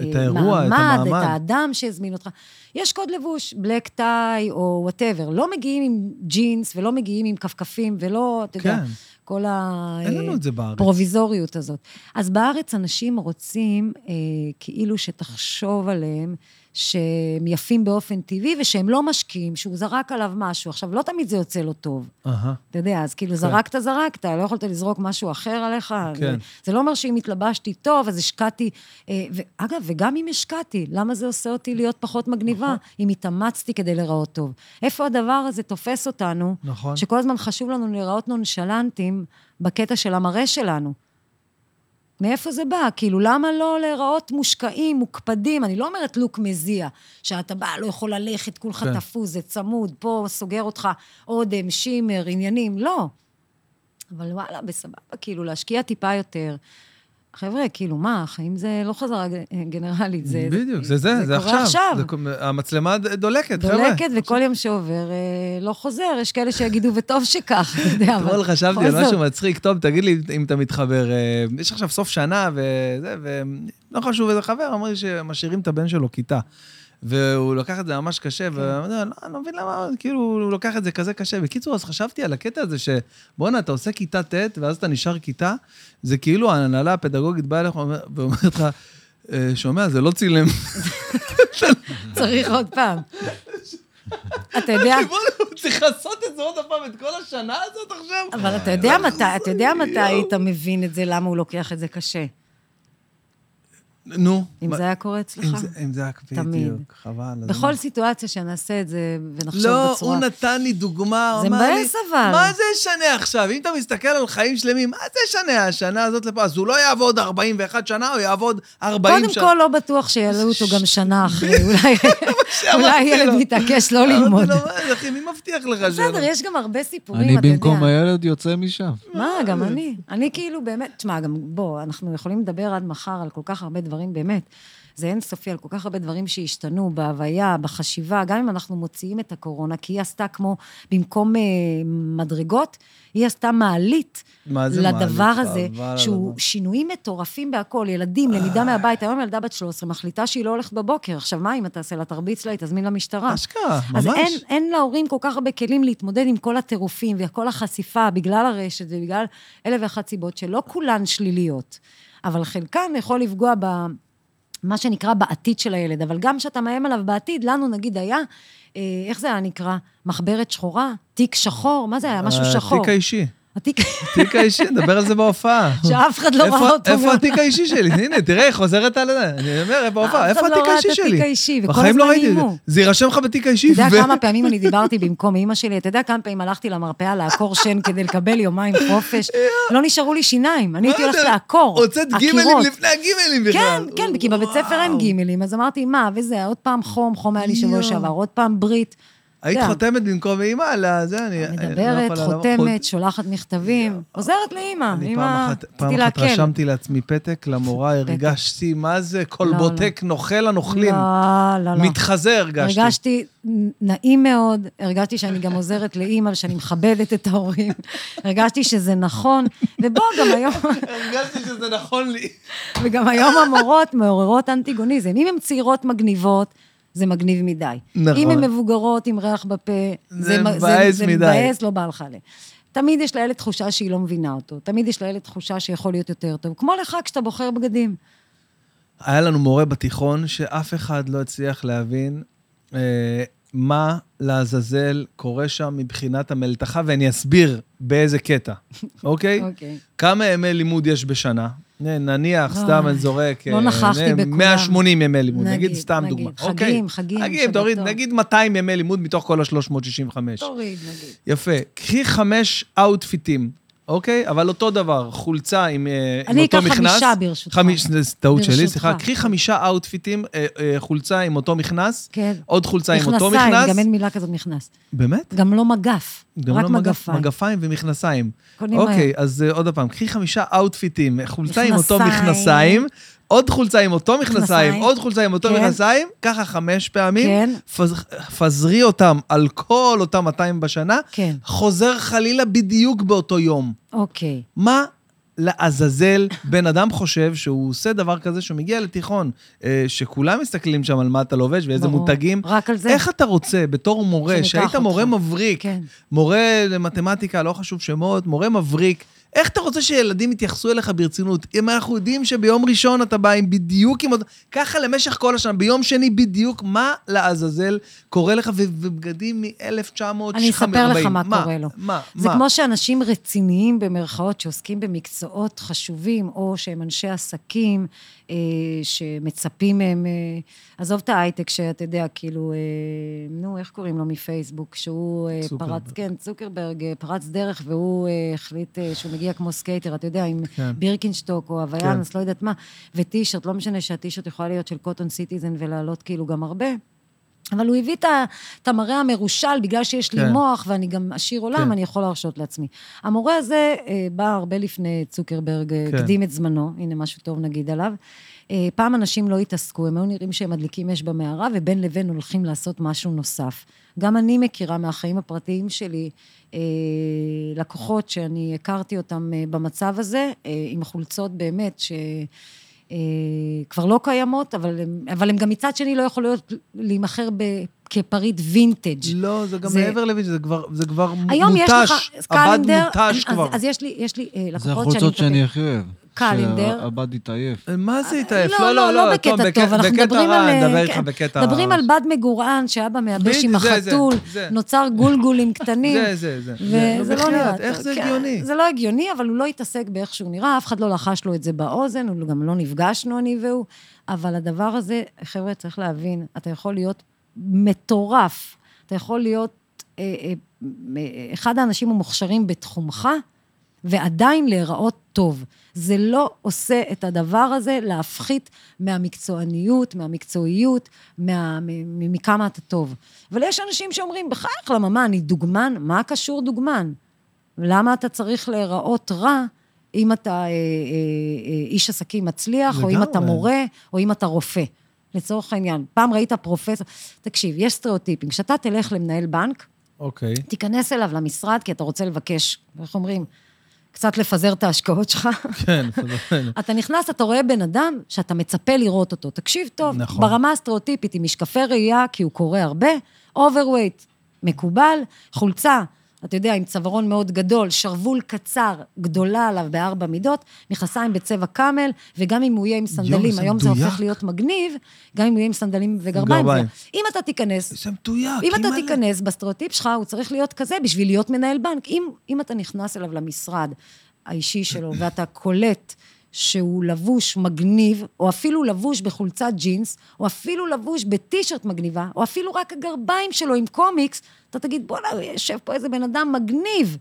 [SPEAKER 1] את האירוע, את
[SPEAKER 3] המעמד. את האדם שהזמין אותך. יש קוד לבוש, black tie או whatever. לא מגיעים עם ג'ינס ולא מגיעים עם כפכפים ולא, אתה יודע,
[SPEAKER 1] כן.
[SPEAKER 3] כל
[SPEAKER 1] זה בארץ.
[SPEAKER 3] הפרוביזוריות הזאת. אז בארץ אנשים רוצים אה, כאילו שתחשוב עליהם שהם יפים באופן טבעי ושהם לא משקיעים, שהוא זרק עליו משהו. עכשיו, לא תמיד זה יוצא לו טוב.
[SPEAKER 1] אהה.
[SPEAKER 3] אתה יודע, אז כאילו זרקת, זרקת, לא יכולת לזרוק משהו אחר עליך.
[SPEAKER 1] כן.
[SPEAKER 3] זה, זה לא אומר שאם התלבשתי טוב, אז השקעתי. אה, ואגב, וגם אם השקעתי, למה זה עושה אותי להיות פחות מגניבה?
[SPEAKER 1] נכון.
[SPEAKER 3] אם התאמצתי כדי להיראות טוב. איפה הדבר הזה תופס אותנו?
[SPEAKER 1] נכון.
[SPEAKER 3] שכל הזמן חשוב לנו להיראות נונשלנטים בקטע של המראה שלנו. מאיפה זה בא? כאילו, למה לא להיראות מושקעים, מוקפדים? אני לא אומרת לוק מזיע, שאתה בא, לא יכול ללכת, כולך
[SPEAKER 1] כן.
[SPEAKER 3] תפוס, זה צמוד, פה סוגר אותך אודם, שימר, עניינים, לא. אבל וואלה, בסבבה, כאילו, להשקיע טיפה יותר. חבר'ה, כאילו, מה, החיים זה לא חזרה גנרלית, זה...
[SPEAKER 1] בדיוק, זה זה, זה
[SPEAKER 3] קורה
[SPEAKER 1] עכשיו. זה- המצלמה דולקת, חבר'ה.
[SPEAKER 3] דולקת, וכל יום שעובר אה, לא חוזר. יש כאלה שיגידו, וטוב שכך, אתה יודע, אבל...
[SPEAKER 1] אתמול חשבתי על. משהו מצחיק, טוב, תגיד לי אם אתה מתחבר. אה, יש עכשיו סוף שנה וזה, ולא חשוב איזה חבר, אמר לי שמשאירים את הבן שלו כיתה. והוא לוקח את זה ממש קשה,
[SPEAKER 3] כן.
[SPEAKER 1] ואני לא, אני לא מבין למה, כאילו, הוא לוקח את זה כזה קשה. בקיצור, אז חשבתי על הקטע הזה שבואנה, אתה עושה כיתה ט', ואז אתה נשאר כיתה, זה כאילו ההנהלה הפדגוגית באה אליך ואומר- ואומרת לך, "אה, שומע, זה לא צילם.
[SPEAKER 3] צריך עוד פעם. אתה יודע,
[SPEAKER 1] צריך לעשות את זה עוד פעם, את כל השנה הזאת עכשיו?
[SPEAKER 3] אבל אתה יודע מתי, אתה יודע מתי היית מבין את זה, למה הוא לוקח את זה קשה.
[SPEAKER 1] נו.
[SPEAKER 3] אם
[SPEAKER 1] מה-
[SPEAKER 3] זה היה קורה
[SPEAKER 1] אם
[SPEAKER 3] אצלך.
[SPEAKER 1] זה- אם זה היה
[SPEAKER 3] תמיד.
[SPEAKER 1] בדיוק, חבל.
[SPEAKER 3] בכל? סיטואציה שנעשה את זה ונחשוב
[SPEAKER 1] לא, הוא
[SPEAKER 3] בצורה...
[SPEAKER 1] נתן לי דוגמה, הוא
[SPEAKER 3] זה
[SPEAKER 1] אמר לי,
[SPEAKER 3] מבאס אבל.
[SPEAKER 1] מה זה ישנה עכשיו? אם אתה מסתכל על חיים שלמים, מה זה ישנה השנה הזאת לפה? אז הוא לא יעבוד 41 שנה, הוא יעבוד 40
[SPEAKER 3] קודם
[SPEAKER 1] שנה.
[SPEAKER 3] כל, לא בטוח שיעלו אותו גם שנה אחרי. [laughs] אולי- אולי ילד. מתעקש לא
[SPEAKER 1] אמרתי
[SPEAKER 3] ללמוד.
[SPEAKER 1] לו, אחי, מי מבטיח לך שלא?
[SPEAKER 3] בסדר, יש גם הרבה סיפורים,
[SPEAKER 2] אני
[SPEAKER 3] אתה יודע.
[SPEAKER 2] במקום הילד יוצא משם.
[SPEAKER 3] מה, גם אני. אני כאילו באמת, תשמע, גם בוא, אנחנו יכולים לדבר עד מחר על כל כך הרבה דברים, באמת. זה אינסופי, על כל כך הרבה דברים שהשתנו בהוויה, בחשיבה, גם אם אנחנו מוציאים את הקורונה, כי היא עשתה כמו, במקום אה, מדרגות, היא עשתה מעלית
[SPEAKER 1] מה זה
[SPEAKER 3] לדבר
[SPEAKER 1] מעלית?
[SPEAKER 3] הזה, שהוא
[SPEAKER 1] הזמן.
[SPEAKER 3] שינויים מטורפים בהכל, ילדים, למידה מהבית. היום ילדה בת 13 מחליטה שהיא לא הולכת בבוקר. עכשיו, מה אם אתה תעשה לה, תרביץ לה, היא תזמין למשטרה.
[SPEAKER 1] אשכרה,
[SPEAKER 3] אז
[SPEAKER 1] ממש.
[SPEAKER 3] אין, אין להורים כל כך הרבה כלים להתמודד עם כל הטירופים וכל החשיפה בגלל הרשת ובגלל אלף ואחת סיבות שלא כולן שליליות, אבל חלקן יכול לפגוע ב... מה שנקרא בעתיד של הילד, אבל גם כשאתה מאיים עליו בעתיד, לנו נגיד היה, אה, איך זה היה נקרא? מחברת שחורה? תיק שחור? מה זה היה? משהו שחור.
[SPEAKER 1] התיק האישי.
[SPEAKER 3] התיק...
[SPEAKER 1] תיק האישי, נדבר על זה בהופעה.
[SPEAKER 3] שאף אחד לא ראה אותו.
[SPEAKER 1] איפה. התיק האישי שלי? הנה, תראה, היא חוזרת על זה. אני אומר, איפה ההופעה?
[SPEAKER 3] אף אחד לא
[SPEAKER 1] התיק
[SPEAKER 3] ראה
[SPEAKER 1] האישי
[SPEAKER 3] את התיק
[SPEAKER 1] שלי?
[SPEAKER 3] האישי, וכל
[SPEAKER 1] לא
[SPEAKER 3] הזמן. איימו.
[SPEAKER 1] זה יירשם לך בתיק האישי.
[SPEAKER 3] אתה יודע כמה פעמים אני דיברתי במקום אימא שלי? אתה יודע כמה פעמים הלכתי למרפאה לעקור שן כדי לקבל יומיים חופש? [laughs] לא נשארו לי שיניים, אני הייתי הולכת? לעקור.
[SPEAKER 1] הוצאת גימלים. לפני הגימלים בכלל.
[SPEAKER 3] כן, כן, כי בבית ספר אין. גימלים, אז אמרתי, מה, וזה, עוד פעם חום, חום היה לי שבוע. שעבר, עוד פעם ברית.
[SPEAKER 1] היית חותמת במקום אימא על זה, אני... לא
[SPEAKER 3] מדברת. חותמת, שולחת מכתבים, עוזרת לאימא.
[SPEAKER 1] אני פעם אחת. רשמתי לעצמי פתק למורה, הרגשתי, מה זה, כלבותק נוכל הנוכלים.
[SPEAKER 3] לא, לא, לא.
[SPEAKER 1] מתחזה הרגשתי.
[SPEAKER 3] הרגשתי נעים מאוד, הרגשתי שאני גם עוזרת לאימא, ושאני מכבדת את ההורים. הרגשתי שזה נכון, ובוא, גם היום,
[SPEAKER 1] הרגשתי שזה נכון לי.
[SPEAKER 3] וגם היום המורות מעוררות אנטיגוניזם. אם הן צעירות מגניבות, זה מגניב מדי.
[SPEAKER 1] נכון.
[SPEAKER 3] אם הן מבוגרות עם ריח בפה,
[SPEAKER 1] זה
[SPEAKER 3] מ-
[SPEAKER 1] מבאס
[SPEAKER 3] זה
[SPEAKER 1] מדי.
[SPEAKER 3] מבאס, לא בא לך עליה. תמיד יש לילד תחושה שהיא לא מבינה אותו, תמיד יש לילד תחושה שיכול להיות יותר טוב, כמו לך כשאתה בוחר בגדים.
[SPEAKER 1] היה לנו מורה בתיכון שאף אחד לא הצליח להבין אה, מה לעזאזל קורה שם מבחינת המלתחה, ואני אסביר באיזה קטע, [laughs] אוקיי?
[SPEAKER 3] אוקיי.
[SPEAKER 1] כמה ימי לימוד יש בשנה? נניח, סתם אני זורק...
[SPEAKER 3] לא
[SPEAKER 1] אה,
[SPEAKER 3] נכחתי בכולם.
[SPEAKER 1] 180 ימי לימוד, נגיד,
[SPEAKER 3] נגיד,
[SPEAKER 1] סתם
[SPEAKER 3] נגיד.
[SPEAKER 1] דוגמה.
[SPEAKER 3] חגים,
[SPEAKER 1] אוקיי?
[SPEAKER 3] חגים,
[SPEAKER 1] חגים, תוריד,
[SPEAKER 3] שבתות.
[SPEAKER 1] נגיד 200 ימי לימוד מתוך כל ה-365.
[SPEAKER 3] תוריד, נגיד.
[SPEAKER 1] יפה. קחי חמש אאוטפיטים, אוקיי? אבל אותו דבר, חולצה עם, אה, עם
[SPEAKER 3] אני
[SPEAKER 1] אותו
[SPEAKER 3] אקח
[SPEAKER 1] מכנס.
[SPEAKER 3] חמישה, ברשותך.
[SPEAKER 1] חמיש, טעות שלי. סליחה. קחי חמישה אאוטפיטים, אה, אה, חולצה עם אותו מכנס,
[SPEAKER 3] כן.
[SPEAKER 1] עוד חולצה עם אותו
[SPEAKER 3] מכנסיים,
[SPEAKER 1] מכנס.
[SPEAKER 3] גם אין מילה כזאת מכנס.
[SPEAKER 1] באמת?
[SPEAKER 3] גם לא מגף,
[SPEAKER 1] גם
[SPEAKER 3] רק
[SPEAKER 1] לא
[SPEAKER 3] מגפיים.
[SPEAKER 1] מגפיים ומכנסיים.
[SPEAKER 3] קונים
[SPEAKER 1] אוקיי, אז אה, עוד פעם, קחי חמישה אאוטפיטים, חולצה עם אותו
[SPEAKER 3] מכנסיים.
[SPEAKER 1] עוד חולצה עם אותו מכנסיים. עוד חולצה עם אותו
[SPEAKER 3] כן.
[SPEAKER 1] מכנסיים, ככה חמש פעמים,
[SPEAKER 3] כן.
[SPEAKER 1] פז- פזרי אותם על כל אותם 200 בשנה,
[SPEAKER 3] כן.
[SPEAKER 1] חוזר חלילה בדיוק באותו יום.
[SPEAKER 3] אוקיי.
[SPEAKER 1] מה לעזאזל בן אדם חושב שהוא עושה דבר כזה, שהוא מגיע לתיכון, אה, שכולם מסתכלים שם על מה אתה לובש ואיזה
[SPEAKER 3] ברור.
[SPEAKER 1] מותגים.
[SPEAKER 3] רק על זה.
[SPEAKER 1] איך אתה רוצה, בתור מורה, שהיית
[SPEAKER 3] אותך.
[SPEAKER 1] מורה מבריק,
[SPEAKER 3] כן.
[SPEAKER 1] מורה למתמטיקה, לא חשוב שמות, מורה מבריק, איך אתה רוצה שילדים יתייחסו אליך ברצינות? אם אנחנו יודעים שביום ראשון אתה בא עם בדיוק עם... ככה למשך כל השנה, ביום שני בדיוק, מה לעזאזל קורה לך, ובגדים מ-1940.
[SPEAKER 3] אני אספר לך מה קורה לו.
[SPEAKER 1] מה?
[SPEAKER 3] זה
[SPEAKER 1] מה?
[SPEAKER 3] כמו שאנשים רציניים, במרכאות, שעוסקים במקצועות חשובים, או שהם אנשי עסקים, שמצפים מהם... אה, עזוב את ההייטק, שאתה יודע, כאילו, אה, נו, איך קוראים לו מפייסבוק? שהוא אה,
[SPEAKER 1] צוקרברג.
[SPEAKER 3] פרץ, כן, צוקרברג, אה, פרץ דרך, והוא אה, החליט אה, שהוא מגיע כמו skater, אתה יודע, עם
[SPEAKER 1] כן.
[SPEAKER 3] בירקינשטוק או
[SPEAKER 1] כן.
[SPEAKER 3] הוואנס, לא יודעת מה, וטישרט, לא משנה שהטישרט יכולה להיות של Cotton Citizen ולעלות כאילו גם הרבה. אבל הוא הביא את את המראה המרושל, בגלל שיש לי
[SPEAKER 1] כן.
[SPEAKER 3] מוח ואני גם עשיר עולם,
[SPEAKER 1] כן.
[SPEAKER 3] אני יכול להרשות לעצמי. המורה הזה אה, בא הרבה לפני צוקרברג, אה,
[SPEAKER 1] כן.
[SPEAKER 3] הקדים את זמנו, הנה משהו טוב נגיד עליו. אה, פעם אנשים לא התעסקו, הם היו נראים שהם מדליקים אש במערה, ובין לבין הולכים לעשות משהו נוסף. גם אני מכירה מהחיים הפרטיים שלי אה, לקוחות שאני הכרתי אותם אה, במצב הזה, אה, עם חולצות באמת ש... אה, כבר לא קיימות, אבל הם, אבל הם גם מצד שני לא יכולות להימכר ב- כפריט וינטג'.
[SPEAKER 1] לא, זה גם
[SPEAKER 3] זה-
[SPEAKER 1] מעבר לוין, זה כבר, זה כבר
[SPEAKER 3] היום יש
[SPEAKER 1] מותש.
[SPEAKER 3] לך
[SPEAKER 1] הבד
[SPEAKER 3] קלנדר,
[SPEAKER 1] מותש
[SPEAKER 3] אז,
[SPEAKER 1] כבר.
[SPEAKER 3] אז יש לי, יש לי אה, לקוחות
[SPEAKER 2] זה
[SPEAKER 3] שאני...
[SPEAKER 2] החולצות שאני הכי אוהב.
[SPEAKER 3] קלנדר.
[SPEAKER 2] שהבד התעייף.
[SPEAKER 1] מה זה התעייף?
[SPEAKER 3] לא, לא, לא בקטע
[SPEAKER 1] תום, בק-
[SPEAKER 3] טוב, אנחנו
[SPEAKER 1] בקטע
[SPEAKER 3] מדברים
[SPEAKER 1] רע,
[SPEAKER 3] על...
[SPEAKER 1] אני מדבר
[SPEAKER 3] אה,
[SPEAKER 1] איתך
[SPEAKER 3] כן,
[SPEAKER 1] בקטע...
[SPEAKER 3] מדברים על בד מגורען שאבא מייבש עם
[SPEAKER 1] בדיוק, זה, זה,
[SPEAKER 3] החתול,
[SPEAKER 1] זה.
[SPEAKER 3] נוצר גולגולים קטנים.
[SPEAKER 1] זה, זה, זה.
[SPEAKER 3] וזה לא נראה...
[SPEAKER 1] איך. זה
[SPEAKER 3] כן,
[SPEAKER 1] הגיוני?
[SPEAKER 3] זה לא הגיוני, אבל הוא לא התעסק באיך שהוא נראה, אף אחד לא לחש לו את זה באוזן, הוא גם לא נפגשנו, אני והוא. אבל הדבר הזה, חבר'ה, צריך להבין, אתה יכול להיות מטורף. אתה יכול להיות אה, אה, אה, אחד האנשים המוכשרים בתחומך, ועדיין להיראות טוב. זה לא עושה את הדבר הזה להפחית מהמקצועניות, מהמקצועיות, מה, מכמה אתה טוב. אבל יש אנשים שאומרים, בחייך, למה, מה, אני דוגמן? מה קשור דוגמן? למה אתה צריך להיראות רע אם אתה אה, אה, אה, איש עסקים מצליח, או אם אתה
[SPEAKER 1] לגמרי.
[SPEAKER 3] מורה, או אם אתה רופא? לצורך העניין, פעם ראית פרופסור... תקשיב, יש סטריאוטיפים. כשאתה תלך למנהל בנק,
[SPEAKER 1] אוקיי.
[SPEAKER 3] תיכנס אליו למשרד, כי אתה רוצה לבקש, איך אומרים? קצת לפזר את ההשקעות שלך.
[SPEAKER 1] כן,
[SPEAKER 3] אתה נכנס, אתה רואה בן אדם שאתה מצפה לראות אותו. תקשיב טוב,
[SPEAKER 1] נכון.
[SPEAKER 3] ברמה הסטריאוטיפית, עם משקפי ראייה, כי הוא קורא הרבה, overweight, מקובל, חולצה, אתה יודע, עם צווארון מאוד גדול, שרוול קצר, גדולה עליו בארבע מידות, מכנסיים בצבע camel, וגם אם הוא יהיה עם סנדלים,
[SPEAKER 1] זה
[SPEAKER 3] היום זה
[SPEAKER 1] מדויק.
[SPEAKER 3] הופך להיות מגניב, גם אם הוא יהיה עם סנדלים וגרביים.
[SPEAKER 1] גרביים.
[SPEAKER 3] זה- אם אתה תיכנס,
[SPEAKER 1] זה מדויק.
[SPEAKER 3] אם אתה. תיכנס בסטריאוטיפ שלך, הוא צריך להיות כזה בשביל להיות מנהל בנק. אם, אם אתה נכנס אליו למשרד האישי שלו, [clears throat] ואתה קולט שהוא לבוש מגניב, או אפילו לבוש בחולצת ג'ינס, או אפילו לבוש בטישרט מגניבה, או אפילו רק הגרביים שלו עם קומיקס, אתה תגיד, בוא'נה, יושב פה איזה בן אדם מגניב.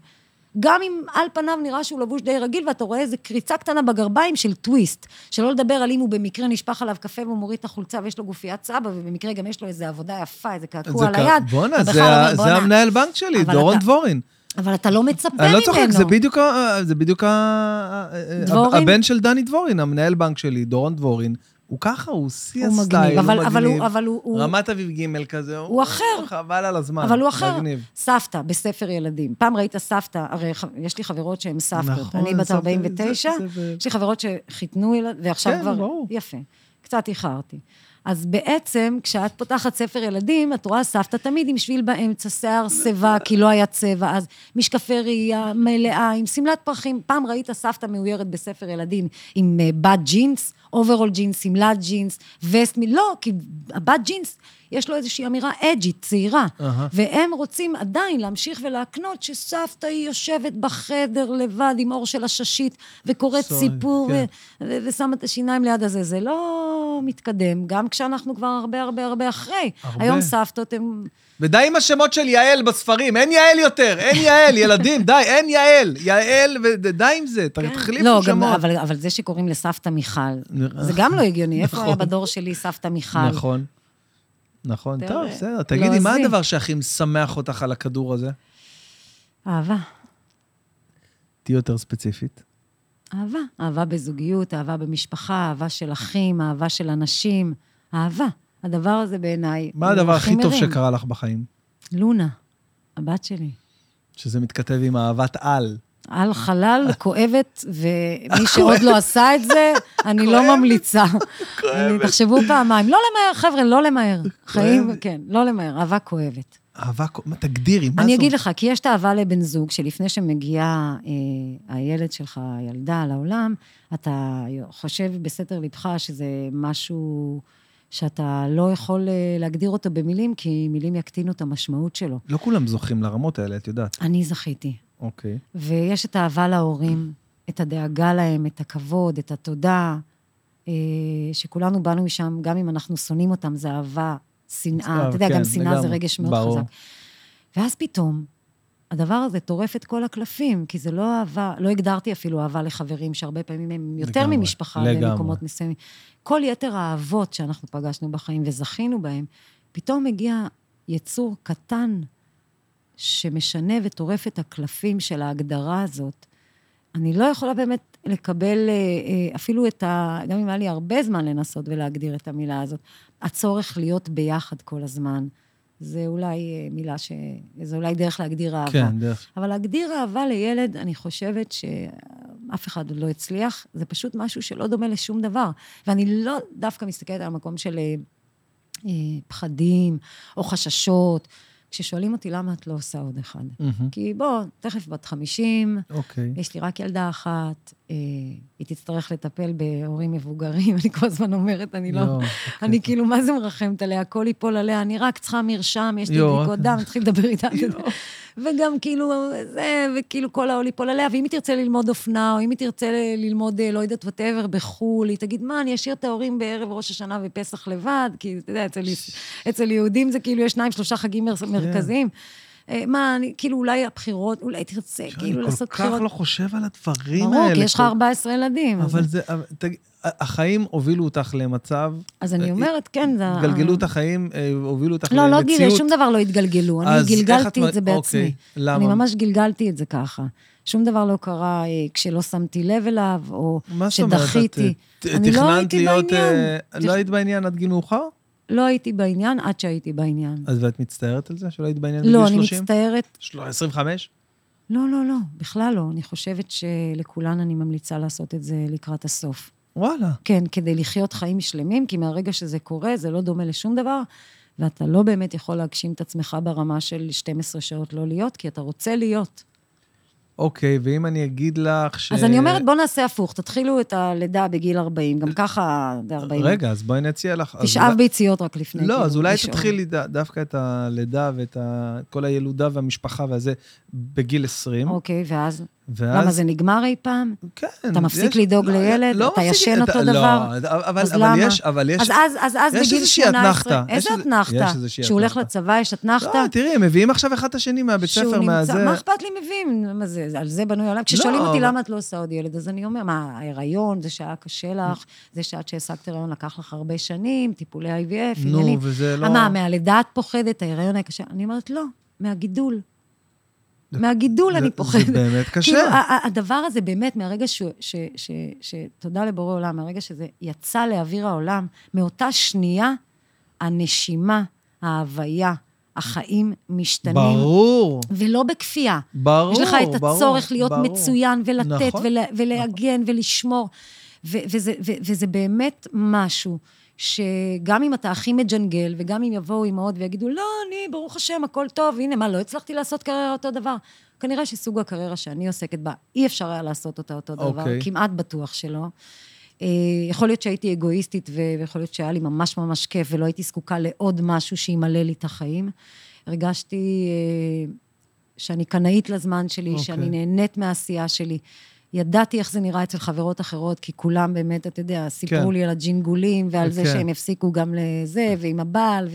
[SPEAKER 3] גם אם על פניו נראה שהוא לבוש די רגיל, ואתה רואה איזה קריצה קטנה בגרביים של טוויסט. שלא לדבר על אם הוא במקרה נשפך עליו קפה והוא מוריד את החולצה ויש לו גופיית סבא, ובמקרה גם יש לו איזה עבודה יפה, איזה קעקוע על היד.
[SPEAKER 1] בואנה, זה זה. המנהל בנק שלי, דורון
[SPEAKER 3] אתה-
[SPEAKER 1] דבורין.
[SPEAKER 3] אבל אתה לא מצפה ממנו.
[SPEAKER 1] אני לא צוחק, זה בדיוק ה- זה בדיוק ה-
[SPEAKER 3] דבורין?
[SPEAKER 1] הבן של דני דבורין, המנהל בנק שלי, דורון דבורין. הוא ככה, הוא שיא
[SPEAKER 3] הוא
[SPEAKER 1] הסטייל,
[SPEAKER 3] מגניב, אבל-
[SPEAKER 1] הוא
[SPEAKER 3] אבל הוא-. אבל הוא- הוא-
[SPEAKER 1] רמת אביב ג' כזה.
[SPEAKER 3] הוא אחר.
[SPEAKER 1] חבל על הזמן.
[SPEAKER 3] אבל הוא אחר.
[SPEAKER 1] מגניב.
[SPEAKER 3] סבתא, בספר ילדים. פעם ראית סבתא, הרי יש לי חברות שהן סבתות.
[SPEAKER 1] נכון,
[SPEAKER 3] אני בת
[SPEAKER 1] סבתא,
[SPEAKER 3] 49,
[SPEAKER 1] זה- זה-
[SPEAKER 3] יש לי חברות שחיתנו ילד, ועכשיו
[SPEAKER 1] כן,
[SPEAKER 3] כבר...
[SPEAKER 1] ברור.
[SPEAKER 3] יפה. קצת איחרתי. אז בעצם, כשאת פותחת ספר ילדים, את רואה סבתא תמיד עם שביל באמצע, שיער שיבה, כי לא היה צבע, אז משקפי ראייה מלאה, עם שמלת פרחים. פעם ראית סבתא מאוירת בספר ילדים עם אה, בד ג'ינס, אוברול ג'ינס, שמלת ג'ינס, וסט, מ- לא, כי הבד ג'ינס, יש לו איזושהי אמירה אג'ית, צעירה.
[SPEAKER 1] אהה.
[SPEAKER 3] והם רוצים עדיין להמשיך ולהקנות שסבתא היא יושבת בחדר לבד עם אור של עששית, וקוראת
[SPEAKER 1] סורי,
[SPEAKER 3] סיפור,
[SPEAKER 1] כן.
[SPEAKER 3] ו- ו- ושמה את השיניים ליד הזה. זה לא מתקדם, גם כשאנחנו כבר הרבה הרבה הרבה אחרי.
[SPEAKER 1] הרבה.
[SPEAKER 3] היום סבתות הן...
[SPEAKER 1] ודי עם השמות של יעל בספרים, אין יעל יותר, אין יעל, [laughs] ילדים, די, אין יעל, יעל, ודי עם זה, תחליפו
[SPEAKER 3] לא,
[SPEAKER 1] שמות.
[SPEAKER 3] גם, אבל, אבל זה שקוראים לסבתא מיכל, זה גם לא הגיוני. איפה
[SPEAKER 1] נכון.
[SPEAKER 3] היה בדור שלי סבתא מיכל?
[SPEAKER 1] נכון. נכון, טוב, בסדר. תגידי, מה
[SPEAKER 3] לועזי.
[SPEAKER 1] הדבר שהכי משמח אותך על הכדור הזה?
[SPEAKER 3] אהבה.
[SPEAKER 1] תהיי יותר ספציפית.
[SPEAKER 3] אהבה. אהבה בזוגיות, אהבה במשפחה, אהבה של אחים, אהבה של אנשים. אהבה. הדבר הזה בעיניי...
[SPEAKER 1] מה הדבר הכי טוב
[SPEAKER 3] מרים.
[SPEAKER 1] שקרה לך בחיים?
[SPEAKER 3] לונה, הבת שלי.
[SPEAKER 1] שזה מתכתב עם אהבת על.
[SPEAKER 3] על חלל, [laughs] כואבת, ומי שעוד לא עשה את זה, אני לא ממליצה. אני- תחשבו פעמיים. לא למהר, חבר'ה, לא למהר. חיים,
[SPEAKER 1] כואבת.
[SPEAKER 3] כן, לא למהר, אהבה כואבת.
[SPEAKER 1] אהבה, מה, תגדירי, מה
[SPEAKER 3] אני
[SPEAKER 1] זאת?
[SPEAKER 3] אגיד לך, כי יש את האהבה לבן זוג, שלפני שמגיעה אה, הילד שלך, הילדה, לעולם, אתה חושב בסתר ליבך שזה משהו שאתה לא יכול אה, להגדיר אותו במילים, כי מילים יקטינו את המשמעות שלו.
[SPEAKER 1] לא כולם זוכים לרמות האלה, את יודעת.
[SPEAKER 3] אני זכיתי.
[SPEAKER 1] אוקיי.
[SPEAKER 3] ויש את האהבה להורים, את הדאגה להם, את הכבוד, את התודה, אה, שכולנו באנו משם, גם אם אנחנו שונאים אותם, זה אהבה, שנאה.
[SPEAKER 1] אה,
[SPEAKER 3] אתה יודע,
[SPEAKER 1] כן,
[SPEAKER 3] גם שנאה זה רגש מאוד
[SPEAKER 1] ברור.
[SPEAKER 3] חזק. ואז פתאום, הדבר הזה טורף את כל הקלפים, כי זה לא אהבה, לא הגדרתי אפילו אהבה לחברים, שהרבה פעמים הם יותר
[SPEAKER 1] לגמרי,
[SPEAKER 3] ממשפחה
[SPEAKER 1] לגמרי.
[SPEAKER 3] במקומות מסוימים. כל יתר האהבות שאנחנו פגשנו בחיים וזכינו בהם, פתאום מגיע יצור קטן שמשנה וטורף את הקלפים של ההגדרה הזאת. אני לא יכולה באמת לקבל אה, אה, אפילו את ה... גם אם היה לי הרבה זמן לנסות ולהגדיר את המילה הזאת, הצורך להיות ביחד כל הזמן. זה אולי אה, מילה ש... זה אולי דרך להגדיר אהבה.
[SPEAKER 1] כן, דרך.
[SPEAKER 3] אבל להגדיר אהבה לילד, אני חושבת שאף אחד עוד לא הצליח, זה פשוט משהו שלא דומה לשום דבר. ואני לא דווקא מסתכלת על המקום של אה, אה, פחדים או חששות. כששואלים אותי למה את לא עושה עוד אחד.
[SPEAKER 1] מהמם.
[SPEAKER 3] כי בוא, תכף בת 50,
[SPEAKER 1] אוקיי.
[SPEAKER 3] יש לי רק ילדה אחת, אה, היא תצטרך לטפל בהורים מבוגרים, [laughs] אני כל הזמן אומרת, אני לא...
[SPEAKER 1] יואו, [laughs]
[SPEAKER 3] אני כאילו, מה זה מרחמת עליה? הכל ייפול עליה, אני רק צריכה מרשם, יש לי בדיקות
[SPEAKER 1] אוקיי.
[SPEAKER 3] דם, נתחיל לדבר איתה. [laughs] וגם כאילו, זה, וכאילו כל העול ייפול עליה, ואם היא תרצה ללמוד אופנה, או אם היא תרצה ללמוד, אה, לא יודעת, whatever, בחו"ל, היא תגיד, מה, אני אשאיר את ההורים בערב ראש השנה ופסח לבד? כי, אתה יודע, אצל, אצל יהודים זה כאילו, יש שניים, שלושה חגים מר-. מרכזיים. אה, מה, אני, כאילו, אולי הבחירות, אולי תרצה, כאילו, לעשות
[SPEAKER 1] אני כל
[SPEAKER 3] בחירות.
[SPEAKER 1] כך לא חושב על הדברים
[SPEAKER 3] ברור,
[SPEAKER 1] האלה.
[SPEAKER 3] כי יש לך
[SPEAKER 1] כל-
[SPEAKER 3] 14 ילדים.
[SPEAKER 1] אבל זה, תגיד, החיים הובילו אותך למצב,
[SPEAKER 3] אז אני אומרת, כן, זה...
[SPEAKER 1] התגלגלו את החיים, אה, הובילו אותך
[SPEAKER 3] לא, לא
[SPEAKER 1] למציאות.
[SPEAKER 3] גיל, שום דבר לא התגלגלו. אני גלגלתי
[SPEAKER 1] את-
[SPEAKER 3] את זה בעצמי.
[SPEAKER 1] אוקיי, למה?
[SPEAKER 3] אני ממש גלגלתי את זה ככה. שום דבר לא קרה אה, כשלא שמתי לב אליו, או
[SPEAKER 1] מה זאת אומרת?
[SPEAKER 3] שדחיתי.
[SPEAKER 1] אה,
[SPEAKER 3] אני לא הייתי. בעניין.
[SPEAKER 1] אה, לא היית בעניין עד גיל מאוחר?
[SPEAKER 3] לא הייתי בעניין עד שהייתי בעניין.
[SPEAKER 1] אז ואת מצטערת על זה שלא היית בעניין בגיל
[SPEAKER 3] לא, אני
[SPEAKER 1] 30?
[SPEAKER 3] מצטערת.
[SPEAKER 1] של- 25?
[SPEAKER 3] לא, לא, לא, בכלל לא. אני חושבת שלכולן אני ממליצה לעשות את זה לקראת הסוף.
[SPEAKER 1] וואלה.
[SPEAKER 3] כן, כדי לחיות חיים שלמים, כי מהרגע שזה קורה, זה לא דומה לשום דבר, ואתה לא באמת יכול להגשים את עצמך ברמה של 12 שעות לא להיות, כי אתה רוצה להיות.
[SPEAKER 1] אוקיי, ואם אני אגיד לך ש...
[SPEAKER 3] אז אני אומרת, בוא נעשה הפוך, תתחילו את הלידה בגיל 40, גם ככה זה 40.
[SPEAKER 1] רגע, אז בואי נציע לך. אז
[SPEAKER 3] תשאב
[SPEAKER 1] אולי-
[SPEAKER 3] ביציות רק לפני.
[SPEAKER 1] לא,
[SPEAKER 3] כאילו,
[SPEAKER 1] אז אולי
[SPEAKER 3] לשאול.
[SPEAKER 1] תתחילי דווקא את הלידה ואת ה- כל הילודה והמשפחה והזה בגיל 20.
[SPEAKER 3] אוקיי, ואז?
[SPEAKER 1] ואז...
[SPEAKER 3] למה, זה נגמר אי פעם?
[SPEAKER 1] כן.
[SPEAKER 3] אתה מפסיק
[SPEAKER 1] יש-
[SPEAKER 3] לדאוג
[SPEAKER 1] לא,
[SPEAKER 3] לילד?
[SPEAKER 1] לא
[SPEAKER 3] אתה
[SPEAKER 1] מפסיק-
[SPEAKER 3] ישן אותו
[SPEAKER 1] לא,
[SPEAKER 3] דבר?
[SPEAKER 1] אבל
[SPEAKER 3] אז
[SPEAKER 1] אבל
[SPEAKER 3] למה?
[SPEAKER 1] יש, אבל יש...
[SPEAKER 3] אז אז, אז, אז
[SPEAKER 1] יש
[SPEAKER 3] בגיל
[SPEAKER 1] איזושהי
[SPEAKER 3] 18...
[SPEAKER 1] אתנחתא.
[SPEAKER 3] איזה
[SPEAKER 1] יש איזה-
[SPEAKER 3] אתנחתא?
[SPEAKER 1] יש איזושהי
[SPEAKER 3] שהוא הולך
[SPEAKER 1] אתנחתא.
[SPEAKER 3] לצבא, יש אתנחתא?
[SPEAKER 1] לא, תראי, הם מביאים עכשיו אחד את השני מהבית ספר, מהזה.
[SPEAKER 3] מה אכפת לי מביאים? מה זה, על זה בנוי העולם? כששואלים אותי
[SPEAKER 1] אבל-
[SPEAKER 3] למה את לא עושה עוד ילד, אז אני אומר, מה, ההיריון, זה שהיה קשה לך, זה שעד שהעסקת הריון לקח לך הרבה שנים, טיפולי IVF,
[SPEAKER 1] נו,
[SPEAKER 3] עניינים.
[SPEAKER 1] וזה לא...
[SPEAKER 3] מה, מהלידה את פוחדת, ההיריון היה קשה? אני אומרת, לא, מהגידול. מהגידול
[SPEAKER 1] זה-
[SPEAKER 3] אני פוחדת.
[SPEAKER 1] זה באמת קשה.
[SPEAKER 3] כאילו, הדבר הזה באמת, מהרגע ש... ש, ש, ש תודה לבורא עולם, מהרגע שזה יצא לאוויר העולם, מאותה שנייה, הנשימה, ההוויה, החיים משתנים.
[SPEAKER 1] ברור,
[SPEAKER 3] ולא בכפייה.
[SPEAKER 1] ברור,
[SPEAKER 3] יש לך את
[SPEAKER 1] ברור,
[SPEAKER 3] הצורך להיות
[SPEAKER 1] ברור.
[SPEAKER 3] מצוין ולתת
[SPEAKER 1] נכון,
[SPEAKER 3] ולה, ולהגן ולשמור. ו- וזה, ו- וזה באמת משהו שגם אם אתה הכי מג'נגל, וגם אם יבואו אימהות ויגידו, לא, אני, ברוך השם, הכל טוב, הנה, מה, לא הצלחתי לעשות קריירה אותו דבר? כנראה שסוג הקריירה שאני עוסקת בה, אי אפשר היה לעשות אותה אותו דבר,
[SPEAKER 1] אוקיי.
[SPEAKER 3] כמעט בטוח שלא. אה, יכול להיות שהייתי אגואיסטית, ויכול להיות שהיה לי ממש ממש כיף, ולא הייתי זקוקה לעוד משהו שימלא לי את החיים. הרגשתי אה, שאני קנאית לזמן שלי,
[SPEAKER 1] אוקיי.
[SPEAKER 3] okay. שאני נהנית מהעשייה שלי. ידעתי איך זה נראה אצל חברות אחרות, כי כולם באמת, אתה יודע, סיפרו
[SPEAKER 1] כן.
[SPEAKER 3] לי על הג'ינגולים ועל זה
[SPEAKER 1] כן.
[SPEAKER 3] שהם הפסיקו גם לזה, ועם הבעל,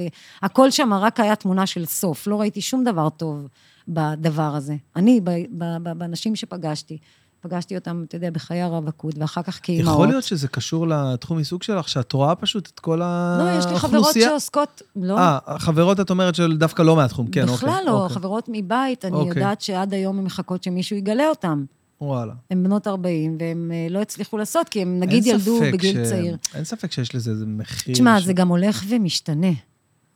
[SPEAKER 3] והכל שם רק היה תמונה של סוף. לא ראיתי שום דבר טוב בדבר הזה. אני, ב- ב- ב- באנשים שפגשתי, פגשתי אותם, אתה יודע, בחיי הרווקות, ואחר כך כאימהות.
[SPEAKER 1] יכול להיות שזה קשור לתחום עיסוק שלך, שאת רואה פשוט את כל
[SPEAKER 3] לא, יש לי חברות
[SPEAKER 1] האוכלוסייה?
[SPEAKER 3] שעוסקות, לא,
[SPEAKER 1] אה, חברות את אומרת שדווקא לא מהתחום, כן, אוקיי.
[SPEAKER 3] בכלל לא,
[SPEAKER 1] אוקיי.
[SPEAKER 3] חברות מבית, אני
[SPEAKER 1] אוקיי.
[SPEAKER 3] יודעת שעד היום הן מחכות שמישהו יגלה אותן.
[SPEAKER 1] וואלה.
[SPEAKER 3] הן בנות 40, והן אה, לא הצליחו לעשות, כי הן נגיד ילדו בגיל
[SPEAKER 1] ש-
[SPEAKER 3] צעיר.
[SPEAKER 1] אין ספק שיש לזה איזה מחיר.
[SPEAKER 3] תשמע,
[SPEAKER 1] ש-
[SPEAKER 3] זה גם הולך ומשתנה.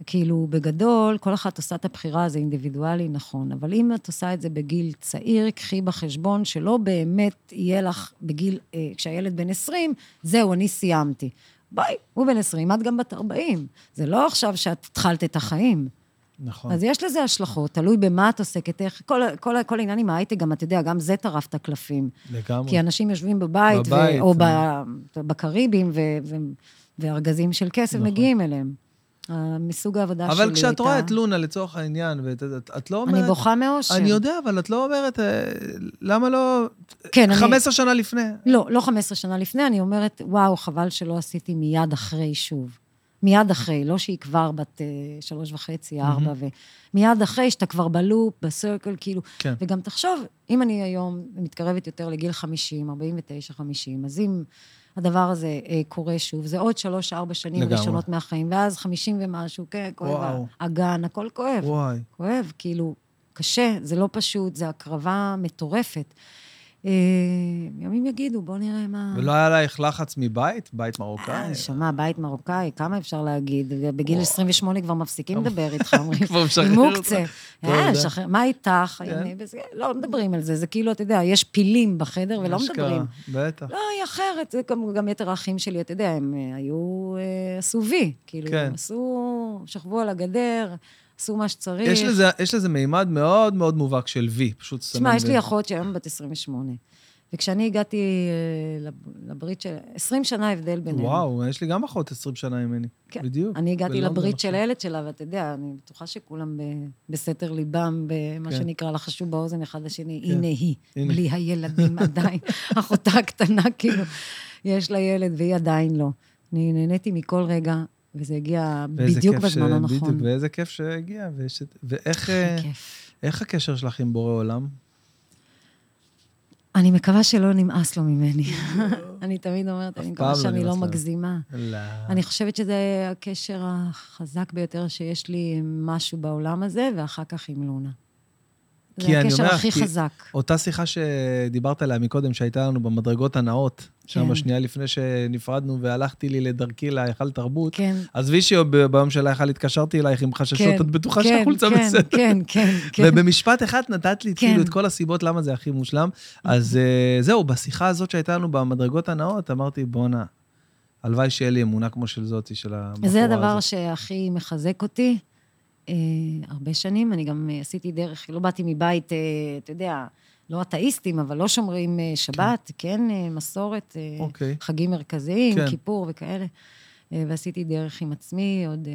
[SPEAKER 3] כאילו, בגדול, כל אחת עושה את הבחירה, זה אינדיבידואלי, נכון. אבל אם את עושה את זה בגיל צעיר, קחי בחשבון שלא באמת יהיה לך בגיל, אה, כשהילד בן 20, זהו, אני סיימתי. בואי, הוא בן 20, את גם בת 40. זה לא עכשיו שאת התחלת את החיים.
[SPEAKER 1] נכון.
[SPEAKER 3] אז יש לזה השלכות, תלוי במה את עוסקת, איך, כל, כל, כל העניין עם ההייטק, גם, אתה יודע, גם זה טרף את הקלפים.
[SPEAKER 1] לגמרי.
[SPEAKER 3] כי אנשים יושבים בבית,
[SPEAKER 1] בבית,
[SPEAKER 3] ו, או
[SPEAKER 1] אה.
[SPEAKER 3] ב, בקריבים, ו, ו, וארגזים של כסף
[SPEAKER 1] נכון.
[SPEAKER 3] מגיעים אליהם. אה, מסוג העבודה שלי
[SPEAKER 1] אבל כשאת
[SPEAKER 3] הייתה...
[SPEAKER 1] רואה את לונה, לצורך העניין, ואת את- את לא אומרת...
[SPEAKER 3] אני בוכה מאושר.
[SPEAKER 1] אני יודע, אבל את לא אומרת, אה, למה לא...
[SPEAKER 3] כן, אני...
[SPEAKER 1] 15 שנה לפני.
[SPEAKER 3] לא, לא 15 שנה לפני, אני אומרת, וואו, חבל שלא עשיתי מיד אחרי שוב. מיד אחרי, לא שהיא כבר בת אה, שלוש וחצי, ארבע, ומיד אחרי שאתה כבר בלופ, בסרקל, כאילו.
[SPEAKER 1] כן.
[SPEAKER 3] וגם תחשוב, אם אני היום מתקרבת יותר לגיל 50, 49, 50, אז אם הדבר הזה אה, קורה שוב, זה עוד שלוש, ארבע שנים
[SPEAKER 1] לגמרי.
[SPEAKER 3] ראשונות מהחיים, ואז 50 ומשהו, כן, כואב,
[SPEAKER 1] וואו.
[SPEAKER 3] הגן, הכל כואב.
[SPEAKER 1] וואי.
[SPEAKER 3] כואב, כאילו, קשה, זה לא פשוט, זו הקרבה מטורפת. אה, ימים יגידו, בואו נראה מה...
[SPEAKER 1] ולא היה לך לחץ מבית? בית מרוקאי?
[SPEAKER 3] אה, נשמה, בית מרוקאי, כמה אפשר להגיד? בגיל
[SPEAKER 1] וואו.
[SPEAKER 3] 28 כבר מפסיקים לדבר איתך, אומרים, [laughs]
[SPEAKER 1] כבר משחרר אותך.
[SPEAKER 3] אה, מה איתך?
[SPEAKER 1] כן.
[SPEAKER 3] לא מדברים על זה, זה כאילו, אתה יודע, יש פילים בחדר ולא מדברים.
[SPEAKER 1] בטח.
[SPEAKER 3] לא, היא אחרת, זה גם, יתר האחים שלי, אתה יודע, הם היו, עשו וי, כאילו,
[SPEAKER 1] כן.
[SPEAKER 3] הם עשו, שכבו על הגדר, עשו מה שצריך.
[SPEAKER 1] יש לזה, יש לזה מימד מאוד מאוד מובהק של וי, פשוט סמן...
[SPEAKER 3] תשמע, יש לי אחות שהיום בת 28, וכשאני הגעתי אה, לב- לברית של... 20 שנה הבדל בינינו.
[SPEAKER 1] וואו, יש לי גם אחות 20 שנה ממני.
[SPEAKER 3] כן.
[SPEAKER 1] בדיוק.
[SPEAKER 3] אני הגעתי לברית של. הילד שלה, ואתה יודע, אני בטוחה שכולם ב- בסתר ליבם, במה
[SPEAKER 1] כן.
[SPEAKER 3] שנקרא, לחשו באוזן אחד לשני,
[SPEAKER 1] כן.
[SPEAKER 3] הנה היא,
[SPEAKER 1] הנה.
[SPEAKER 3] בלי הילדים [laughs] עדיין. אחותה הקטנה, כאילו, יש לה ילד והיא עדיין לא. אני נהניתי מכל רגע, וזה הגיע בדיוק בזמן
[SPEAKER 1] ש-
[SPEAKER 3] הנכון.
[SPEAKER 1] בדיוק, ואיזה כיף שהגיע, ויש את- ואיך אה. איך הקשר שלך עם בורא עולם?
[SPEAKER 3] אני מקווה שלא נמאס לו ממני. [laughs] אני תמיד אומרת, אני מקווה
[SPEAKER 1] לא
[SPEAKER 3] שאני לא. מגזימה.
[SPEAKER 1] לא.
[SPEAKER 3] אני חושבת שזה הקשר החזק ביותר שיש לי עם משהו בעולם הזה, ואחר כך עם לונה.
[SPEAKER 1] כי
[SPEAKER 3] זה
[SPEAKER 1] אני
[SPEAKER 3] הקשר
[SPEAKER 1] אומר,
[SPEAKER 3] הכי
[SPEAKER 1] כי-
[SPEAKER 3] חזק.
[SPEAKER 1] אותה שיחה שדיברת עליה מקודם, שהייתה לנו במדרגות הנאות, שם
[SPEAKER 3] כן.
[SPEAKER 1] שנייה לפני שנפרדנו והלכתי לי לדרכי להיכל תרבות,
[SPEAKER 3] כן.
[SPEAKER 1] עזבי שביום של ההיכל התקשרתי אלייך עם חששות,
[SPEAKER 3] כן,
[SPEAKER 1] את בטוחה
[SPEAKER 3] כן,
[SPEAKER 1] שהחולצה
[SPEAKER 3] כן,
[SPEAKER 1] בסדר.
[SPEAKER 3] כן, כן, כן.
[SPEAKER 1] ובמשפט אחד נתת לי
[SPEAKER 3] כן.
[SPEAKER 1] כאילו את כל הסיבות למה זה הכי מושלם. אז אה, זהו, בשיחה הזאת שהייתה לנו במדרגות הנאות, אמרתי, בואנה, הלוואי שיהיה לי אמונה כמו של זאתי, של הבחורה
[SPEAKER 3] זה הדבר
[SPEAKER 1] הזאת.
[SPEAKER 3] שהכי מחזק אותי. אה, הרבה שנים, אני גם אה, עשיתי דרך, לא באתי מבית, אה, אתה יודע, לא אתאיסטים, אבל לא שומרים שבת, כן, אה, מסורת,
[SPEAKER 1] אוקיי.
[SPEAKER 3] חגים מרכזיים,
[SPEAKER 1] כן.
[SPEAKER 3] כיפור וכאלה. ועשיתי דרך עם עצמי עוד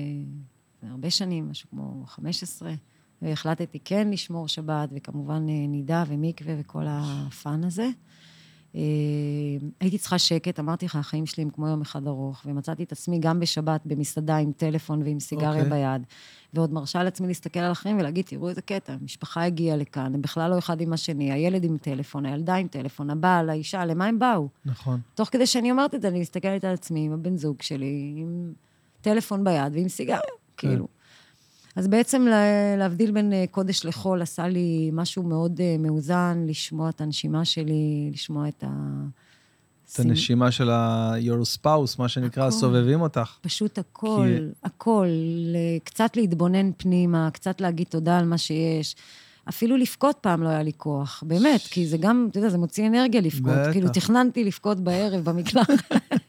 [SPEAKER 3] הרבה שנים, משהו כמו 15, והחלטתי כן לשמור שבת, וכמובן נידה ומקווה וכל הפאן הזה. אה, הייתי צריכה שקט, אמרתי לך, החיים שלי הם כמו יום אחד ארוך, ומצאתי את עצמי גם בשבת במסעדה עם טלפון ועם סיגריה
[SPEAKER 1] אוקיי.
[SPEAKER 3] ביד, ועוד מרשה לעצמי להסתכל על החיים ולהגיד, תראו איזה קטע, המשפחה הגיעה לכאן, הם בכלל לא אחד עם השני, הילד עם טלפון, הילדה עם טלפון, הבעל, האישה, למה הם באו?
[SPEAKER 1] נכון.
[SPEAKER 3] תוך כדי שאני אומרת את זה, אני מסתכלת על עצמי עם הבן זוג שלי, עם טלפון ביד ועם סיגריה, כאילו. אז בעצם לה- להבדיל בין אה, קודש לחול עשה לי משהו מאוד אה, מאוזן, לשמוע את הנשימה שלי, לשמוע את ה...
[SPEAKER 1] את הנשימה של ה-your spouse, מה שנקרא,
[SPEAKER 3] הכל.
[SPEAKER 1] סובבים אותך.
[SPEAKER 3] פשוט הכל, הכל. ל- קצת להתבונן פנימה, קצת להגיד תודה על מה שיש. אפילו לבכות פעם לא היה לי כוח, באמת, כי זה גם, אתה יודע, זה מוציא אנרגיה לבכות.
[SPEAKER 1] בטח.
[SPEAKER 3] כאילו, תכננתי לבכות בערב במקלחת,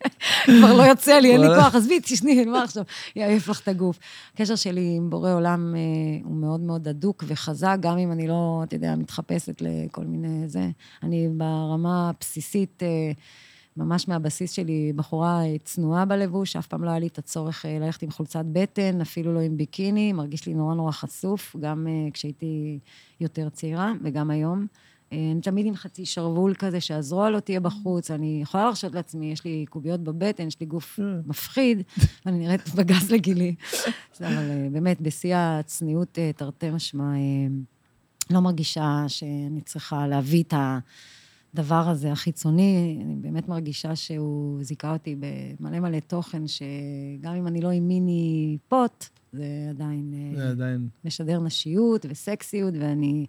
[SPEAKER 3] [laughs] כבר לא יוצא לי, אין לי. כוח, עזבי, תשני, מה עכשיו? יעייף לך את הגוף. הקשר שלי עם בורא עולם אה, הוא מאוד מאוד הדוק וחזק, גם אם אני לא, אתה יודע, מתחפשת לכל מיני זה. אני ברמה הבסיסית, אה, ממש מהבסיס שלי, בחורה אה, צנועה בלבוש, אף פעם לא היה לי את הצורך אה, ללכת עם חולצת בטן, אפילו לא עם ביקיני, מרגיש לי נורא נורא חשוף, גם אה, כשהייתי יותר צעירה וגם היום. אני תמיד עם חצי שרוול כזה, שהזרוע לא תהיה בחוץ, אני יכולה להרשות לעצמי, יש לי קוביות בבטן, יש לי גוף מפחיד, [laughs] ואני נראית בגז לגילי. אבל באמת, בשיא הצניעות, תרתי משמע, לא מרגישה שאני צריכה להביא את הדבר הזה החיצוני, אני באמת מרגישה שהוא זיכה אותי במלא מלא תוכן, שגם אם אני לא עם מיני פוט, זה עדיין אה,
[SPEAKER 1] זה עדיין...
[SPEAKER 3] משדר נשיות וסקסיות, ואני...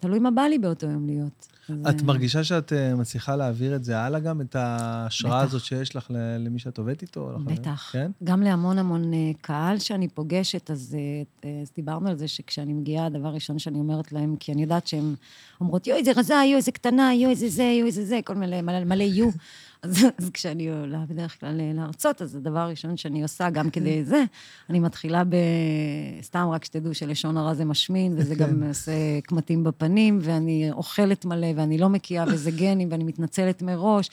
[SPEAKER 3] תלוי מה בא לי באותו יום להיות.
[SPEAKER 1] את מרגישה שאת אה, מצליחה להעביר את זה הלאה גם, את ההשראה. הזאת שיש לך למי שאת עובדת איתו?
[SPEAKER 3] בטח.
[SPEAKER 1] כן?
[SPEAKER 3] גם להמון המון אה, קהל שאני פוגשת, אז, אה, אז דיברנו על זה שכשאני מגיעה, הדבר הראשון שאני אומרת להם, כי אני יודעת שהן אומרות, יואי, איזה רזה, יואי, איזה קטנה, יואי, איזה זה, יואי, איזה זה, כל מלא, מלא, מלא יו. אז, אז כשאני עולה בדרך כלל להרצות, אז הדבר הראשון שאני עושה, גם כדי זה, אני מתחילה ב... סתם רק שתדעו שלשון הרע זה משמין, וזה גם עושה קמטים בפנים, ואני אוכלת מלא, ואני לא מקיאה, וזה גנים, ואני מתנצלת מראש.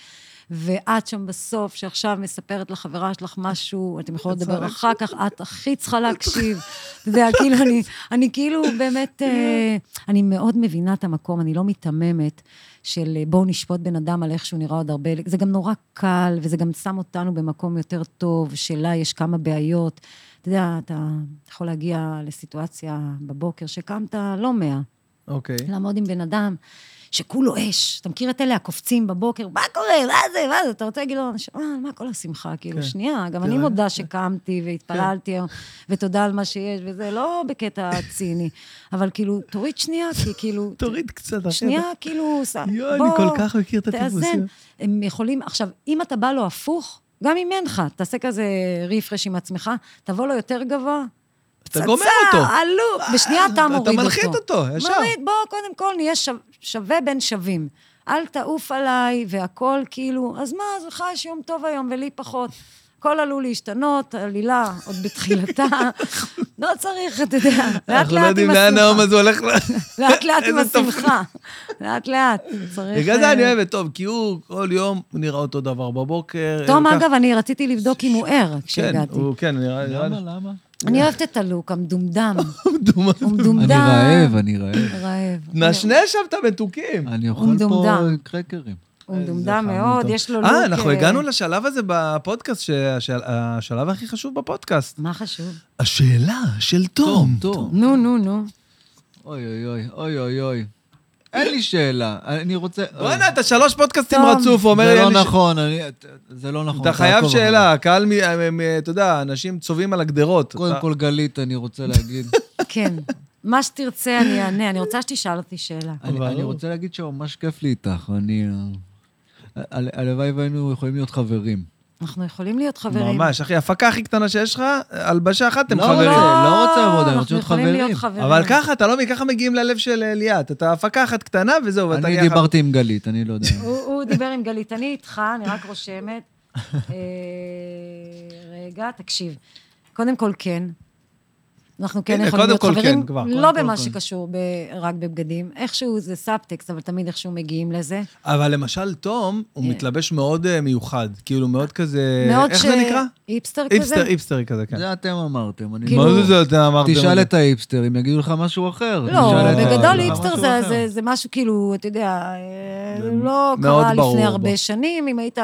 [SPEAKER 3] ואת שם בסוף, שעכשיו מספרת לחברה שלך משהו, אתם יכולות לדבר אחר כך, את הכי צריכה להקשיב. [laughs] אתה יודע, כאילו, אני, אני כאילו באמת, אה, אני מאוד מבינה את המקום, אני לא מיתממת של אה, בואו נשפוט בן אדם על איך שהוא נראה עוד הרבה, זה גם נורא קל, וזה גם שם אותנו במקום יותר טוב, שלה יש כמה בעיות. אתה יודע, אתה יכול להגיע לסיטואציה בבוקר שקמת לא מאה,
[SPEAKER 1] אוקיי.
[SPEAKER 3] לעמוד עם בן אדם שכולו אש. אתה מכיר את אלה הקופצים בבוקר, מה קורה, מה זה, מה זה? אתה רוצה להגיד לו, "אה, מה כל השמחה? כאילו,
[SPEAKER 1] כן.
[SPEAKER 3] שנייה, גם אני
[SPEAKER 1] תראה.
[SPEAKER 3] מודה שקמתי והתפללתי היום, ותודה על מה שיש, וזה לא בקטע ציני. אבל כאילו, תוריד שנייה, כי כאילו... [laughs]
[SPEAKER 1] תוריד קצת.
[SPEAKER 3] שנייה, כאילו, ס-
[SPEAKER 1] יואו, אני כל כך מכיר את הטיפוסים.
[SPEAKER 3] תאזן. הם יכולים, עכשיו, אם אתה בא לו הפוך, גם אם אין לך, תעשה כזה ריפרש עם עצמך, תבוא לו יותר גבוה.
[SPEAKER 1] אתה גומר אותו.
[SPEAKER 3] פצצה, עלוב. בשנייה אתה
[SPEAKER 1] אתה
[SPEAKER 3] מוריד אותו.
[SPEAKER 1] מנחית אותו, ישר.
[SPEAKER 3] מוריד, בוא, קודם כל נהיה שו- שווה בין שווים. אל תעוף עליי, והכל כאילו, אז מה, אז לך יש יום טוב היום ולי פחות. הכל עלול להשתנות, עלילה עוד בתחילתה. [laughs] לא צריך, אתה יודע, לאט
[SPEAKER 1] אנחנו לא
[SPEAKER 3] לאט
[SPEAKER 1] יודעים
[SPEAKER 3] עם
[SPEAKER 1] לאן
[SPEAKER 3] השמחה.
[SPEAKER 1] הזה הולך ל...
[SPEAKER 3] לאט לאט עם. השמחה. לאט לאט. צריך...
[SPEAKER 1] בגלל זה
[SPEAKER 3] אה,
[SPEAKER 1] אני אוהבת, טוב, כי הוא כל יום נראה אותו דבר בבוקר.
[SPEAKER 3] תום, אגב, אני רציתי לבדוק אם הוא ער
[SPEAKER 1] כן,
[SPEAKER 3] כשהגעתי.
[SPEAKER 1] הוא, כן, נראה נראה לי.
[SPEAKER 2] למה, למה?
[SPEAKER 3] אני אוהבת את הלוק, המדומדם.
[SPEAKER 1] מדומה.
[SPEAKER 3] הוא מדומדם.
[SPEAKER 2] אני רעב, אני רעב.
[SPEAKER 3] רעב.
[SPEAKER 1] נשנה שם את המתוקים.
[SPEAKER 2] אני אוכל. פה קרקרים.
[SPEAKER 3] הוא מדומדם מאוד. יש לו לוק...
[SPEAKER 1] אה, אנחנו
[SPEAKER 3] אה,
[SPEAKER 1] הגענו לשלב הזה בפודקאסט, שהשלב הכי חשוב בפודקאסט.
[SPEAKER 3] מה חשוב?
[SPEAKER 1] השאלה של תום.
[SPEAKER 3] נו, נו, נו.
[SPEAKER 2] אוי אוי, אוי אוי אוי. אין לי שאלה, אני רוצה...
[SPEAKER 1] בוא'נה, אתה שלוש פודקאסטים. רצוף, אומר לי...
[SPEAKER 2] זה לא נכון, זה לא נכון.
[SPEAKER 1] אתה חייב שאלה, הקהל, אתה יודע, אנשים צובעים על הגדרות.
[SPEAKER 2] קודם כל, גלית, אני רוצה להגיד, [laughs]
[SPEAKER 3] כן. מה שתרצה, אני אענה. אני רוצה שתשאל אותי שאלה.
[SPEAKER 2] אני, רוצה להגיד שממש כיף לי איתך, אני... הל- הלוואי והיינו יכולים להיות חברים.
[SPEAKER 3] אנחנו יכולים להיות חברים.
[SPEAKER 1] ממש, אחי, הפקה הכי קטנה שיש לך, הלבשה אחת, אתם
[SPEAKER 2] לא,
[SPEAKER 1] חברים.
[SPEAKER 2] לא, לא רוצה עבודה, אני רוצה
[SPEAKER 3] אנחנו
[SPEAKER 2] להיות
[SPEAKER 3] יכולים להיות
[SPEAKER 2] חברים.
[SPEAKER 3] חברים.
[SPEAKER 1] אבל ככה, אתה לא מבין, ככה מגיעים ללב של ליאת. אתה הפקה אחת קטנה וזהו, ואתה...
[SPEAKER 2] אני. דיברתי עם גלית, אני לא יודע. [laughs]
[SPEAKER 3] הוא הוא דיבר עם גלית, אני איתך, אני רק רושמת. אה, רגע, תקשיב. קודם כל, כן. אנחנו כן
[SPEAKER 1] הנה,
[SPEAKER 3] יכולים להיות חברים,
[SPEAKER 1] כן, כבר.
[SPEAKER 3] לא
[SPEAKER 2] קודם כל
[SPEAKER 3] במה
[SPEAKER 2] כן.
[SPEAKER 3] שקשור ב- רק בבגדים. איכשהו זה סאבטקסט, אבל תמיד איכשהו מגיעים לזה.
[SPEAKER 1] אבל למשל, תום, הוא
[SPEAKER 3] אה.
[SPEAKER 1] מתלבש מאוד אה, מיוחד. כאילו, מאוד כזה...
[SPEAKER 3] מאוד
[SPEAKER 1] איך
[SPEAKER 3] ש-
[SPEAKER 1] זה נקרא?
[SPEAKER 3] היפסטר כזה?
[SPEAKER 1] היפסטר, היפסטרי כזה, כן.
[SPEAKER 2] זה אתם אמרתם. אני-
[SPEAKER 3] כאילו-
[SPEAKER 1] מה זה זה אתם אמרתם?
[SPEAKER 2] תשאל את ההיפסטר, הם יגידו לך משהו אחר.
[SPEAKER 3] לא, בגדול היפסטר
[SPEAKER 2] משהו
[SPEAKER 3] זה. זה, זה משהו כאילו, אתה יודע, אה,
[SPEAKER 1] זה
[SPEAKER 3] לא קרה לפני
[SPEAKER 1] בו.
[SPEAKER 3] הרבה שנים. אם היית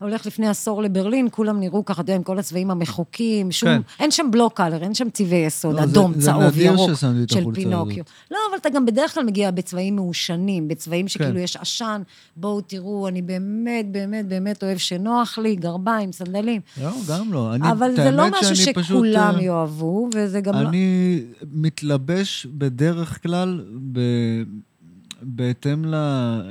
[SPEAKER 3] הולך לפני עשור לברלין, כולם נראו ככה, אתה יודע, עם כל הצבעים המחוקים, שום,
[SPEAKER 1] כן.
[SPEAKER 3] אין שם בלוק קלר, אין שם צבעי יסוד,
[SPEAKER 2] לא,
[SPEAKER 3] אדום,
[SPEAKER 2] זה
[SPEAKER 3] צהוב, ירוק, של פינוקיו.
[SPEAKER 2] הזאת.
[SPEAKER 3] לא, אבל אתה גם בדרך כלל מגיע בצבעים מעושנים, בצבעים שכאילו
[SPEAKER 1] כן.
[SPEAKER 3] יש עשן, בואו תראו, אני באמת, באמת, באמת אוהב שנוח לי, גרביים, סנדלים.
[SPEAKER 2] לא, גם לא. אני-
[SPEAKER 3] אבל זה לא משהו
[SPEAKER 2] שאני פשוט,
[SPEAKER 3] שכולם
[SPEAKER 2] אה,
[SPEAKER 3] יאהבו, וזה גם לא...
[SPEAKER 2] אני מתלבש בדרך כלל ב... בהתאם ל...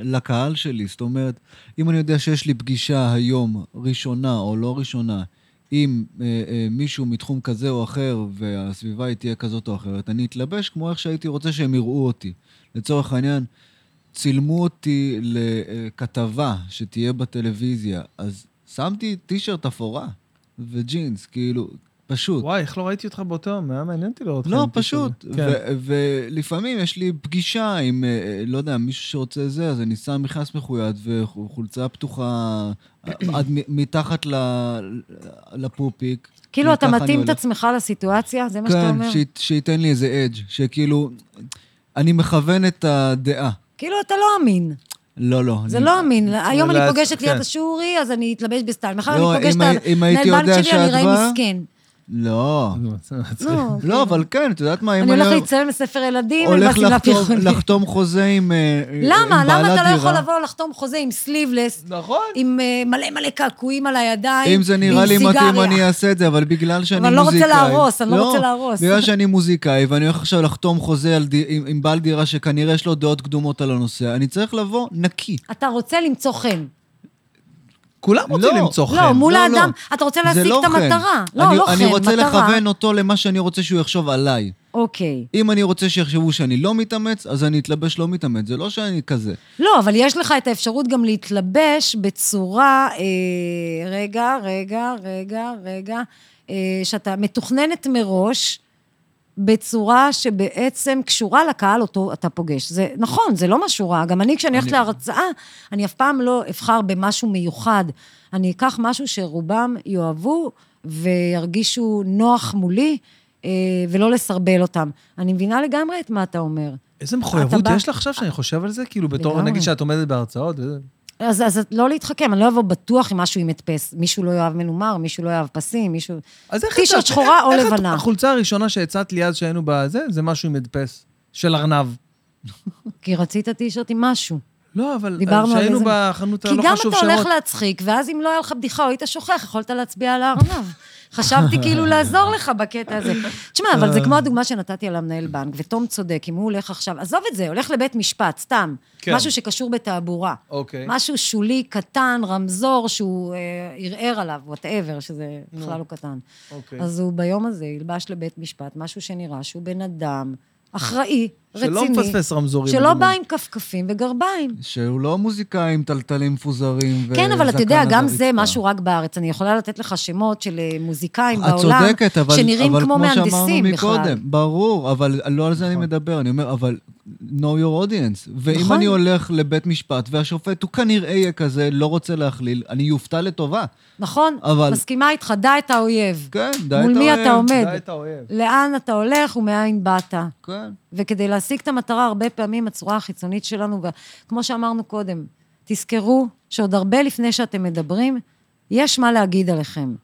[SPEAKER 2] לקהל שלי. זאת אומרת, אם אני יודע שיש לי פגישה היום, ראשונה או לא ראשונה, עם אה, אה, מישהו מתחום כזה או אחר, והסביבה היא תהיה כזאת או אחרת, אני אתלבש כמו איך שהייתי רוצה שהם יראו אותי. לצורך העניין, צילמו אותי לכתבה שתהיה בטלוויזיה, אז שמתי טישרט אפורה וג'ינס, כאילו, פשוט.
[SPEAKER 1] וואי, איך לא ראיתי אותך באותו יום? היה מעניין אותי לראות אותך.
[SPEAKER 2] לא,
[SPEAKER 1] עם טישרט.
[SPEAKER 2] פשוט.
[SPEAKER 1] כן.
[SPEAKER 2] ולפעמים יש לי פגישה עם, אה, אה, לא יודע, מישהו שרוצה זה, אז אני שם מכנס מחויד וחולצה פתוחה עד מ- מתחת לפופיק.
[SPEAKER 3] כאילו, אתה מתאים את
[SPEAKER 2] הולך.
[SPEAKER 3] עצמך לסיטואציה? זה מה שאתה
[SPEAKER 2] כן,
[SPEAKER 3] אומר?
[SPEAKER 2] שית- שייתן לי איזה אדג', שכאילו, אני מכוון את הדעה.
[SPEAKER 3] כאילו, אתה לא אמין.
[SPEAKER 2] לא, לא.
[SPEAKER 3] זה
[SPEAKER 2] אני-
[SPEAKER 3] לא אמין. היום אני פוגשת ליד
[SPEAKER 1] כן.
[SPEAKER 3] השורי, אז אני אתלבש בסטייל. מחר
[SPEAKER 2] לא,
[SPEAKER 3] אני פוגשת את המנהל בנק שלי, אני אראה מסכן.
[SPEAKER 2] לא.
[SPEAKER 1] זה מצחיק.
[SPEAKER 3] לא,
[SPEAKER 2] לא, אבל כן, את יודעת מה, אם
[SPEAKER 3] אני
[SPEAKER 2] אני
[SPEAKER 3] הולך לציין בספר ילדים, אני
[SPEAKER 2] הולך [laughs] לחתום- חוזה עם אה, עם
[SPEAKER 3] למה? למה
[SPEAKER 2] בעלת
[SPEAKER 3] אתה לא יכול
[SPEAKER 2] דירה.
[SPEAKER 3] לבוא לחתום חוזה עם סליבלס,
[SPEAKER 1] נכון.
[SPEAKER 3] עם אה, מלא מלא קעקועים על הידיים,
[SPEAKER 2] אם זה נראה לי מתאים? אני אעשה את זה, אבל בגלל שאני
[SPEAKER 3] אבל אני לא רוצה
[SPEAKER 2] מוזיקאי...
[SPEAKER 3] להרוס, אני לא רוצה להרוס.
[SPEAKER 2] בגלל שאני מוזיקאי, ואני הולך עכשיו לחתום חוזה עם בעל דירה שכנראה יש לו דעות קדומות על הנושא, אני צריך לבוא נקי.
[SPEAKER 3] אתה רוצה למצוא חן.
[SPEAKER 1] כולם רוצים
[SPEAKER 2] לא.
[SPEAKER 1] למצוא חן.
[SPEAKER 3] לא, מול
[SPEAKER 2] לא,
[SPEAKER 3] האדם,
[SPEAKER 2] לא.
[SPEAKER 3] אתה רוצה להשיג
[SPEAKER 2] לא
[SPEAKER 3] את
[SPEAKER 2] חן.
[SPEAKER 3] המטרה. לא,
[SPEAKER 2] אני,
[SPEAKER 3] לא חן,
[SPEAKER 2] אני רוצה
[SPEAKER 3] מטרה.
[SPEAKER 2] לכוון אותו למה שאני רוצה שהוא יחשוב עליי.
[SPEAKER 3] אוקיי.
[SPEAKER 2] אם אני רוצה שיחשבו שאני לא מתאמץ, אז אני אתלבש לא מתאמץ. זה לא שאני כזה.
[SPEAKER 3] לא, אבל יש לך את האפשרות גם להתלבש בצורה, אה, רגע, רגע, רגע, רגע, אה, שאתה מתוכננת מראש, בצורה שבעצם קשורה לקהל אותו אתה פוגש. זה נכון, זה לא משהו רע. גם אני, כשאני הולכת להרצאה, אני אף פעם לא אבחר במשהו מיוחד. אני אקח משהו שרובם יאהבו וירגישו נוח מולי, אה, ולא לסרבל אותם. אני מבינה לגמרי את מה אתה אומר.
[SPEAKER 1] איזה מחויבות יש לך עכשיו שאני חושב על זה? כאילו, בתור. נגיד שאת עומדת בהרצאות, וזה...
[SPEAKER 3] אז, אז לא להתחכם, אני לא אבוא בטוח עם משהו עם הדפס. מישהו לא יאהב מנומר, מישהו לא יאהב פסים, מישהו...
[SPEAKER 1] אז איך
[SPEAKER 3] טישרט שחורה או
[SPEAKER 1] איך
[SPEAKER 3] לבנה.
[SPEAKER 1] החולצה הראשונה שהצעת לי אז שהיינו בזה, זה משהו עם הדפס. של ארנב.
[SPEAKER 3] כי רצית טישרט עם משהו.
[SPEAKER 1] לא, אבל
[SPEAKER 3] דיברנו על
[SPEAKER 1] שהיינו
[SPEAKER 3] איזה-
[SPEAKER 1] בחנות
[SPEAKER 3] כי
[SPEAKER 1] הלא
[SPEAKER 3] גם
[SPEAKER 1] חשוב
[SPEAKER 3] אתה הולך
[SPEAKER 1] שמות.
[SPEAKER 3] להצחיק, ואז אם לא היה לך בדיחה או היית שוכח, יכולת להצביע על הארנב. חשבתי כאילו [laughs] לעזור לך בקטע הזה. תשמע, אבל זה כמו הדוגמה שנתתי על המנהל בנק, ותום צודק, אם הוא הולך עכשיו, עזוב את זה, הולך לבית משפט, סתם.
[SPEAKER 1] כן.
[SPEAKER 3] משהו שקשור בתעבורה.
[SPEAKER 1] אוקיי.
[SPEAKER 3] משהו שולי, קטן, רמזור, שהוא אה, ערער עליו, whatever, שזה בכלל לא קטן.
[SPEAKER 1] אוקיי.
[SPEAKER 3] אז הוא ביום הזה ילבש לבית משפט משהו שנראה שהוא בן אדם אחראי, רציני.
[SPEAKER 1] שלא מפספס רמזורים.
[SPEAKER 3] שלא. בא עם כפכפים וגרביים.
[SPEAKER 2] שהוא לא מוזיקאי עם תלתלים מפוזרים
[SPEAKER 3] כן, אבל אתה יודע, גם. זה משהו רק בארץ. אני יכולה לתת לך שמות של אה, מוזיקאים
[SPEAKER 2] את
[SPEAKER 3] בעולם,
[SPEAKER 2] צודקת, אבל,
[SPEAKER 3] שנראים
[SPEAKER 2] אבל
[SPEAKER 3] כמו מהנדסים
[SPEAKER 2] שאמרנו
[SPEAKER 3] בכלל.
[SPEAKER 2] מקודם, ברור, אבל לא על זה אני
[SPEAKER 1] נכון.
[SPEAKER 2] מדבר, אני אומר, אבל know your audience. ואם
[SPEAKER 3] נכון.
[SPEAKER 2] אני הולך לבית משפט והשופט הוא כנראה יהיה כזה, לא רוצה להכליל, אני אופתע לטובה.
[SPEAKER 3] נכון?
[SPEAKER 2] אבל-
[SPEAKER 3] מסכימה איתך, דע את האויב.
[SPEAKER 2] כן, די את
[SPEAKER 3] מול מי
[SPEAKER 2] האויב.
[SPEAKER 3] אתה עומד?
[SPEAKER 1] די את האויב.
[SPEAKER 3] לאן אתה הולך ומאין באת.
[SPEAKER 2] כן.
[SPEAKER 3] וכדי להשיג את המטרה, הרבה פעמים הצורה החיצונית שלנו, וכמו שאמרנו קודם, תזכרו שעוד הרבה לפני שאתם מדברים, יש מה להגיד עליכם.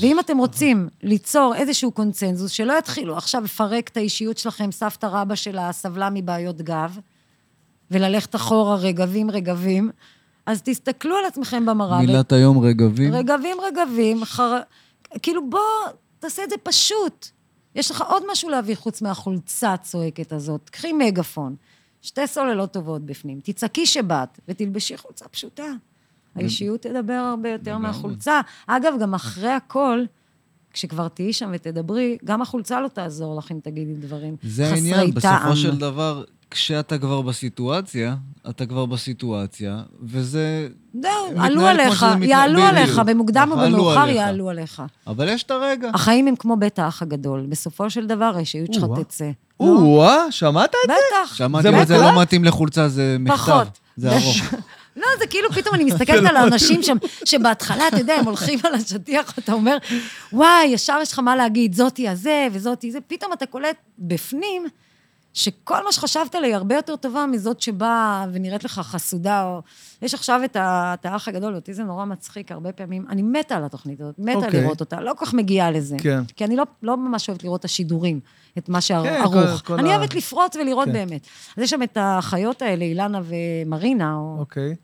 [SPEAKER 3] ואם אתם רוצים ליצור איזשהו קונצנזוס, שלא יתחילו עכשיו לפרק את האישיות שלכם, סבתא רבא שלה סבלה מבעיות גב, וללכת אחורה רגבים רגבים, אז תסתכלו על עצמכם במראה. ו-
[SPEAKER 2] מילת היום רגבים.
[SPEAKER 3] רגבים רגבים, חר... כאילו בוא, תעשה את זה פשוט. יש לך עוד משהו להביא חוץ מהחולצה הצועקת הזאת. קחי מגפון, שתי סוללות טובות בפנים, תצעקי שבאת ותלבשי חולצה פשוטה. האישיות תדבר הרבה יותר. מהחולצה. אגב, גם אחרי הכל, כשכבר תהיי שם ותדברי, גם החולצה לא תעזור לך אם תגידי דברים
[SPEAKER 2] זה
[SPEAKER 3] חסרי
[SPEAKER 2] העניין,
[SPEAKER 3] טעם.
[SPEAKER 2] בסופו של דבר, כשאתה כבר בסיטואציה, אתה כבר בסיטואציה, וזה...
[SPEAKER 3] זהו, עלו עליך, יעלו. עליך, במוקדם או במאוחר. יעלו עליך.
[SPEAKER 2] אבל יש את הרגע.
[SPEAKER 3] החיים הם כמו בית האח הגדול. בסופו של דבר, האישיות שלך. תצא. לא?
[SPEAKER 1] או-אה, שמעת את זה?
[SPEAKER 3] בטח.
[SPEAKER 2] שמעתי את זה? לא מתאים לחולצה, זה מכתב.
[SPEAKER 3] פחות.
[SPEAKER 2] זה ארוך. [laughs]
[SPEAKER 3] לא, זה כאילו פתאום אני מסתכלת על האנשים שם, שבהתחלה, אתה יודע, הם הולכים על השטיח, אתה אומר, וואי, ישר יש לך מה להגיד, זאתי הזה וזאתי זה, פתאום אתה קולט בפנים, שכל מה שחשבת עליה היא הרבה יותר טובה מזאת שבאה ונראית לך חסודה, או... יש עכשיו את, ה... את האח הגדול, אותי זה נורא מצחיק, הרבה פעמים, אני מתה על התוכנית הזאת, מתה
[SPEAKER 1] אוקיי.
[SPEAKER 3] לראות אותה, לא כל כך מגיעה לזה.
[SPEAKER 1] כן.
[SPEAKER 3] כי אני לא, לא ממש אוהבת לראות את השידורים, את מה
[SPEAKER 1] כן,
[SPEAKER 3] שערוך.
[SPEAKER 1] כל- כל
[SPEAKER 3] אני
[SPEAKER 1] ה-
[SPEAKER 3] אוהבת לפרוט ולראות
[SPEAKER 1] כן.
[SPEAKER 3] באמת. אז יש שם את החיות האלה, אילנה ומרינה, או...
[SPEAKER 1] אוקיי.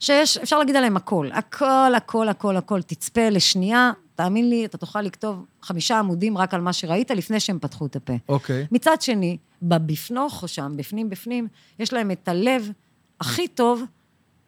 [SPEAKER 3] שיש, אפשר להגיד עליהם הכל. הכל, הכל, הכל, הכל. תצפה לשנייה, תאמין לי, אתה תוכל לכתוב חמישה עמודים רק על מה שראית לפני שהם פתחו את הפה.
[SPEAKER 1] אוקיי.
[SPEAKER 3] מצד שני, בבפנוך או שם, בפנים בפנים, יש להם את הלב הכי טוב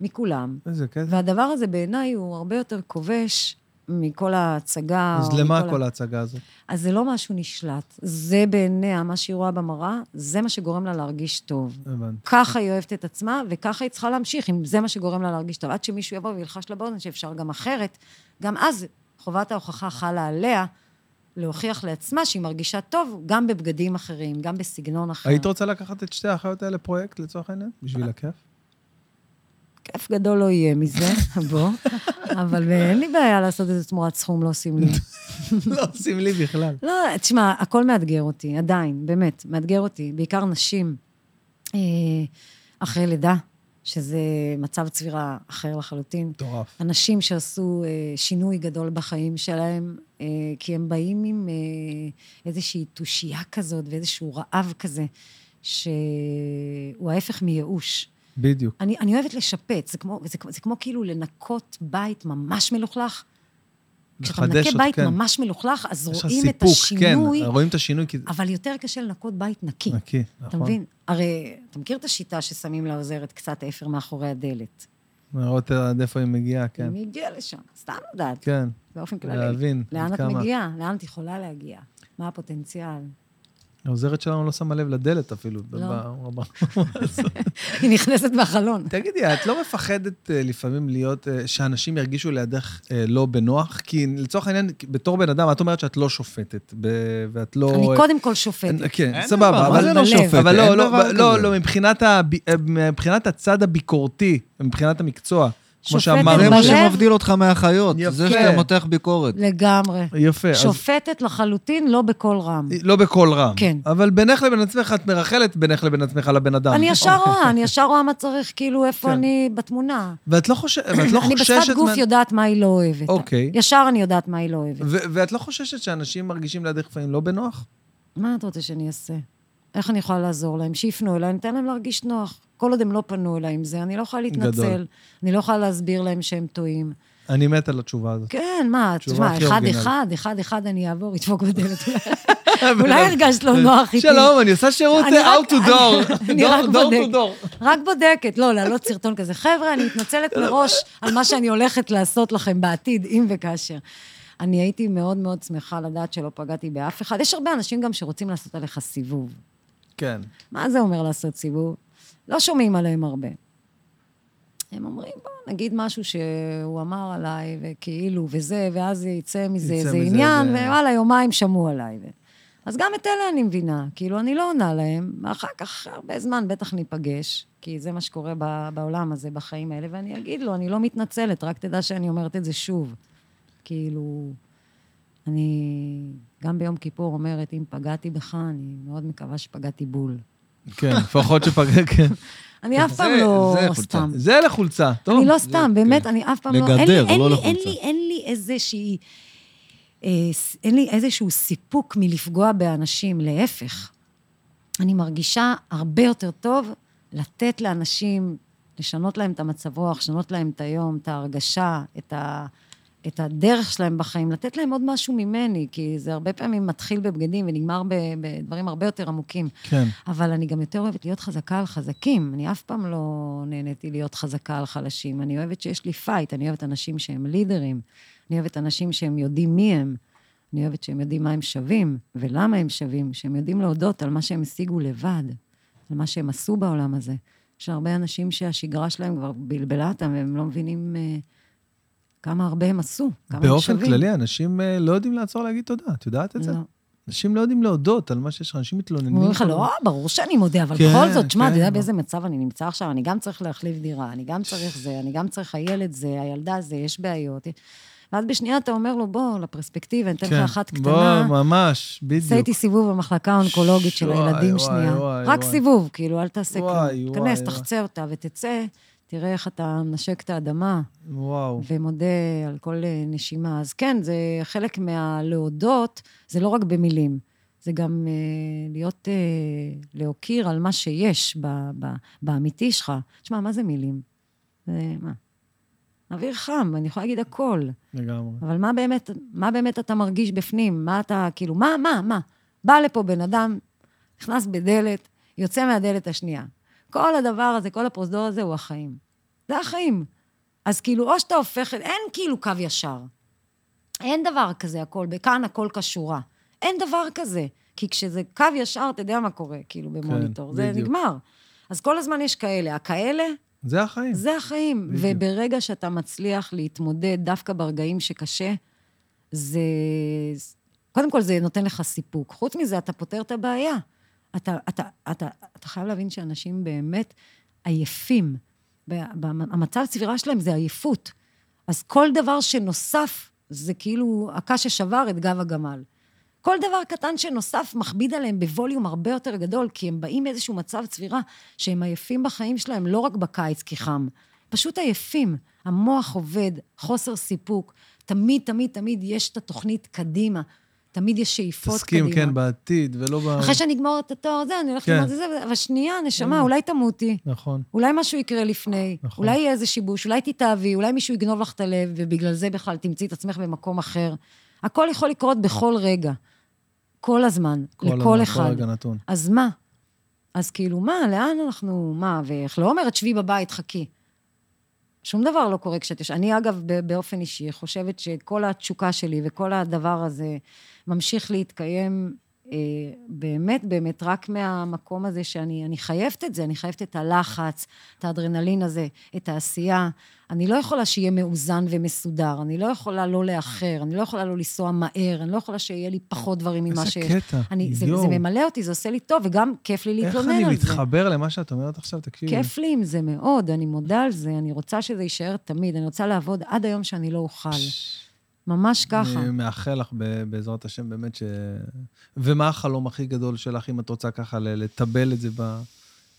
[SPEAKER 3] מכולם.
[SPEAKER 1] איזה קטע.
[SPEAKER 3] והדבר הזה בעיניי הוא הרבה יותר כובש מכל ההצגה.
[SPEAKER 1] אז למה
[SPEAKER 3] ה-
[SPEAKER 1] כל ההצגה הזאת?
[SPEAKER 3] אז זה לא משהו נשלט. זה בעיניה, מה שהיא רואה במראה, זה מה שגורם לה להרגיש טוב.
[SPEAKER 1] הבנתי.
[SPEAKER 3] ככה היא אוהבת את עצמה, וככה היא צריכה להמשיך, אם זה מה שגורם לה להרגיש טוב. עד שמישהו יבוא וילחש לה באוזן שאפשר גם אחרת, גם אז חובת ההוכחה חלה עליה להוכיח לעצמה שהיא מרגישה טוב, גם בבגדים אחרים, גם בסגנון אחר.
[SPEAKER 1] היית רוצה לקחת את שתי האחיות האלה פרויקט לצורך העניין? בשביל הכיף?
[SPEAKER 3] כיף גדול לא יהיה מזה, [laughs] בוא. אבל אין לי בעיה לעשות את זה תמורת סכום לא סמלי. [laughs]
[SPEAKER 1] לא עושים לי בכלל.
[SPEAKER 3] לא, תשמע, הכל מאתגר אותי, עדיין, באמת, מאתגר אותי. בעיקר נשים אה, אחרי לידה, שזה מצב צבירה אחר לחלוטין.
[SPEAKER 1] מטורף.
[SPEAKER 3] אנשים שעשו אה, שינוי גדול בחיים שלהם, כי הם באים עם אה, איזושהי תושייה כזאת ואיזשהו רעב כזה, שהוא ההפך מייאוש.
[SPEAKER 1] בדיוק.
[SPEAKER 3] אני, אני אוהבת לשפץ, זה כמו, זה, זה כמו כאילו לנקות בית ממש מלוכלך. כשאתה מנקה בית
[SPEAKER 1] כן.
[SPEAKER 3] ממש מלוכלך, אז רואים את
[SPEAKER 1] סיפוק,
[SPEAKER 3] השינוי,
[SPEAKER 1] כן, רואים את השינוי כי...
[SPEAKER 3] אבל יותר קשה לנקות בית נקי.
[SPEAKER 1] נקי,
[SPEAKER 3] אתה
[SPEAKER 1] נכון.
[SPEAKER 3] מבין? הרי, אתה מכיר את השיטה ששמים לעוזרת קצת אפר מאחורי הדלת?
[SPEAKER 1] לראות עד איפה היא מגיעה, כן.
[SPEAKER 3] מי הגיע לשם? סתם לדעת,
[SPEAKER 1] כן,
[SPEAKER 3] באופן כללי.
[SPEAKER 1] להבין.
[SPEAKER 3] לאן את
[SPEAKER 1] כמה.
[SPEAKER 3] מגיעה? לאן את יכולה להגיע? מה הפוטנציאל?
[SPEAKER 1] העוזרת שלנו לא שמה לב לדלת אפילו.
[SPEAKER 3] לא. [laughs] היא נכנסת מהחלון.
[SPEAKER 1] תגידי, את לא מפחדת אה, לפעמים להיות, אה, שאנשים ירגישו לידך אה, לא בנוח? כי לצורך העניין, בתור בן אדם, את אומרת שאת לא שופטת, ב- ואת לא...
[SPEAKER 3] אני קודם כל שופטת.
[SPEAKER 1] כן, סבבה,
[SPEAKER 2] דבר,
[SPEAKER 1] אבל...
[SPEAKER 2] לא
[SPEAKER 3] בלב.
[SPEAKER 2] שופט?
[SPEAKER 1] אבל לא, לא, לא. לא. מבחינת הצד הביקורתי, מבחינת המקצוע, כמו שאמרנו.
[SPEAKER 2] זה מה. שמבדיל אותך מהחיות,
[SPEAKER 1] יפה.
[SPEAKER 2] זה שאתה מותח ביקורת.
[SPEAKER 3] לגמרי.
[SPEAKER 1] יפה. אז
[SPEAKER 3] שופטת לחלוטין, לא בקול רם.
[SPEAKER 1] לא בקול רם.
[SPEAKER 3] כן.
[SPEAKER 1] אבל בינך לבין עצמך, את מרחלת בינך לבין עצמך לבן אדם.
[SPEAKER 3] אני ישר רואה, אני ישר רואה מה צריך, כאילו, איפה
[SPEAKER 1] כן.
[SPEAKER 3] אני בתמונה.
[SPEAKER 1] ואת לא חושבת, ואת לא
[SPEAKER 3] אני
[SPEAKER 1] חוששת...
[SPEAKER 3] בשפת גוף
[SPEAKER 1] מה-
[SPEAKER 3] יודעת מה היא לא אוהבת.
[SPEAKER 1] אוקיי.
[SPEAKER 3] ישר אני יודעת מה היא לא אוהבת.
[SPEAKER 1] ו- ואת לא חוששת שאנשים מרגישים לידך לפעמים לא בנוח?
[SPEAKER 3] מה את רוצה שאני אעשה? איך אני יכולה לעזור להם? שיפנו אליי, אני אתן להם להרגיש נוח. כל עוד הם לא פנו אליי עם זה, אני לא יכולה להתנצל.
[SPEAKER 1] גדול.
[SPEAKER 3] אני לא יכולה להסביר להם שהם טועים.
[SPEAKER 1] אני מת על התשובה הזאת.
[SPEAKER 3] כן, מה, תשמע,
[SPEAKER 1] הכי
[SPEAKER 3] אחד
[SPEAKER 1] אורגינלית.
[SPEAKER 3] אחד, אחד אחד אני אעבור, ידפוק בדלת. [laughs] [laughs] אולי הרגשת לא נוח איתי.
[SPEAKER 1] שלום, אני עושה שירות אה, out to door.
[SPEAKER 3] אני [laughs] רק
[SPEAKER 1] door to
[SPEAKER 3] בודקת.
[SPEAKER 1] door.
[SPEAKER 3] רק בודקת, לא, להעלות סרטון כזה. חבר'ה, אני מתנצלת מראש על מה שאני הולכת לעשות לכם בעתיד, אם וכאשר. אני הייתי מאוד מאוד שמחה לדעת שלא פגעתי באף אחד. יש הרבה אנשים גם שרוצים לעשות עליך סיבוב.
[SPEAKER 1] כן.
[SPEAKER 3] מה זה אומר לעשות סיבוב? לא שומעים עליהם הרבה. הם אומרים, בוא נגיד משהו שהוא אמר עליי, וכאילו, וזה, ואז יצא מזה איזה עניין,
[SPEAKER 1] איזה-
[SPEAKER 3] ווואלה, יומיים שמעו עליי. ו... אז גם את אלה אני מבינה. כאילו, אני לא עונה להם, ואחר כך, הרבה זמן בטח ניפגש, כי זה מה שקורה בעולם הזה, בחיים האלה, ואני אגיד לו, אני לא מתנצלת, רק תדע שאני אומרת את זה שוב. כאילו, אני גם ביום כיפור אומרת, אם פגעתי בך, אני מאוד מקווה שפגעתי בול.
[SPEAKER 1] כן, לפחות שפגע, כן.
[SPEAKER 3] אני אף פעם לא
[SPEAKER 2] זה חולצה.
[SPEAKER 3] סתם.
[SPEAKER 1] זה לחולצה. טוב.
[SPEAKER 3] אני לא סתם,
[SPEAKER 2] כן.
[SPEAKER 3] באמת, אני אף פעם לא...
[SPEAKER 2] לגדר, לא לחולצה.
[SPEAKER 3] אין לי- איזושהי... אה, אין לי איזשהו סיפוק מלפגוע באנשים, להפך. אני מרגישה הרבה יותר טוב לתת לאנשים, לשנות להם את המצב רוח, לשנות להם את היום, את ההרגשה, את, ה, את הדרך שלהם בחיים, לתת להם עוד משהו ממני, כי זה הרבה פעמים מתחיל בבגדים ונגמר בדברים הרבה יותר עמוקים.
[SPEAKER 1] כן.
[SPEAKER 3] אבל אני גם יותר אוהבת להיות חזקה על חזקים. אני אף פעם לא נהניתי להיות חזקה על חלשים. אני אוהבת שיש לי fight, אני אוהבת אנשים שהם leaderים. אני אוהבת אנשים שהם יודעים מי הם. אני אוהבת שהם יודעים מה הם שווים ולמה הם שווים, שהם יודעים להודות על מה שהם השיגו לבד, על מה שהם עשו בעולם הזה. יש הרבה אנשים שהשגרה שלהם כבר בלבלה אותם, והם לא מבינים אה, כמה הרבה הם עשו, כמה הם
[SPEAKER 1] באופן
[SPEAKER 3] שווים.
[SPEAKER 1] כללי, אנשים אה, לא יודעים לעצור להגיד תודה. את יודעת את זה?
[SPEAKER 3] לא.
[SPEAKER 1] אנשים לא יודעים להודות על מה שיש לך, אנשים מתלוננים.
[SPEAKER 3] אומרים לך, לא, ברור שאני מודה, אבל
[SPEAKER 1] כן,
[SPEAKER 3] בכל זאת, שמע,
[SPEAKER 1] כן,
[SPEAKER 3] אתה יודע
[SPEAKER 1] לא.
[SPEAKER 3] באיזה מצב אני נמצא עכשיו? אני גם צריך להחליף דירה, אני גם צריך זה, אני גם צריך הילד זה, הילדה זה, יש בעיות. ואז בשנייה אתה אומר לו, בוא, לפרספקטיבה, אני אתן לך
[SPEAKER 1] כן.
[SPEAKER 3] אחת
[SPEAKER 1] בוא,
[SPEAKER 3] קטנה.
[SPEAKER 1] ממש, בדיוק.
[SPEAKER 3] עשה איתי סיבוב במחלקה האונקולוגית של הילדים
[SPEAKER 1] וואי,
[SPEAKER 3] שנייה.
[SPEAKER 1] וואי,
[SPEAKER 3] רק
[SPEAKER 1] וואי.
[SPEAKER 3] סיבוב, כאילו, אל תעשה כלום. תיכנס. תחצה אותה ותצא, תראה איך אתה מנשק את האדמה.
[SPEAKER 1] וואו.
[SPEAKER 3] ומודה על כל אה, נשימה. אז כן, זה חלק מהלהודות, זה לא רק במילים, זה גם אה, להיות, אה, להוקיר על מה שיש ב, ב, באמיתי שלך. תשמע, מה זה מילים? זה מה? אוויר חם, אני יכולה להגיד הכל.
[SPEAKER 1] לגמרי.
[SPEAKER 3] אבל מה באמת, מה באמת אתה מרגיש בפנים? מה אתה, כאילו, מה, מה, מה? בא לפה בן אדם, נכנס בדלת, יוצא מהדלת השנייה. כל הדבר הזה, כל הפרוזדור הזה הוא החיים. זה החיים. אז כאילו, או שאתה הופך, אין כאילו קו ישר. אין דבר כזה, הכל, כאן הכל כשורה. אין דבר כזה. כי כשזה קו ישר, אתה יודע מה קורה, כאילו, במוניטור. זה
[SPEAKER 1] בדיוק.
[SPEAKER 3] נגמר. אז כל הזמן יש כאלה. הכאלה,
[SPEAKER 1] זה החיים.
[SPEAKER 3] זה החיים.
[SPEAKER 1] בדיוק.
[SPEAKER 3] וברגע שאתה מצליח להתמודד דווקא ברגעים שקשה, זה... קודם כל, זה נותן לך סיפוק. חוץ מזה, אתה פותר את הבעיה. אתה, אתה, אתה, אתה חייב להבין שאנשים באמת עייפים. המצב צבירה שלהם זה עייפות. אז כל דבר שנוסף, זה כאילו הקש ששבר את גב הגמל. כל דבר קטן שנוסף מכביד עליהם בווליום הרבה יותר גדול, כי הם באים מאיזשהו מצב צבירה שהם עייפים בחיים שלהם, לא רק בקיץ כי חם, פשוט עייפים. המוח עובד, חוסר סיפוק, תמיד, תמיד, תמיד יש את התוכנית קדימה, תמיד יש שאיפות
[SPEAKER 1] תסכים,
[SPEAKER 3] קדימה.
[SPEAKER 1] כן, בעתיד, ולא ב...
[SPEAKER 3] אחרי שאני אגמור את התואר הזה, אני הולכת
[SPEAKER 1] כן.
[SPEAKER 3] ללמוד את זה, אבל שנייה, נשמה, אולי תמותי.
[SPEAKER 1] נכון.
[SPEAKER 3] אולי משהו יקרה לפני,
[SPEAKER 1] נכון.
[SPEAKER 3] אולי יהיה איזה שיבוש, אולי תתאהבי, אולי מישהו יגנוב לך את הלב, ובגלל זה בכלל תמצאי את עצמך במקום אחר. הכל יכול לקרות בכל רגע, כל הזמן,
[SPEAKER 1] כל
[SPEAKER 3] לכל
[SPEAKER 1] הזמן,
[SPEAKER 3] אחד.
[SPEAKER 1] כל רגע נתון.
[SPEAKER 3] אז מה? אז כאילו, מה, לאן אנחנו, מה, ואיך לא אומרת, שבי בבית, חכי. שום דבר לא קורה כשאת יש... אני, אגב, באופן אישי, חושבת שכל התשוקה שלי וכל הדבר הזה ממשיך להתקיים באמת, באמת, רק מהמקום הזה שאני אני חייבת את זה, אני חייבת את הלחץ, את האדרנלין הזה, את העשייה. אני לא יכולה שיהיה מאוזן ומסודר, אני לא יכולה לא לאחר, אני לא יכולה לא לנסוע מהר, אני לא יכולה שיהיה לי פחות דברים ממה
[SPEAKER 1] איזה
[SPEAKER 3] שיש.
[SPEAKER 1] קטע,
[SPEAKER 3] אני, זה. זה ממלא אותי, זה עושה לי טוב, וגם כיף לי
[SPEAKER 1] איך
[SPEAKER 3] להתלונן
[SPEAKER 1] אני
[SPEAKER 3] על זה.
[SPEAKER 1] מתחבר למה שאת אומרת עכשיו? תקשיבי.
[SPEAKER 3] כיף לי עם זה מאוד, אני מודה על זה, אני רוצה שזה יישאר תמיד, אני רוצה לעבוד עד היום שאני לא אוכל. ממש ככה.
[SPEAKER 1] אני מאחל לך בעזרת השם, באמת ש... ומה החלום הכי גדול שלך, אם את רוצה ככה לטבל את זה ב...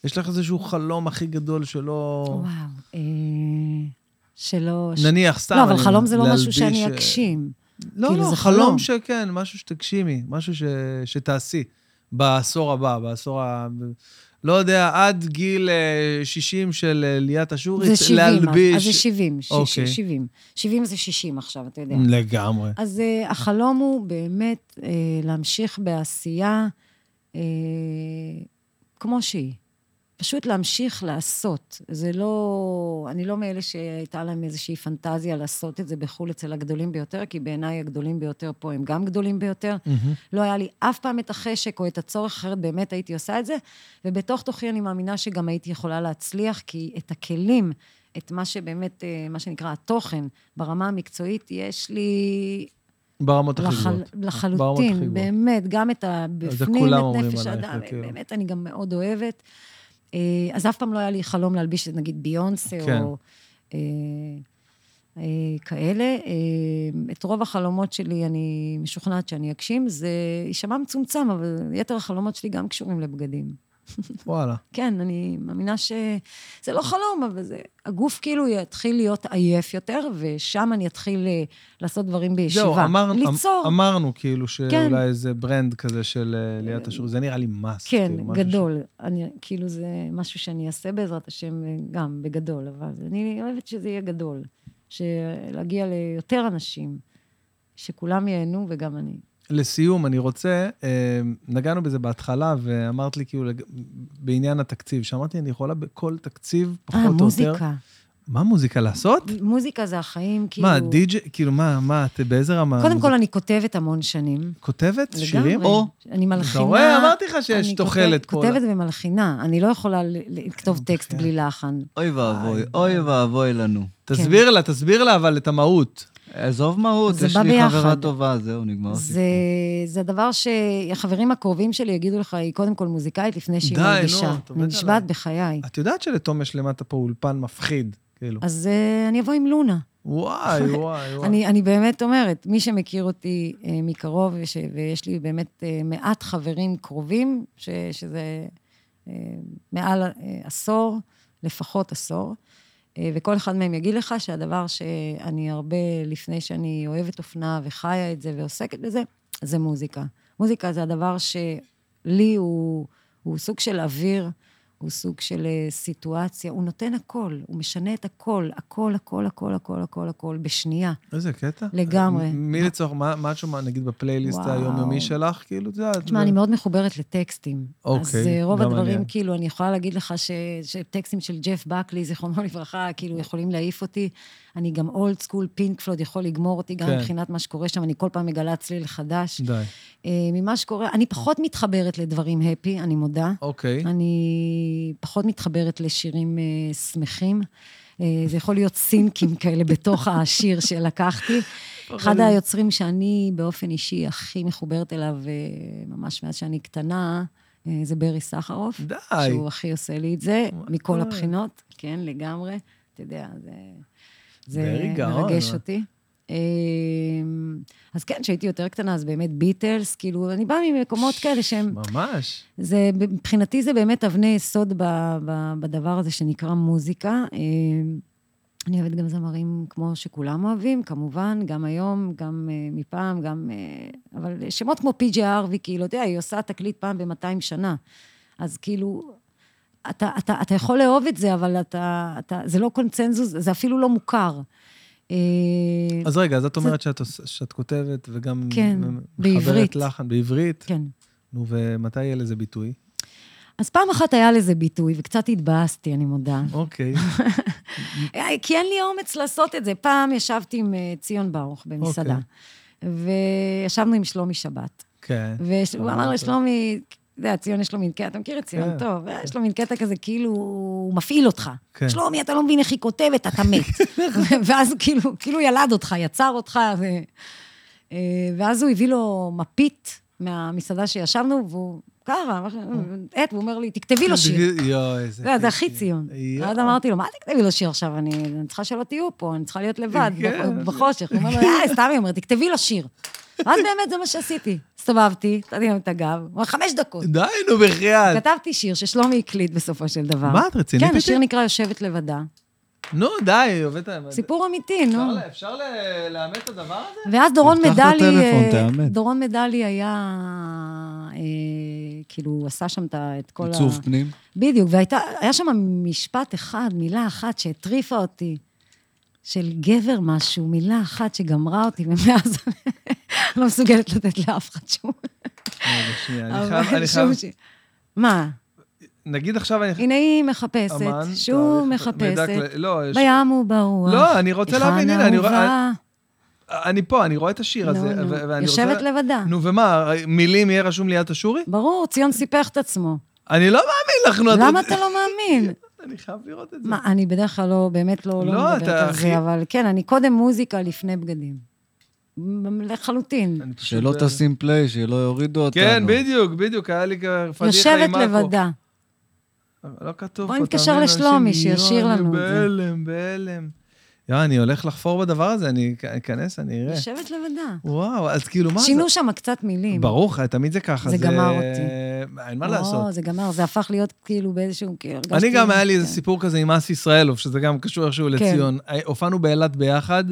[SPEAKER 1] יש לך איזשהו חלום הכי גדול שלא...
[SPEAKER 3] וואו, אה, שלא...
[SPEAKER 1] נניח, סתם...
[SPEAKER 3] לא, אבל חלום זה לא משהו שאני אגשים.
[SPEAKER 1] לא,
[SPEAKER 3] כאילו,
[SPEAKER 1] לא,
[SPEAKER 3] זה
[SPEAKER 1] חלום
[SPEAKER 3] חלום.
[SPEAKER 1] שכן, משהו שתגשימי, משהו ש... שתעשי בעשור הבא, בעשור ה... לא יודע, עד גיל אה, 60 של אה, ליאת אשורי,
[SPEAKER 3] זה 70, אז-
[SPEAKER 1] להלביש...
[SPEAKER 3] אז זה 70, ש-
[SPEAKER 1] אוקיי.
[SPEAKER 3] 70. 70 זה 60 עכשיו, אתה יודע.
[SPEAKER 1] לגמרי.
[SPEAKER 3] אז uh, החלום הוא באמת uh, להמשיך בעשייה uh, כמו שהיא. פשוט להמשיך לעשות. זה לא... אני לא מאלה שהייתה להם איזושהי פנטזיה לעשות את זה בחו"ל אצל הגדולים ביותר, כי בעיניי הגדולים ביותר פה הם גם גדולים ביותר.
[SPEAKER 1] מהמם.
[SPEAKER 3] לא היה לי אף פעם את החשק או את הצורך, אחרת באמת הייתי עושה את זה. ובתוך תוכי אני מאמינה שגם הייתי יכולה להצליח, כי את הכלים, את מה שבאמת, אה, מה שנקרא התוכן, ברמה המקצועית, יש לי
[SPEAKER 1] ברמות הכי
[SPEAKER 3] לחל...
[SPEAKER 1] גבוהות. ברמות
[SPEAKER 3] לחלוטין,
[SPEAKER 1] גבוהות.
[SPEAKER 3] באמת, גם את הבפנים, את נפש האדם,
[SPEAKER 1] כאילו.
[SPEAKER 3] באמת, אני גם מאוד אוהבת. אה, אז אף פעם לא היה לי חלום להלביש, נגיד, ביונסה,
[SPEAKER 1] כן.
[SPEAKER 3] או אה, אה, כאלה. אה, את רוב החלומות שלי, אני משוכנעת שאני אגשים. זה יישמע מצומצם, אבל יתר החלומות שלי גם קשורים לבגדים.
[SPEAKER 1] וואלה.
[SPEAKER 3] כן, אני מאמינה ש... זה לא חלום, אבל זה... הגוף כאילו יתחיל להיות עייף יותר, ושם אני אתחיל אה, לעשות דברים בישיבה.
[SPEAKER 1] זהו, אמר,
[SPEAKER 3] ליצור.
[SPEAKER 1] אמ- אמרנו כאילו
[SPEAKER 3] כן.
[SPEAKER 1] שאולי איזה ברנד כזה של אה, ליאת אשורי, זה נראה לי מס.
[SPEAKER 3] כן,
[SPEAKER 1] כאילו, משהו ש-
[SPEAKER 3] גדול. אני, כאילו זה משהו שאני אעשה בעזרת השם אה, גם בגדול, אבל אני אוהבת שזה יהיה גדול. שלהגיע ליותר אנשים, שכולם ייהנו וגם אני.
[SPEAKER 1] לסיום, אני רוצה, אה, נגענו בזה בהתחלה, ואמרת לי כאילו, בעניין התקציב, שאמרתי, אני יכולה בכל תקציב, פחות
[SPEAKER 3] אה,
[SPEAKER 1] או יותר.
[SPEAKER 3] מוזיקה.
[SPEAKER 1] מה מוזיקה לעשות?
[SPEAKER 3] מוזיקה זה החיים, כאילו...
[SPEAKER 1] מה, די.ג'יי, כאילו, מה, מה, את באיזה רמה?
[SPEAKER 3] קודם כל, אני כותבת המון שנים.
[SPEAKER 1] כותבת
[SPEAKER 3] לגמרי.
[SPEAKER 1] שירים?
[SPEAKER 2] או,
[SPEAKER 3] אני מלחינה...
[SPEAKER 1] אתה רואה? אמרתי לך שיש
[SPEAKER 3] אני
[SPEAKER 1] תוחלת פה.
[SPEAKER 3] כותבת ומלחינה. אני לא יכולה לכתוב טקסט
[SPEAKER 1] בחייאת.
[SPEAKER 3] בלי לחן.
[SPEAKER 2] אוי ואבוי, אוי ואבוי לנו.
[SPEAKER 1] תסביר לה, תסביר לה אבל את המהות.
[SPEAKER 2] עזוב מהות,
[SPEAKER 3] זה
[SPEAKER 2] יש לי
[SPEAKER 3] ביחד.
[SPEAKER 2] חברה טובה, זהו, נגמר הסיפור.
[SPEAKER 3] זה, זה דבר שהחברים הקרובים שלי יגידו לך, היא קודם כל מוזיקאית לפני שהיא
[SPEAKER 1] די, נו,
[SPEAKER 3] מרגישה.
[SPEAKER 1] את עובדת
[SPEAKER 3] אני נשבעת. בחיי.
[SPEAKER 1] את יודעת שלתום יש למטה פה אולפן מפחיד, כאילו.
[SPEAKER 3] אז uh, אני אבוא עם לונה.
[SPEAKER 1] וואי, [laughs] וואי, וואי.
[SPEAKER 3] אני, אני באמת אומרת, מי שמכיר אותי uh, מקרוב, וש, ויש לי באמת uh, מעט חברים קרובים, ש, שזה uh, מעל uh, עשור, לפחות עשור, וכל אחד מהם יגיד לך שהדבר שאני הרבה לפני שאני אוהבת אופנה וחיה את זה ועוסקת בזה, זה מוזיקה. מוזיקה זה הדבר שלי הוא, הוא סוג של אוויר, הוא סוג של אה, סיטואציה, הוא נותן הכל, הוא משנה את הכל, הכל, הכל, הכל, הכל, הכל, הכל, בשנייה.
[SPEAKER 1] איזה קטע.
[SPEAKER 3] לגמרי.
[SPEAKER 1] מי לצורך, מה מה את שומעת, נגיד, בפלייליסט. היומיומי שלך, כאילו, את יודעת?
[SPEAKER 3] תשמע, אני מאוד מחוברת לטקסטים.
[SPEAKER 1] אוקיי,
[SPEAKER 3] אז אה, רוב
[SPEAKER 1] גם
[SPEAKER 3] הדברים,
[SPEAKER 1] אני.
[SPEAKER 3] כאילו, אני יכולה להגיד לך שטקסטים של ג'ף בקלי, זיכרונו לברכה, כאילו, יכולים להעיף אותי. אני גם אולד סקול, פינק פלוד יכול לגמור אותי, גם
[SPEAKER 1] כן.
[SPEAKER 3] מבחינת מה שקורה שם, אני כל פעם מגלה צליל חדש.
[SPEAKER 1] די.
[SPEAKER 3] אה, ממה שקורה, אני פחות מתחברת לדברים הפי, אני מודה.
[SPEAKER 1] אוקיי.
[SPEAKER 3] אני פחות מתחברת לשירים אה, שמחים. אה, זה יכול להיות סינקים [laughs] כאלה בתוך השיר שלקחתי. אחד היוצרים שאני באופן אישי הכי מחוברת אליו, אה, ממש מאז שאני קטנה, זה ברי סחרוף.
[SPEAKER 1] די.
[SPEAKER 3] שהוא הכי עושה לי את זה, מכל. הבחינות, כן, לגמרי. אתה יודע, זה, זה מרגש. אותי. אה, אז כן, כשהייתי יותר קטנה, אז באמת ביטלס, כאילו, אני באה ממקומות כאלה שהם...
[SPEAKER 1] ממש.
[SPEAKER 3] זה, מבחינתי זה באמת אבני יסוד ב, ב, בדבר הזה שנקרא מוזיקה. אה, אני אוהבת גם זמרים כמו שכולם אוהבים, כמובן, גם היום, גם uh, מפעם, גם... Uh, אבל שמות כמו פי.ג'י ארווי, כאילו, אתה יודע, היא עושה תקליט פעם ב-200 שנה. אז כאילו, אתה, אתה, אתה יכול לאהוב את זה, אבל אתה, אתה, זה לא קונצנזוס, זה אפילו לא מוכר. אה,
[SPEAKER 1] אז רגע, אז את אומרת שאת שאת כותבת וגם...
[SPEAKER 3] כן,
[SPEAKER 1] מחברת
[SPEAKER 3] בעברית.
[SPEAKER 1] לחן, בעברית?
[SPEAKER 3] כן.
[SPEAKER 1] נו, ומתי יהיה לזה ביטוי?
[SPEAKER 3] אז פעם אחת היה לזה ביטוי, וקצת התבאסתי, אני מודה.
[SPEAKER 1] אוקיי. [laughs]
[SPEAKER 3] כי אין לי אומץ לעשות את זה. פעם ישבתי עם אה, ציון ברוך במסעדה, וישבנו עם שלומי שבת.
[SPEAKER 1] כן.
[SPEAKER 3] והוא אמר לשלומי, יודע, ציון יש לו מין קטע, אתה מכיר את ציון
[SPEAKER 1] כן.
[SPEAKER 3] טוב, יש לו מין קטע כזה, כאילו, הוא מפעיל אותך.
[SPEAKER 1] כן.
[SPEAKER 3] שלומי, אתה לא מבין איך היא כותבת, אתה [laughs] מת. ואז הוא כאילו, כאילו ילד אותך, יצר אותך, ו... אה, ואז הוא הביא לו מפית מהמסעדה שישבנו, והוא קרא, עט, והוא אומר לי, תכתבי לו שיר. [laughs]
[SPEAKER 1] יואו, איזה...
[SPEAKER 3] אתה זה הכי. ציון. ואז אמרתי לו, מה תכתבי לו שיר עכשיו? אני אני צריכה שלא תהיו פה, אני צריכה להיות לבד,
[SPEAKER 1] כן.
[SPEAKER 3] בחושך. הוא אומר לו, אה, סתם, היא אומרת, תכתבי לו שיר. ואז באמת זה מה שעשיתי. הסתובבתי, נתתי להם את הגב, הוא אמר, חמש דקות.
[SPEAKER 1] די, נו, בחייאת.
[SPEAKER 3] כתבתי שיר ששלומי הקליט בסופו של דבר.
[SPEAKER 1] מה, את רצינית
[SPEAKER 3] כן, השיר? נקרא יושבת לבדה.
[SPEAKER 1] נו, די, עובדת...
[SPEAKER 3] סיפור אמיתי, נו.
[SPEAKER 1] אפשר- לאמת את הדבר הזה?
[SPEAKER 3] ואז דורון
[SPEAKER 2] תפתח את
[SPEAKER 3] מדלי,
[SPEAKER 2] הטלפון,
[SPEAKER 3] אה,
[SPEAKER 2] תאמת.
[SPEAKER 3] דורון מדלי היה, אה, כאילו, הוא עשה שם את כל ה...
[SPEAKER 2] עיצוב פנים.
[SPEAKER 3] בדיוק, והיה שם משפט אחד, מילה אחת שהטריפה אותי, של גבר משהו, מילה אחת שגמרה אותי, ומאז אני לא מסוגלת לתת לאף אחד שום...
[SPEAKER 1] אני חייב...
[SPEAKER 3] מה?
[SPEAKER 1] נגיד עכשיו אני...
[SPEAKER 3] הנה היא מחפשת,
[SPEAKER 1] אמן, תאריך-
[SPEAKER 3] מחפשת,
[SPEAKER 1] לא, יש-
[SPEAKER 3] בים וברוח.
[SPEAKER 1] לא, אני רוצה להבין, הנה, אני רואה-. אני פה, אני רואה את השיר הזה.
[SPEAKER 3] נו, נו,
[SPEAKER 1] ו- ואני רוצה-
[SPEAKER 3] יושבת לבדה.
[SPEAKER 1] נו, ומה, מילים יהיה רשום ליד אשורי?
[SPEAKER 3] ברור, ציון סיפח את עצמו.
[SPEAKER 1] אני לא מאמין לך, נו.
[SPEAKER 3] למה אתה לא מאמין?
[SPEAKER 1] אני חייב לראות את זה.
[SPEAKER 3] מה, אני בדרך כלל לא, באמת לא,
[SPEAKER 1] לא,
[SPEAKER 3] לא מדברת
[SPEAKER 1] אתה
[SPEAKER 3] על
[SPEAKER 1] הכי-
[SPEAKER 3] זה, אבל כן, אני קודם מוזיקה לפני בגדים. לחלוטין.
[SPEAKER 2] שלא תשים פליי, שלא יורידו אותנו.
[SPEAKER 1] כן, בדיוק, בדיוק, היה לי פדיחה
[SPEAKER 3] יושבת
[SPEAKER 1] עם עכו.
[SPEAKER 3] לבדה.
[SPEAKER 1] לא כתוב פה,
[SPEAKER 3] בואי נתקשר
[SPEAKER 1] תאמין,
[SPEAKER 3] לשלומי,
[SPEAKER 1] אנשים,
[SPEAKER 3] שישיר לנו את זה.
[SPEAKER 1] אני בהלם, בהלם. יואו, אני הולך לחפור בדבר הזה, אני אכ- אכנס, אני אראה.
[SPEAKER 3] יושבת לבדה.
[SPEAKER 1] וואו, אז כאילו, מה זה?
[SPEAKER 3] שינו שם קצת מילים.
[SPEAKER 1] ברור לך, תמיד זה ככה.
[SPEAKER 3] זה גמר אותי.
[SPEAKER 1] אין מה לעשות.
[SPEAKER 3] זה גמר, זה הפך להיות כאילו באיזשהו... כאילו,
[SPEAKER 1] אני גם, היה לי איזה
[SPEAKER 3] כן.
[SPEAKER 1] סיפור כזה עם אס ישראלוב, שזה גם קשור איכשהו
[SPEAKER 3] כן.
[SPEAKER 1] לציון. אה, הופענו באילת ביחד,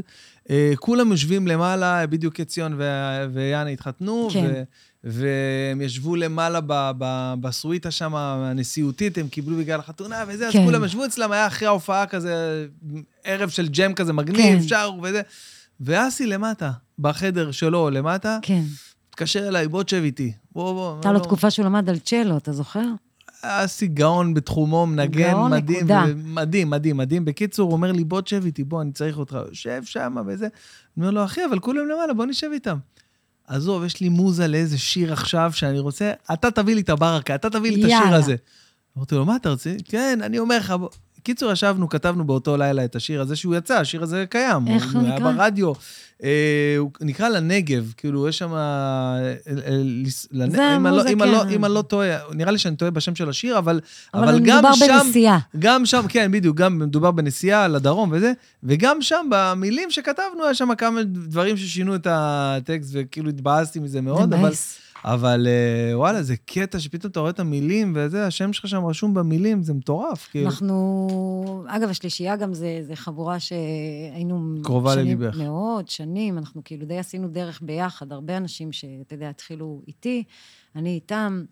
[SPEAKER 1] אה, כולם יושבים למעלה, בדיוק ציון ו- ויאנה התחתנו,
[SPEAKER 3] כן.
[SPEAKER 1] ו- והם ישבו למעלה ב- ב- בסוויטה שם, הנשיאותית, הם קיבלו בגלל החתונה וזה, אז. כולם ישבו אצלם, היה אחרי ההופעה כזה, ערב של ג'ם כזה מגניב,
[SPEAKER 3] כן.
[SPEAKER 1] שרו וזה. ואסי למטה, בחדר שלו למטה,
[SPEAKER 3] כן.
[SPEAKER 1] התקשר אליי, בוא תשב איתי. בוא, בוא.
[SPEAKER 3] הייתה לו
[SPEAKER 1] לא-
[SPEAKER 3] תקופה שהוא למד על צ'לו, אתה זוכר?
[SPEAKER 1] אסי גאון בתחומו, מנגן
[SPEAKER 3] גאון,
[SPEAKER 1] מדהים,
[SPEAKER 3] נקודה.
[SPEAKER 1] מדהים, מדהים, מדהים. בקיצור, הוא אומר לי, בוא תשב איתי, בוא, אני צריך אותך. יושב שם וזה. אני אומר לו, אחי, אבל כולם למעלה, בוא נשב איתם. עזוב, יש לי מוזה לאיזה שיר עכשיו שאני רוצה, אתה תביא לי את הברקה, אתה תביא לי את השיר
[SPEAKER 3] יאללה.
[SPEAKER 1] הזה. אמרתי לו, מה אתה רוצה? כן, אני אומר לך, בוא. קיצור, ישבנו, כתבנו באותו לילה את השיר הזה שהוא יצא, השיר הזה קיים.
[SPEAKER 3] איך הוא
[SPEAKER 1] היה
[SPEAKER 3] נקרא?
[SPEAKER 1] ברדיו. אה, הוא נקרא לנגב, כאילו, יש שם... אה, אה,
[SPEAKER 3] זה
[SPEAKER 1] לא- אם אני לא-. אם אני לא טועה, נראה לי שאני טועה בשם של השיר, אבל
[SPEAKER 3] אבל
[SPEAKER 1] אבל גם
[SPEAKER 3] מדובר
[SPEAKER 1] שם,
[SPEAKER 3] בנסיעה.
[SPEAKER 1] גם שם, כן, בדיוק, גם מדובר בנסיעה לדרום וזה, וגם שם, במילים שכתבנו, היה שם כמה דברים ששינו את הטקסט, וכאילו התבאסתי מזה
[SPEAKER 3] זה
[SPEAKER 1] מאוד, אבל,
[SPEAKER 3] מבאס.
[SPEAKER 1] אבל אה, וואלה, זה קטע שפתאום אתה רואה את המילים, וזה, השם שלך שם רשום במילים, זה מטורף, כאילו.
[SPEAKER 3] אנחנו, אגב, השלישייה גם זה, זה חבורה שהיינו...
[SPEAKER 1] קרובה לליבך.
[SPEAKER 3] מאוד, שנים, אנחנו כאילו די עשינו דרך ביחד, הרבה אנשים שאתה יודע, התחילו איתי, אני איתם,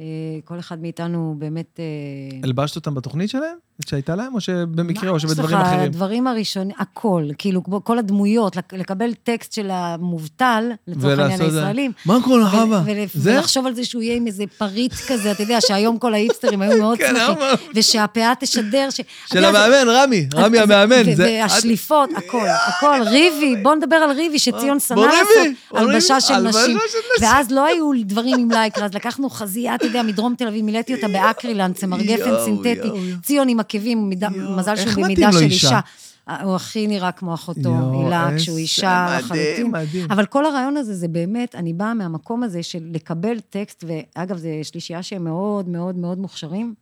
[SPEAKER 3] אה, כל אחד מאיתנו באמת... אה,
[SPEAKER 1] הלבשת אותם בתוכנית שלהם? שהייתה להם, או שבמקרה, או
[SPEAKER 3] מה יש
[SPEAKER 1] שבדברים
[SPEAKER 3] לך,
[SPEAKER 1] אחרים?
[SPEAKER 3] הדברים הראשונים, הכל, כאילו, כל הדמויות, לק- לקבל טקסט של המובטל, לצורך העניין. הישראלים.
[SPEAKER 1] מה קורה?
[SPEAKER 3] ול-
[SPEAKER 1] זה?
[SPEAKER 3] ולחשוב על זה שהוא יהיה עם איזה פריט כזה, אתה יודע, שהיום כל האיפסטרים היו מאוד [laughs]
[SPEAKER 1] כן,
[SPEAKER 3] שמחים, ושהפאה תשדר, ש...
[SPEAKER 1] של המאמן, רמי, רמי המאמן.
[SPEAKER 3] והשליפות, הכל, הכל, ריבי, בוא נדבר על ריבי, שציון שנא לעשות, הלבשה של נשים. ואז לא היו דברים עם לייקרה, אז לקחנו חזייה, אתה יודע, מדרום תל אביב, מילאתי אותה צמר גפן סינתטי. ציון עם עקבים, מידה- מזל שהוא במידה של
[SPEAKER 1] אישה?
[SPEAKER 3] הוא הכי נראה כמו אחותו, הילה, כשהוא אישה לחלוטין.
[SPEAKER 1] מדהים.
[SPEAKER 3] אבל כל הרעיון הזה, זה באמת, אני באה מהמקום הזה של לקבל טקסט, ואגב, זו שלישייה שהם מאוד מאוד מאוד מוכשרים.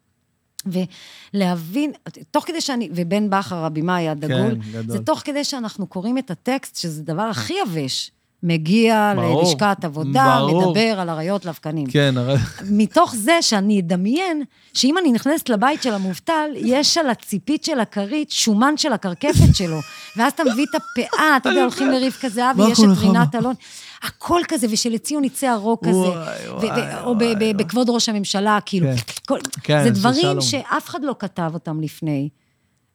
[SPEAKER 3] ולהבין, תוך כדי שאני, ובן בכר, הבמאי הדגול,
[SPEAKER 1] כן, גדול.
[SPEAKER 3] זה תוך כדי שאנחנו קוראים את הטקסט, שזה הדבר הכי יבש, מגיע
[SPEAKER 1] ברור,
[SPEAKER 3] ללשכת עבודה,
[SPEAKER 1] ברור.
[SPEAKER 3] מדבר על אריות לבקנים.
[SPEAKER 1] כן, הרי...
[SPEAKER 3] מתוך זה שאני אדמיין שאם אני נכנסת לבית של המובטל, יש על הציפית של הכרית שומן של הקרקפת שלו. ואז אתה מביא את הפאה, אתה יודע, הולכים לרבקה זהבי,
[SPEAKER 1] מה
[SPEAKER 3] יש
[SPEAKER 1] קורה
[SPEAKER 3] את? רינת אלון. הכל כזה, ושלציון יצא הרוק כזה. או. בכבוד ראש הממשלה, כאילו.
[SPEAKER 1] כן. כן,
[SPEAKER 3] זה דברים. שאף אחד לא כתב אותם לפני.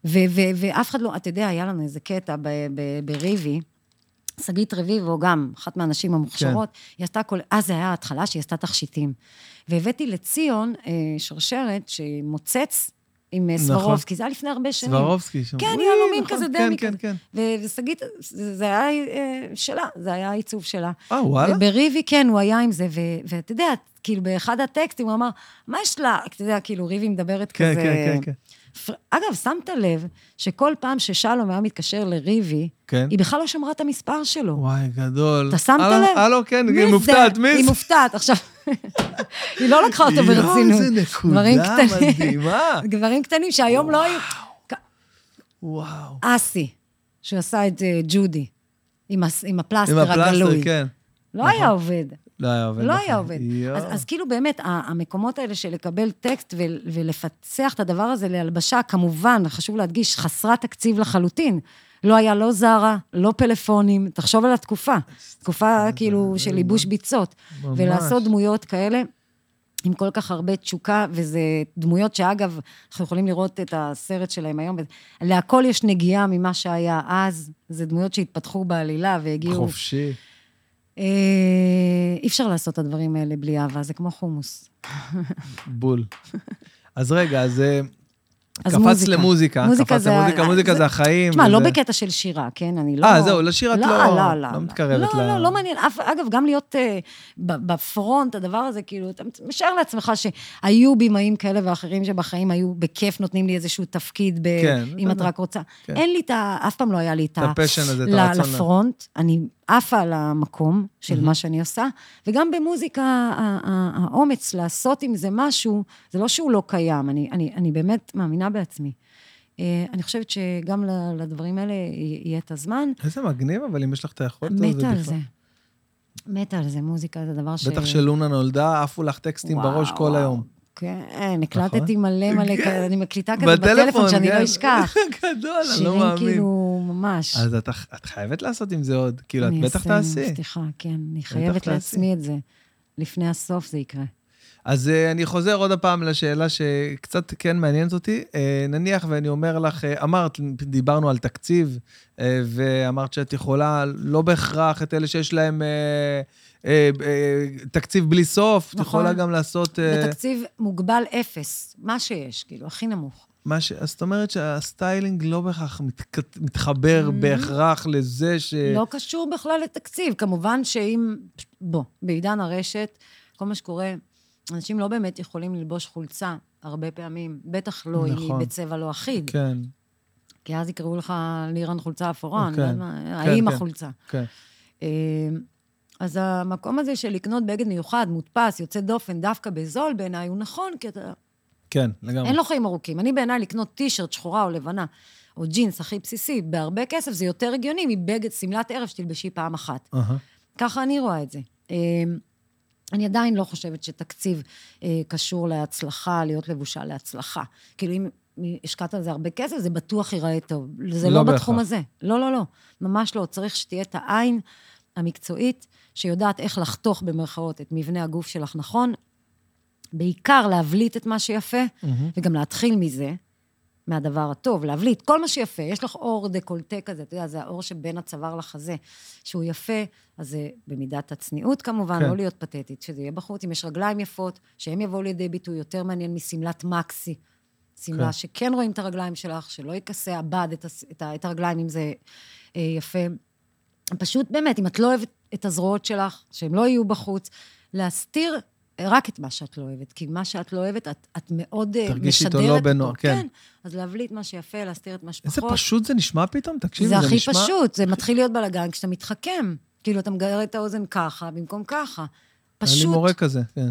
[SPEAKER 3] ואף אחד לא, אתה יודע, היה לנו איזה קטע בריבי. שגית רביבו, גם אחת מהנשים המוכשרות,
[SPEAKER 1] כן.
[SPEAKER 3] היא עשתה כל... אז זה היה ההתחלה שהיא עשתה תכשיטים. והבאתי לציון אה, שרשרת שמוצץ עם אה,
[SPEAKER 1] נכון.
[SPEAKER 3] סברובסקי, זה היה לפני הרבה שנים.
[SPEAKER 1] סברובסקי שם.
[SPEAKER 3] כן, יהלומים
[SPEAKER 1] נכון,
[SPEAKER 3] כזה,
[SPEAKER 1] כן,
[SPEAKER 3] דמי
[SPEAKER 1] כן. כן.
[SPEAKER 3] ו- ושגית, זה היה אה, שלה, זה היה העיצוב שלה.
[SPEAKER 1] אה, וואלה?
[SPEAKER 3] ובריבי, כן, הוא היה עם זה, ואתה יודע, כאילו, באחד הטקסטים הוא אמר, מה יש לה? אתה יודע, כאילו, ריבי מדברת
[SPEAKER 1] כן,
[SPEAKER 3] כזה...
[SPEAKER 1] כן, כן, כן.
[SPEAKER 3] אגב, שמת לב שכל פעם ששלום היה מתקשר לריבי,
[SPEAKER 1] כן.
[SPEAKER 3] היא בכלל לא שמרה את המספר שלו.
[SPEAKER 1] וואי, גדול.
[SPEAKER 3] אתה שמת
[SPEAKER 1] הלו,
[SPEAKER 3] לב?
[SPEAKER 1] הלו, כן,
[SPEAKER 3] מי
[SPEAKER 1] היא? מופתעת, מי
[SPEAKER 3] היא
[SPEAKER 1] זה?
[SPEAKER 3] מופתעת. עכשיו, [laughs] היא לא לקחה אותו
[SPEAKER 1] יואו,
[SPEAKER 3] ברצינות.
[SPEAKER 1] איזה נקודה
[SPEAKER 3] קטנים.
[SPEAKER 1] מדהימה. [laughs]
[SPEAKER 3] דברים קטנים שהיום לא היו...
[SPEAKER 1] וואו.
[SPEAKER 3] אסי, שהוא עשה את אה, ג'ודי, עם הס- עם
[SPEAKER 1] עם
[SPEAKER 3] הפלסטר
[SPEAKER 1] הפלסטר,
[SPEAKER 3] הגלוי.
[SPEAKER 1] כן.
[SPEAKER 3] לא היה עובד.
[SPEAKER 1] לא היה עובד.
[SPEAKER 3] לא
[SPEAKER 1] נכון.
[SPEAKER 3] היה עובד. אז, אז כאילו באמת, המקומות האלה של לקבל טקסט ו- ולפצח את הדבר הזה להלבשה, כמובן, חשוב להדגיש, חסרת תקציב לחלוטין. לא היה לא זרה, לא פלאפונים, תחשוב על התקופה. תקופה כאילו של ייבוש ביצות.
[SPEAKER 1] ממש.
[SPEAKER 3] ולעשות דמויות כאלה. עם כל כך הרבה תשוקה, וזה דמויות שאגב, אנחנו יכולים לראות את הסרט שלהם היום, להכל יש נגיעה ממה שהיה אז, זה דמויות שהתפתחו בעלילה והגיעו...
[SPEAKER 1] חופשי.
[SPEAKER 3] אה, אי אפשר לעשות את הדברים האלה בלי אהבה, זה כמו חומוס.
[SPEAKER 1] בול. אז רגע, אז אה,
[SPEAKER 3] אז
[SPEAKER 1] קפץ
[SPEAKER 3] מוזיקה.
[SPEAKER 1] למוזיקה.
[SPEAKER 3] מוזיקה
[SPEAKER 1] קפץ
[SPEAKER 3] זה-
[SPEAKER 1] למוזיקה, מוזיקה
[SPEAKER 3] זה-
[SPEAKER 1] זה החיים.
[SPEAKER 3] תשמע, לא
[SPEAKER 1] וזה-
[SPEAKER 3] בקטע של שירה, כן? אני לא...
[SPEAKER 1] אה, זהו, לשיר את לא- לא מתקרבת
[SPEAKER 3] לא,
[SPEAKER 1] ל-
[SPEAKER 3] לא, לא מעניין. אף- אגב, גם להיות אה, ב front, הדבר הזה, כאילו, אתה משער לעצמך שהיו בימאים כאלה ואחרים שבחיים היו בכיף, נותנים לי איזשהו תפקיד, ב-
[SPEAKER 1] כן,
[SPEAKER 3] אם את. רק רוצה.
[SPEAKER 1] כן.
[SPEAKER 3] אין לי את ה... אף פעם לא היה לי את
[SPEAKER 1] את
[SPEAKER 3] ה...
[SPEAKER 1] ה passion הזה, את הרצון. ל
[SPEAKER 3] front, אני עפה על המקום של מה שאני עושה, וגם במוזיקה, האומץ לעשות עם זה משהו, זה לא שהוא לא קיים, אני באמת מאמינה בעצמי. אה, אני חושבת שגם לדברים האלה יהיה את הזמן.
[SPEAKER 1] איזה מגניב, אבל אם יש לך את היכולת הזאת
[SPEAKER 3] מתה על. זה. מתה על זה, מוזיקה זה דבר ש...
[SPEAKER 1] בטח שלונה נולדה, עפו לך טקסטים בראש כל. היום.
[SPEAKER 3] כן, הקלטתי
[SPEAKER 1] נכון?
[SPEAKER 3] מלא מלא,
[SPEAKER 1] כן.
[SPEAKER 3] אני מקליטה כזה בטלפון שאני לא
[SPEAKER 1] כן.
[SPEAKER 3] אשכח. [laughs]
[SPEAKER 1] גדול, אני לא
[SPEAKER 3] שירים
[SPEAKER 1] מאמין.
[SPEAKER 3] כאילו, ממש.
[SPEAKER 1] אז את, חייבת לעשות עם זה עוד, כאילו, את
[SPEAKER 3] אני
[SPEAKER 1] בטח
[SPEAKER 3] אעשה,
[SPEAKER 1] תעשי.
[SPEAKER 3] מבטיחה, כן, אני חייבת. לעצמי את זה. לפני הסוף זה יקרה.
[SPEAKER 1] אז uh, אני חוזר עוד פעם לשאלה שקצת כן מעניינת אותי. Uh, נניח ואני אומר לך, uh, אמרת, דיברנו על תקציב, uh, ואמרת שאת יכולה לא בהכרח את אלה שיש להם uh, uh, uh, תקציב בלי סוף, את
[SPEAKER 3] נכון.
[SPEAKER 1] יכולה גם לעשות... Uh,
[SPEAKER 3] בתקציב מוגבל אפס, מה שיש, כאילו, הכי נמוך.
[SPEAKER 1] מה ש... אז זאת אומרת שהסטיילינג לא בהכרח מתק... מתחבר
[SPEAKER 3] Mm-hmm.
[SPEAKER 1] בהכרח לזה ש...
[SPEAKER 3] לא קשור בכלל לתקציב. כמובן שאם, בוא, בעידן הרשת, כל מה שקורה, אנשים לא באמת יכולים ללבוש חולצה הרבה פעמים, בטח לא אם היא
[SPEAKER 1] נכון.
[SPEAKER 3] בצבע לא אחיד.
[SPEAKER 1] כן,
[SPEAKER 3] כי אז יקראו לך לירן חולצה אפורה, אני לא יודעת מה,
[SPEAKER 1] כן,
[SPEAKER 3] האם
[SPEAKER 1] כן.
[SPEAKER 3] החולצה.
[SPEAKER 1] כן.
[SPEAKER 3] אה, אז המקום הזה של לקנות בגד מיוחד, מודפס, יוצא דופן, דווקא בזול בעיניי, הוא נכון, כי אתה...
[SPEAKER 1] כן, לגמרי.
[SPEAKER 3] אין לו חיים ארוכים. אני בעיניי לקנות טישרט שחורה או לבנה, או ג'ינס הכי בסיסי, בהרבה כסף, זה יותר הגיוני מבגד, שמלת ערב שתלבשי פעם אחת.
[SPEAKER 1] אהה.
[SPEAKER 3] ככה אני רואה את זה. אני עדיין לא חושבת שתקציב אה, קשור להצלחה, להיות לבושה להצלחה. כאילו, אם השקעת על זה הרבה כסף, זה בטוח ייראה טוב. זה
[SPEAKER 1] לא
[SPEAKER 3] לא. בתחום הזה. לא, לא, לא. ממש לא. צריך שתהיה את העין המקצועית, שיודעת איך לחתוך, במרכאות, את מבנה הגוף שלך נכון. בעיקר להבליט את מה שיפה,
[SPEAKER 1] מהמם.
[SPEAKER 3] וגם להתחיל מזה, מהדבר הטוב, להבליט כל מה שיפה. יש לך אור דקולטה כזה, אתה יודע, זה האור שבין הצוואר לחזה, שהוא יפה, אז זה במידת הצניעות כמובן,
[SPEAKER 1] כן.
[SPEAKER 3] לא להיות פתטית, שזה יהיה בחוץ, אם יש רגליים יפות, שהם יבואו לידי ביטוי יותר מעניין משמלת מקסי. שמלה
[SPEAKER 1] כן.
[SPEAKER 3] שכן רואים את הרגליים שלך, שלא יכסה הבד את, את, את הרגליים, אם זה אה, יפה. פשוט באמת, אם את לא אוהבת את הזרועות שלך, שהן לא יהיו בחוץ, להסתיר רק את מה שאת לא אוהבת, כי מה שאת לא אוהבת, את, את מאוד אה,
[SPEAKER 1] תרגישי
[SPEAKER 3] משדרת
[SPEAKER 1] איתו לא. בנוח, כן.
[SPEAKER 3] כן. אז להבליט מה שיפה, להסתיר את מה
[SPEAKER 1] איזה
[SPEAKER 3] שפחות.
[SPEAKER 1] פשוט זה נשמע פתאום, תקשיבי,
[SPEAKER 3] זה
[SPEAKER 1] זה
[SPEAKER 3] הכי
[SPEAKER 1] נשמע...
[SPEAKER 3] פשוט, זה מתחיל להיות בלאגן כשאתה מתחכם. כאילו, אתה מגרד את האוזן ככה, במקום ככה.
[SPEAKER 1] היה לי
[SPEAKER 3] פשוט.
[SPEAKER 1] מורה כזה, כן.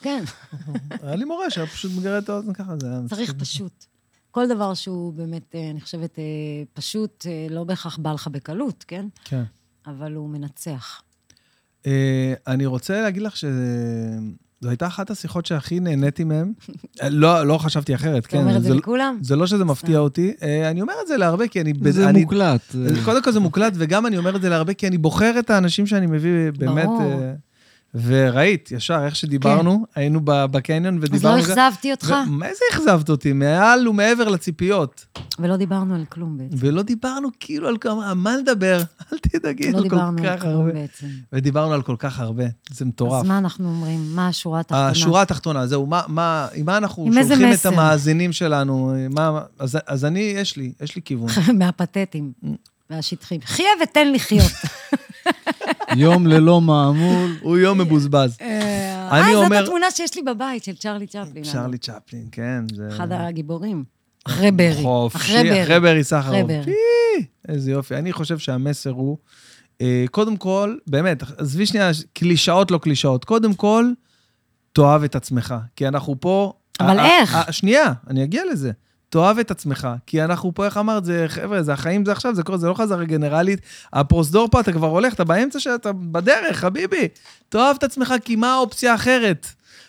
[SPEAKER 3] כן, [laughs]
[SPEAKER 1] היה לי מורה שהיה פשוט מגרד את האוזן ככה, זה היה...
[SPEAKER 3] צריך. פשוט. כל דבר שהוא באמת, אה, אני חושבת, אה, פשוט, לא בהכרח בא לך בקלות, כן?
[SPEAKER 1] כן.
[SPEAKER 3] אבל הוא מנצח.
[SPEAKER 1] אה, אני רוצה להגיד לך שזו הייתה אחת השיחות שהכי נהניתי מהן. אה, [laughs] לא לא חשבתי אחרת,
[SPEAKER 3] אתה
[SPEAKER 1] כן.
[SPEAKER 3] אומר את זה
[SPEAKER 1] לא-
[SPEAKER 3] לכולם?
[SPEAKER 1] זה לא שזה מפתיע אותי, אה, אני אומר את זה להרבה, כי אני...
[SPEAKER 2] זה
[SPEAKER 1] אני-
[SPEAKER 2] מוקלט.
[SPEAKER 1] קודם כל זה מוקלט, וגם אני אומר את זה להרבה, כי אני בוחר את האנשים שאני מביא באמת...
[SPEAKER 3] ברור.
[SPEAKER 1] וראית, ישר, איך שדיברנו, היינו ב- בקניון
[SPEAKER 3] כן. אז
[SPEAKER 1] ודיברנו...
[SPEAKER 3] לא אכזבתי אותך,
[SPEAKER 1] ו- איזה אכזבת אותי? מעל ומעבר לציפיות.
[SPEAKER 3] ולא דיברנו על כלום בעצם.
[SPEAKER 1] ולא דיברנו כאילו על כמה, מה לדבר? [laughs] אל תדאגי,
[SPEAKER 3] לא דיברנו על כלום
[SPEAKER 1] הרבה.
[SPEAKER 3] בעצם.
[SPEAKER 1] ודיברנו על כל כך הרבה, זה מטורף.
[SPEAKER 3] אז מה אנחנו אומרים? מה השורה התחתונה?
[SPEAKER 1] השורה התחתונה, זהו, מה, מה, עם מה אנחנו
[SPEAKER 3] עם
[SPEAKER 1] שולחים את? המאזינים שלנו? מה, אז, אז אני, יש לי, יש לי כיוון. [laughs]
[SPEAKER 3] מהפתטים והשטחים. חיה ותן לחיות. [laughs]
[SPEAKER 2] יום ללא מעמול.
[SPEAKER 1] הוא יום מבוזבז.
[SPEAKER 3] אה,
[SPEAKER 1] אני
[SPEAKER 3] זאת
[SPEAKER 1] אומר-
[SPEAKER 3] התמונה שיש לי בבית של צ'רלי צ'פלין.
[SPEAKER 1] צ'רלי צ'פלין, כן.
[SPEAKER 3] אחד הגיבורים. אחרי ברי.
[SPEAKER 1] חופשי,
[SPEAKER 3] אחרי ברי.
[SPEAKER 1] סחרוף. איזה יופי. אני חושב שהמסר הוא, אה, קודם כל, באמת, עזבי שנייה, קלישאות לא קלישאות. קודם כל, תאהב את עצמך. כי אנחנו פה...
[SPEAKER 3] אבל איך?
[SPEAKER 1] שנייה, אני אגיע לזה. תאהב את עצמך, כי אנחנו פה, איך אמרת, זה, חבר'ה, זה החיים זה עכשיו, זה קורה, זה לא חזרה גנרלית. הפרוזדור פה, אתה כבר הולך, אתה באמצע שאתה בדרך, חביבי. תאהב את עצמך, כי מה האופציה האחרת?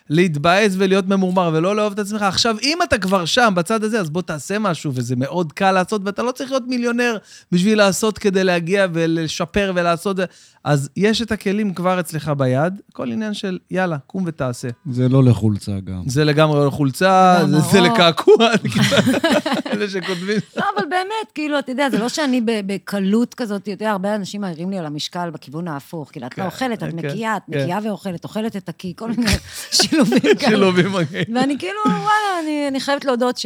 [SPEAKER 1] להתבאס ולהיות ממורמר ולא לאהוב את עצמך. עכשיו, אם אתה כבר שם, בצד הזה, אז בוא תעשה משהו, וזה מאוד קל לעשות, ואתה לא צריך להיות מיליונר בשביל לעשות כדי להגיע ולשפר ולעשות. אז יש את הכלים כבר אצלך ביד, כל עניין של יאללה, קום ותעשה.
[SPEAKER 2] זה לא לחולצה גם.
[SPEAKER 1] זה לגמרי לא חולצה,
[SPEAKER 3] גם
[SPEAKER 1] זה, זה. לקעקוע, [laughs] אלה שכותבים.
[SPEAKER 3] לא, אבל באמת, כאילו, אתה יודע, זה לא שאני ב- בקלות כזאת, אתה יודע, הרבה אנשים מעירים לי על המשקל בכיוון ההפוך. כאילו, את לא אוכלת, את
[SPEAKER 1] כן,
[SPEAKER 3] מקיאה, את
[SPEAKER 1] כן.
[SPEAKER 3] מקיאה ואוכלת, אוכלת את הקי, כל מיני [laughs] שילובים כאלה.
[SPEAKER 1] שילובים.
[SPEAKER 3] ואני כאילו, וואלה, אני, אני חייבת להודות ש...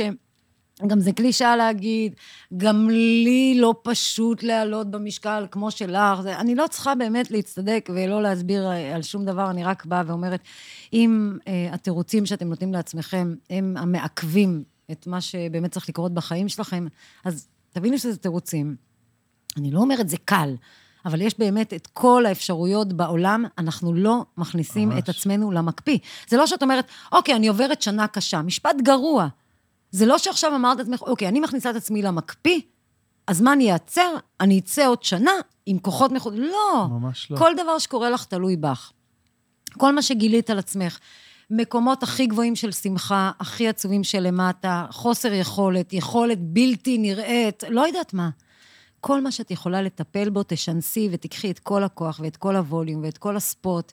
[SPEAKER 3] גם זה קלישאה להגיד, גם לי לא פשוט לעלות במשקל כמו שלך. זה, אני לא צריכה באמת להצטדק ולא להסביר אה, על שום דבר, אני רק באה ואומרת, אם אה, התירוצים שאתם נותנים לעצמכם הם המעכבים את מה שבאמת צריך לקרות בחיים שלכם, אז תבינו שזה תירוצים. אני לא אומרת זה קל, אבל יש באמת את כל האפשרויות בעולם, אנחנו לא מכניסים
[SPEAKER 1] ממש.
[SPEAKER 3] את עצמנו למקפיא. זה לא שאת אומרת, אוקיי, אני עוברת שנה קשה, משפט גרוע. זה לא שעכשיו אמרת לעצמך, אוקיי, אני מכניסה את עצמי למקפיא, הזמן ייעצר, אני אצא עוד שנה עם כוחות מחוץ... לא.
[SPEAKER 1] ממש לא.
[SPEAKER 3] כל דבר שקורה לך תלוי בך. כל מה שגילית על עצמך, מקומות הכי גבוהים של שמחה, הכי עצובים של למטה, חוסר יכולת, יכולת בלתי נראית, לא יודעת מה. כל מה שאת יכולה לטפל בו, תשנסי ותיקחי את כל הכוח ואת כל הווליום ואת כל הספוט.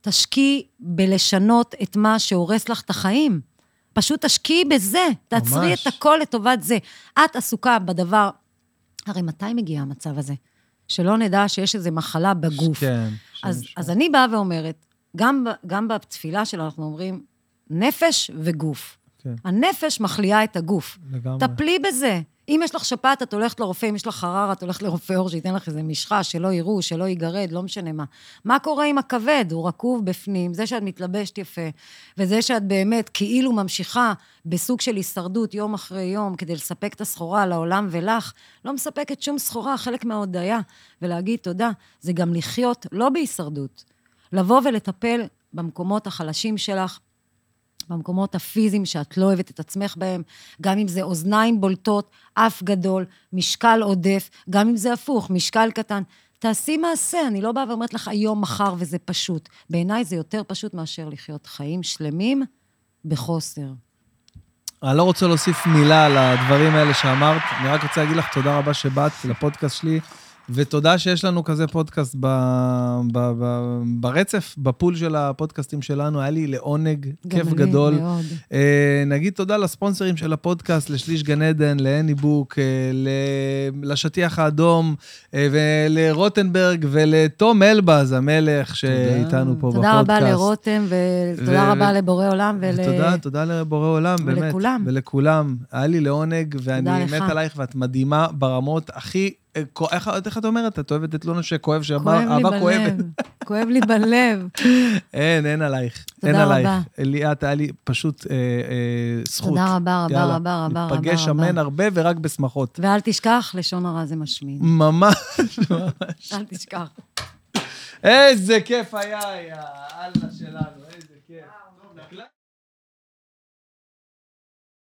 [SPEAKER 3] תשקיעי בלשנות את מה שהורס לך את החיים. פשוט תשקיעי בזה, תעצרי. את הכל לטובת זה. את עסוקה בדבר... הרי מתי מגיע המצב הזה? שלא נדע שיש איזו מחלה בגוף.
[SPEAKER 1] כן.
[SPEAKER 3] אז,
[SPEAKER 1] שם-
[SPEAKER 3] אז אני באה ואומרת, גם, גם בתפילה שלנו אנחנו אומרים, נפש וגוף.
[SPEAKER 1] כן.
[SPEAKER 3] הנפש מחליאה את הגוף.
[SPEAKER 1] לגמרי.
[SPEAKER 3] טפלי בזה. אם יש לך שפעת, את הולכת לרופא, אם יש לך חררה, את הולכת לרופא עור שייתן לך איזה משחה, שלא יראו, שלא ייגרד, לא משנה מה. מה קורה עם הכבד? הוא רקוב בפנים, זה שאת מתלבשת יפה, וזה שאת באמת כאילו ממשיכה בסוג של הישרדות יום אחרי יום כדי לספק את הסחורה לעולם ולך, לא מספקת שום סחורה, חלק מההודיה, ולהגיד תודה, זה גם לחיות לא בהישרדות. לבוא ולטפל במקומות החלשים שלך, במקומות הפיזיים שאת לא אוהבת את עצמך בהם, גם אם זה אוזניים בולטות, אף גדול, משקל עודף, גם אם זה הפוך, משקל קטן. תעשי מעשה, אני לא באה ואומרת לך היום, מחר, וזה פשוט. בעיניי זה יותר פשוט מאשר לחיות חיים שלמים בחוסר.
[SPEAKER 1] אני לא רוצה להוסיף מילה על הדברים האלה שאמרת, אני רק רוצה להגיד לך תודה רבה שבאת לפודקאסט שלי, ותודה שיש לנו כזה פודקאסט ב, ב, ב, ברצף, בפול של הפודקאסטים שלנו, היה לי לעונג, כיף
[SPEAKER 3] לי
[SPEAKER 1] גדול.
[SPEAKER 3] מאוד.
[SPEAKER 1] אה, נגיד תודה לספונסרים של הפודקאסט, לשליש גן עדן, לאני בוק, אה, ל- לשטיח האדום, אה, ולרוטנברג, ולתום אלבז, המלך שאיתנו פה בפודקאסט.
[SPEAKER 3] תודה רבה לרותם, ותודה
[SPEAKER 1] ו-
[SPEAKER 3] רבה לבורא עולם ול...
[SPEAKER 1] תודה, תודה לבורא עולם, באמת.
[SPEAKER 3] ולכולם.
[SPEAKER 1] ולכולם. היה לי לעונג, ואני. מת עלייך, ואת מדהימה ברמות הכי... איך איך את אומרת? את אוהבת את לונה שכואב, שאהבה כואבת.
[SPEAKER 3] כואב לי בלב. [laughs]
[SPEAKER 1] אין, אין עלייך.
[SPEAKER 3] תודה
[SPEAKER 1] אין עלייך.
[SPEAKER 3] רבה.
[SPEAKER 1] ליאת, היה לי פשוט אה, אה, זכות.
[SPEAKER 3] תודה רבה, רבה,
[SPEAKER 1] יאללה,
[SPEAKER 3] רבה, רבה, רבה,
[SPEAKER 1] ניפגש. אמן הרבה ורק בשמחות.
[SPEAKER 3] ואל תשכח, לשון הרע זה משמין.
[SPEAKER 1] ממש, ממש.
[SPEAKER 3] אל תשכח.
[SPEAKER 1] איזה כיף היה, יא אללה שלנו.